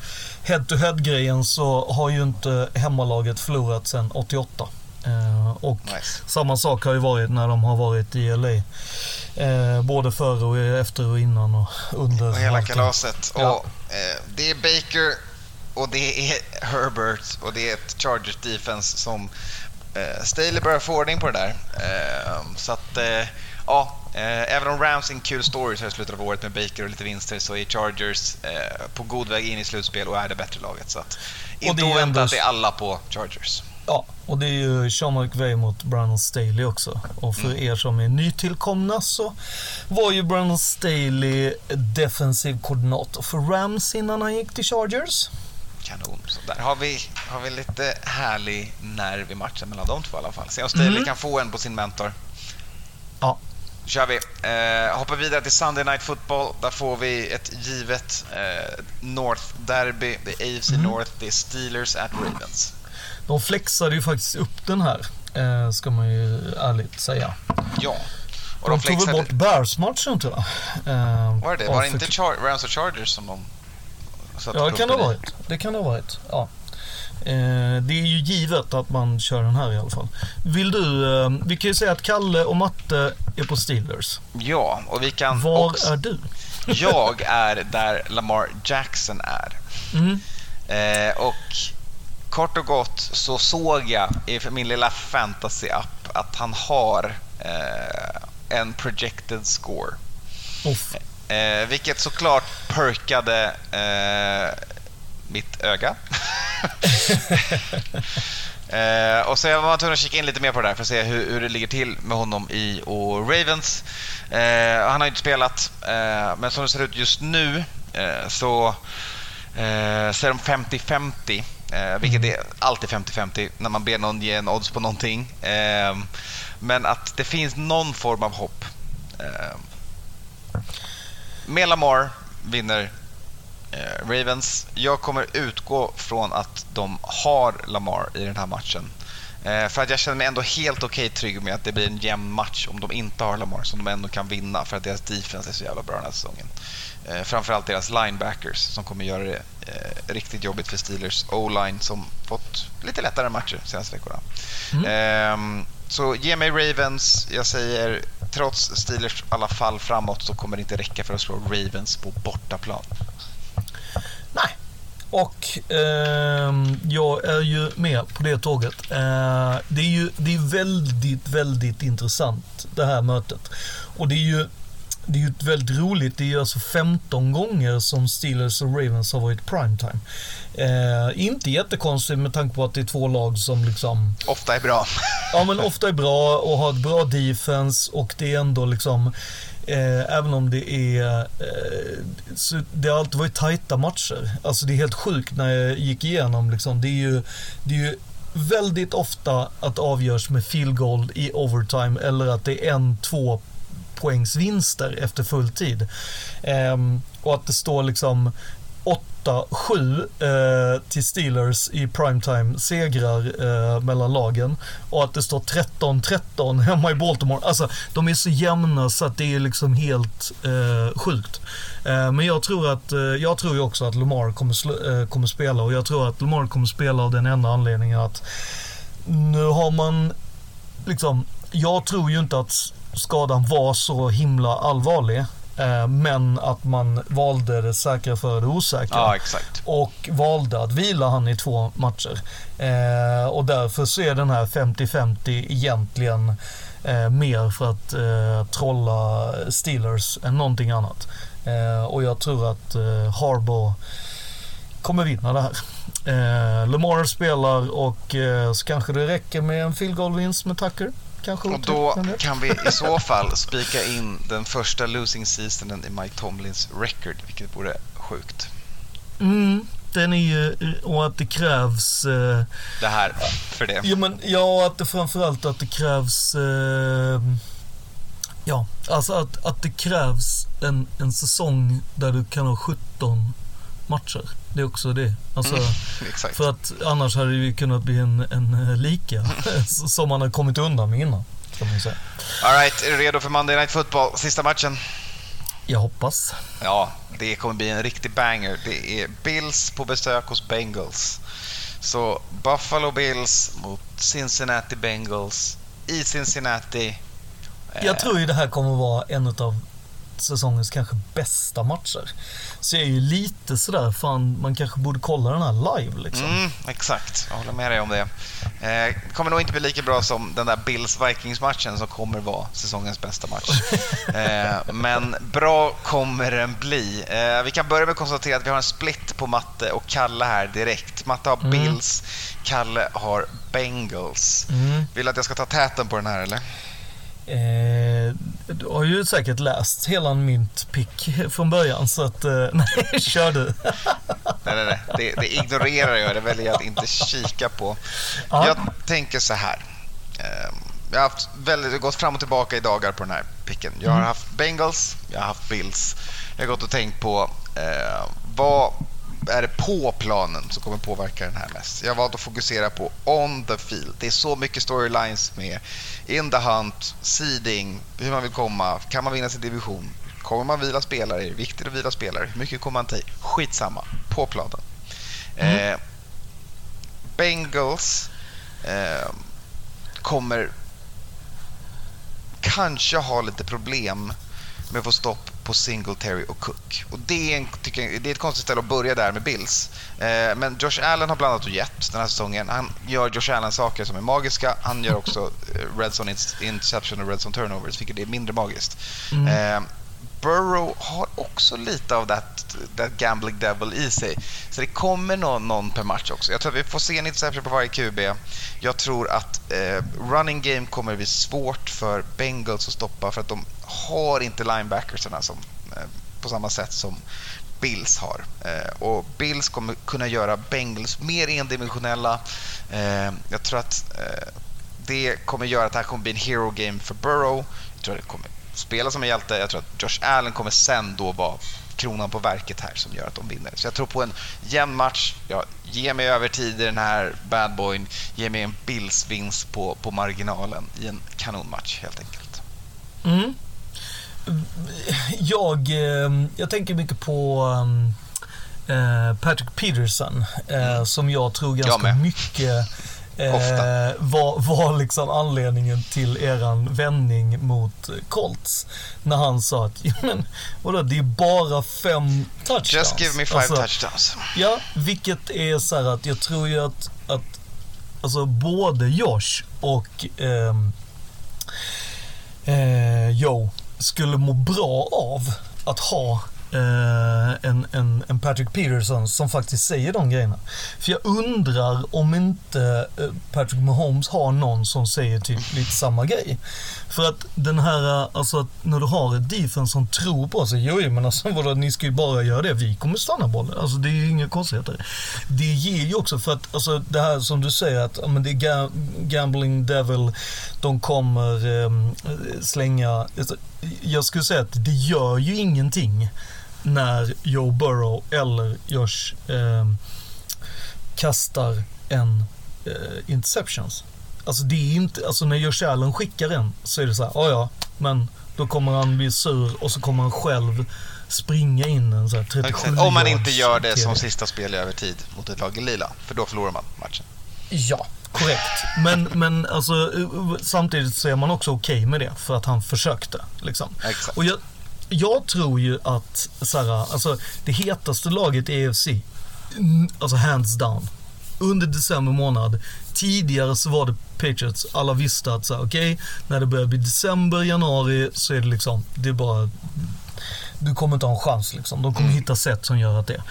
head-to-head-grejen så har ju inte hemmalaget förlorat sedan 88. Eh, och
Nice.
samma sak har ju varit när de har varit i LA. Eh, både före och efter och innan och under.
Och hela
allting.
kalaset.
Ja.
Och, eh, det är Baker och det är Herbert och det är ett Chargers defense som eh, Staley börjar få ordning på det där. Så att, ja, även om Rams är en kul story så här i slutet av året med Baker och lite vinster så är Chargers eh, på god väg in i slutspel och är det bättre laget. Så att, inte oväntat
ändå-
är alla på Chargers.
Ja, och det är ju Sean McVay mot Brandon Staley också. Och för
Mm.
er som är nytillkomna så var ju Brandon Staley defensiv koordinator för Rams innan han gick till Chargers.
Kanon. Så där har vi, har vi lite härlig nerv i matchen mellan de två i alla fall. Se om Staley
Mm.
kan få en på sin mentor.
Ja,
kör vi. Eh, hoppar vidare till Sunday Night Football. Där får vi ett givet eh, North Derby. Det är AFC
Mm.
North. Det är Steelers at Ravens.
de flexade ju faktiskt upp den här, eh, ska man ju ärligt säga.
Ja. Och
de tog väl bort Bears-matchen tror jag. Eh,
Var det det? Var det inte Char- Rams och Chargers som de
Ja, det kan det ha varit. Det kan det ha varit, ja. Eh, det är ju givet att man kör den här i alla fall. Vill du, eh, vi kan ju säga att Kalle och Matte är på Steelers.
Ja, och vi kan
Var
också...
är du?
Jag är där Lamar Jackson är.
Mm.
Eh, och kort och gott så såg jag i min lilla fantasy-app att han har eh, en projected score. Eh, vilket såklart perkade eh, mitt öga. (laughs) eh, och så jag var tvungen att kika in lite mer på det där för att se hur, hur det ligger till med honom i och Ravens. Eh, han har inte spelat, eh, men som det ser ut just nu eh, så, eh, så är de 50-50. Eh, vilket är alltid 50-50 när man ber någon ge en odds på någonting. Eh, men att det finns någon form av hopp. Eh, med Lamar vinner Ravens. Jag kommer utgå från att de har Lamar i den här matchen. Eh, för att jag känner mig ändå helt okej trygg med att det blir en jämn match om de inte har Lamar som de ändå kan vinna för att deras defense är så jävla bra den här säsongen. Eh, framförallt deras linebackers som kommer göra det eh, riktigt jobbigt för Steelers O-line som fått lite lättare matcher de senaste veckorna. Ehm, så ge mig Ravens. Jag säger trots Steelers alla fall framåt så kommer det inte räcka för att slå Ravens på bortaplan.
Och ehm, jag är ju med på det tåget. Eh, det är ju det är väldigt, väldigt intressant det här mötet. Och det är ju det är ju väldigt roligt. Det är ju alltså 15 gånger som Steelers och Ravens har varit primetime. Eh, inte jättekonstigt med tanke på att det är två lag som liksom
Ofta är bra.
Ja men ofta är bra och har ett bra defense och det är ändå liksom eh, Även om det är eh, så Det har alltid varit tajta matcher. Alltså det är helt sjukt när jag gick igenom liksom. Det är ju, det är ju väldigt ofta att avgörs med field goal i overtime eller att det är en, två poängsvinster efter full tid. Ehm, och att det står liksom 8-7 eh, till Steelers i primetime segrar eh, mellan lagen. Och att det står 13-13 hemma i Baltimore. Alltså, de är så jämna så att det är liksom helt eh, sjukt. Eh, men jag tror, att, eh, jag tror ju också att Lamar kommer, sl- eh, kommer spela och jag tror att Lamar kommer spela av den enda anledningen att nu har man liksom, jag tror ju inte att skadan var så himla allvarlig. Eh, men att man valde det säkra för det osäkra.
Ja.
Och valde att vila han i två matcher. Eh, och därför så är den här 50-50 egentligen eh, mer för att trolla Steelers än någonting annat. Och jag tror att Harbaugh kommer vinna det här. Eh, Lamar spelar och eh, så kanske det räcker med en field goal-vinst med Tucker. Kanske
Och då kan vi i så fall spika in den första losing seasonen i Mike Tomlins record, vilket vore sjukt.
Mm, den är ju, och att det krävs eh,
Det här, för det.
Ja, men, ja, att det framförallt att det krävs... Eh, ja, alltså att, att det krävs en, en säsong där du kan ha 17 matcher. Det är också det. Alltså,
Mm. (laughs)
För att annars hade det ju kunnat bli en, en eh, lika (laughs) som man har kommit undan med innan. Kan man ju säga.
All right, är du redo för Monday Night Football? Sista matchen?
Jag hoppas.
Ja, det kommer bli en riktig banger. Det är Bills på besök hos Bengals. Så Buffalo Bills mot Cincinnati Bengals i Cincinnati.
Jag tror ju det här kommer vara en av säsongens kanske bästa matcher. Så jag är ju lite sådär, fan man kanske borde kolla den här live liksom.
Mm, exakt, jag håller med dig om det. Eh, kommer nog inte bli lika bra som den där Bills-Vikings-matchen som kommer vara säsongens bästa match. (laughs) Eh, men bra kommer den bli. Eh, vi kan börja med att konstatera att vi har en split på Matte och Kalle här direkt. Matte har
Mm.
Bills, Kalle har Bengals.
Mm.
Vill du att jag ska ta täten på den här eller?
Eh, du har ju säkert läst hela min pick från början så att, eh, (laughs) nej, kör du.
Nej, nej, nej. Det, det ignorerar jag. Det väljer jag att inte kika på.
Ja.
Jag tänker så här. Eh, Jag har haft väldigt, gått fram och tillbaka i dagar på den här picken. Jag har haft Bengals, jag har haft Bills. Jag har gått och tänkt på eh, vad är det på planen som kommer påverka den här mest. Jag valt att fokusera på on the field. Det är så mycket storylines med in the hunt, seeding, hur man vill komma, kan man vinna sin division, kommer man vila spelare, är det viktigt att vila spelare, hur mycket kommer man ta i? Skitsamma, på planen. Eh, Bengals eh, kommer kanske ha lite problem med att få stopp på Singletary och Cook. Och det är, en, jag, det är ett konstigt ställe att börja där med Bills. Eh, men Josh Allen har blandat och gett den här säsongen. Han gör Josh Allen saker som är magiska. Han gör också eh, red zone interception och red zone turnovers, vilket är mindre magiskt. Eh, Burrow har också lite av that gambling devil i sig. Så det kommer någon, någon per match också. Jag tror att vi får se en interception på varje QB. Jag tror att eh, running game kommer bli svårt för Bengals att stoppa för att de har inte linebackersarna som, eh, på samma sätt som Bills har. Eh, och Bills kommer kunna göra Bengals mer endimensionella. Eh, jag tror att det kommer göra att det här kommer bli en hero game för Burrow. Jag tror att det kommer spela som en hjälte. Jag tror att Josh Allen kommer sen då vara kronan på verket här som gör att de vinner. Så jag tror på en jämn match. Jag ger mig övertid i den här bad boyn. Ge mig en Bills-vinst på, på marginalen i en kanonmatch helt enkelt.
Mm. Jag, eh, jag tänker mycket på um, eh, Patrick Peterson eh, som jag tror ganska
Mm. med.
mycket eh, var, var liksom anledningen till eran vändning mot Colts. När han sa att, men vadå, det är bara fem touchdowns.
Just give me five
Alltså,
touchdowns.
Ja, vilket är så här att jag tror ju att, att alltså både Josh och ehm, eh, Joe skulle må bra av att ha eh, en, en, en, Patrick Peterson som faktiskt säger de grejerna. För jag undrar om inte eh, Patrick Mahomes har någon som säger typ lite samma grej. För att den här, eh, alltså när du har ett defense som tror på sig, jo jo, men alltså (laughs) vadå, ni ska ju bara göra det, vi kommer stanna bollen. Alltså det är ju inga konstigheter. Det ger ju också för att, alltså det här som du säger att, men det är ga- gambling devil, de kommer eh, slänga, alltså, jag skulle säga att det gör ju ingenting när Joe Burrow eller Josh eh, kastar en eh, interceptions. Alltså det är inte, alltså när Josh Allen skickar en så är det så här, ja ja, men då kommer han bli sur och så kommer han själv springa in en så här 37
Exakt. Om man inte gör det som sista spel i övertid mot ett lag i lila, för då förlorar man matchen.
Ja, korrekt. Men, men alltså, samtidigt så är man också okej med det för att han försökte. Liksom.
Exakt.
Och jag, jag tror ju att så här, alltså, det hetaste laget i EFC, alltså hands down, under december månad. Tidigare så var det Patriots, alla visste att så okej, när det börjar bli december, januari så är det liksom, det är bara, du kommer inte ha en chans liksom. De kommer hitta sätt som gör att det.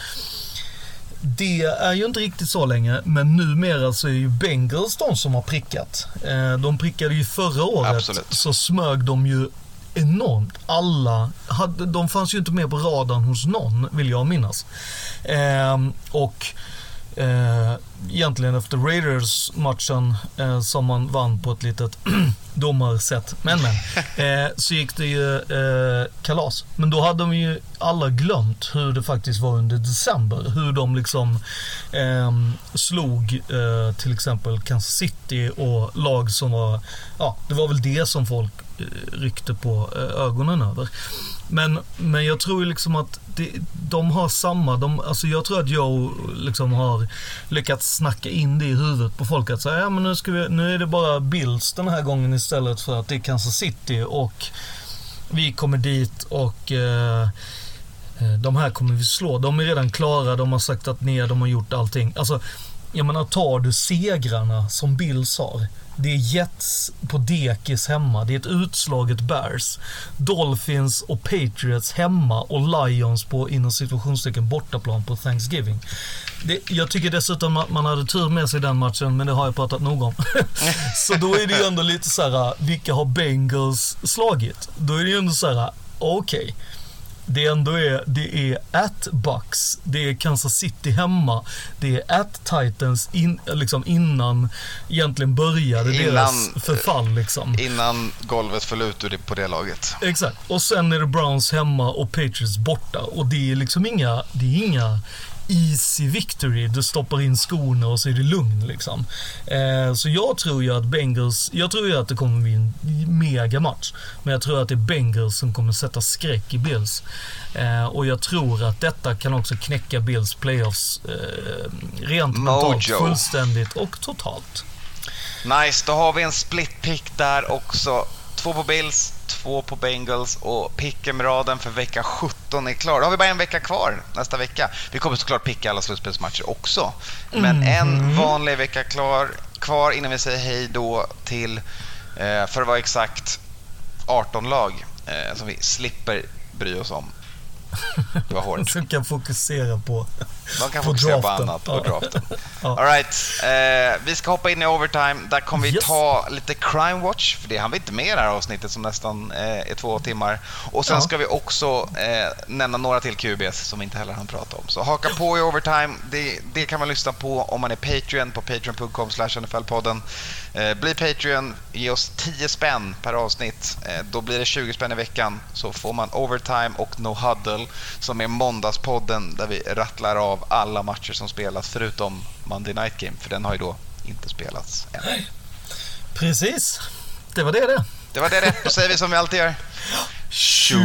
Det är ju inte riktigt så länge, men numera så är ju Bengals de som har prickat. Eh, De prickade ju förra året,
Absolut.
så smög de ju enormt. Alla, hade, de fanns ju inte med på radarn hos någon, vill jag minnas. Eh, och eh, egentligen efter Raiders-matchen eh, som man vann på ett litet (clears throat) domarsätt, men men, (laughs) eh, så gick det ju eh, kalas. Men då hade de ju alla glömt hur det faktiskt var under december. Hur de liksom eh, slog eh, till exempel Kansas City och lag som var, ja, det var väl det som folk eh, ryckte på ögonen över. Men, men jag tror ju liksom att det, de har samma, de, alltså jag tror att Joe liksom har lyckats snacka in det i huvudet på folk att säga, ja men nu, ska vi, nu är det bara Bills den här gången istället för att det är Kansas City och vi kommer dit och eh, eh de här kommer vi slå. De är redan klara, de har sagt att ner, de har gjort allting. Alltså, jag menar tar du segrarna som Bills har. Det är Jets på dekis hemma. Det är ett utslaget Bears. Dolphins och Patriots hemma och Lions på inom situationstecken bortaplan på Thanksgiving. Det, jag tycker dessutom att man hade tur med sig i den matchen, men det har jag pratat nog om. (laughs) så då är det ju ändå lite så här, vilka har Bengals slagit? Då är det ju ändå så här, okej. Det ändå är, det är at Bucks, det är Kansas City hemma, det är at Titans in, liksom innan egentligen började
Innan-
deras förfall liksom.
Innan golvet föll ut ur det på det laget.
Exakt. Och sen är det Browns hemma och Patriots borta. Och det är liksom inga, det är inga easy victory. Du stoppar in skorna och så är det lugn liksom. Eh, så jag tror ju att Bengals, jag tror ju att det kommer bli en mega match. Men jag tror att det är Bengals som kommer sätta skräck i Bills. Eh, och jag tror att detta kan också knäcka Bills playoffs eh, rent mentalt, fullständigt och totalt.
Nice, då har vi en split pick där också. Två på Bills, två på Bengals och pick'em-raden för vecka 17 är klar. Då har vi bara en vecka kvar nästa vecka. Vi kommer såklart picka alla slutspelsmatcher också. Men en vanlig vecka klar, kvar innan vi säger hej då till, eh, för att vara exakt, 18 lag eh, som vi slipper bry oss om. (laughs) Det var hårt.
Du kan fokusera på
Man kan
På
fokusera på
draften.
annat och
Ja.
draften. (laughs) All right. eh, vi ska hoppa in i overtime. Där kommer vi
Yes.
ta lite crime watch, för det hann vi inte med i det här avsnittet som nästan eh, är två timmar. Och sen
Ja.
ska vi också eh, nämna några till QBs som vi inte heller hann prata om. Så haka på i overtime. Det, det kan man lyssna på om man är Patreon på patreon.com nflpodden. Eh, bli Patreon, ge oss 10 spänn per avsnitt. Eh, då blir det 20 spänn i veckan. Så får man overtime och no huddle som är måndagspodden där vi rattlar av alla matcher som spelas förutom Monday Night Game, för den har ju då inte spelats än.
Precis. Det var det det.
Det var det det. Då säger vi som vi alltid gör.
Tjo!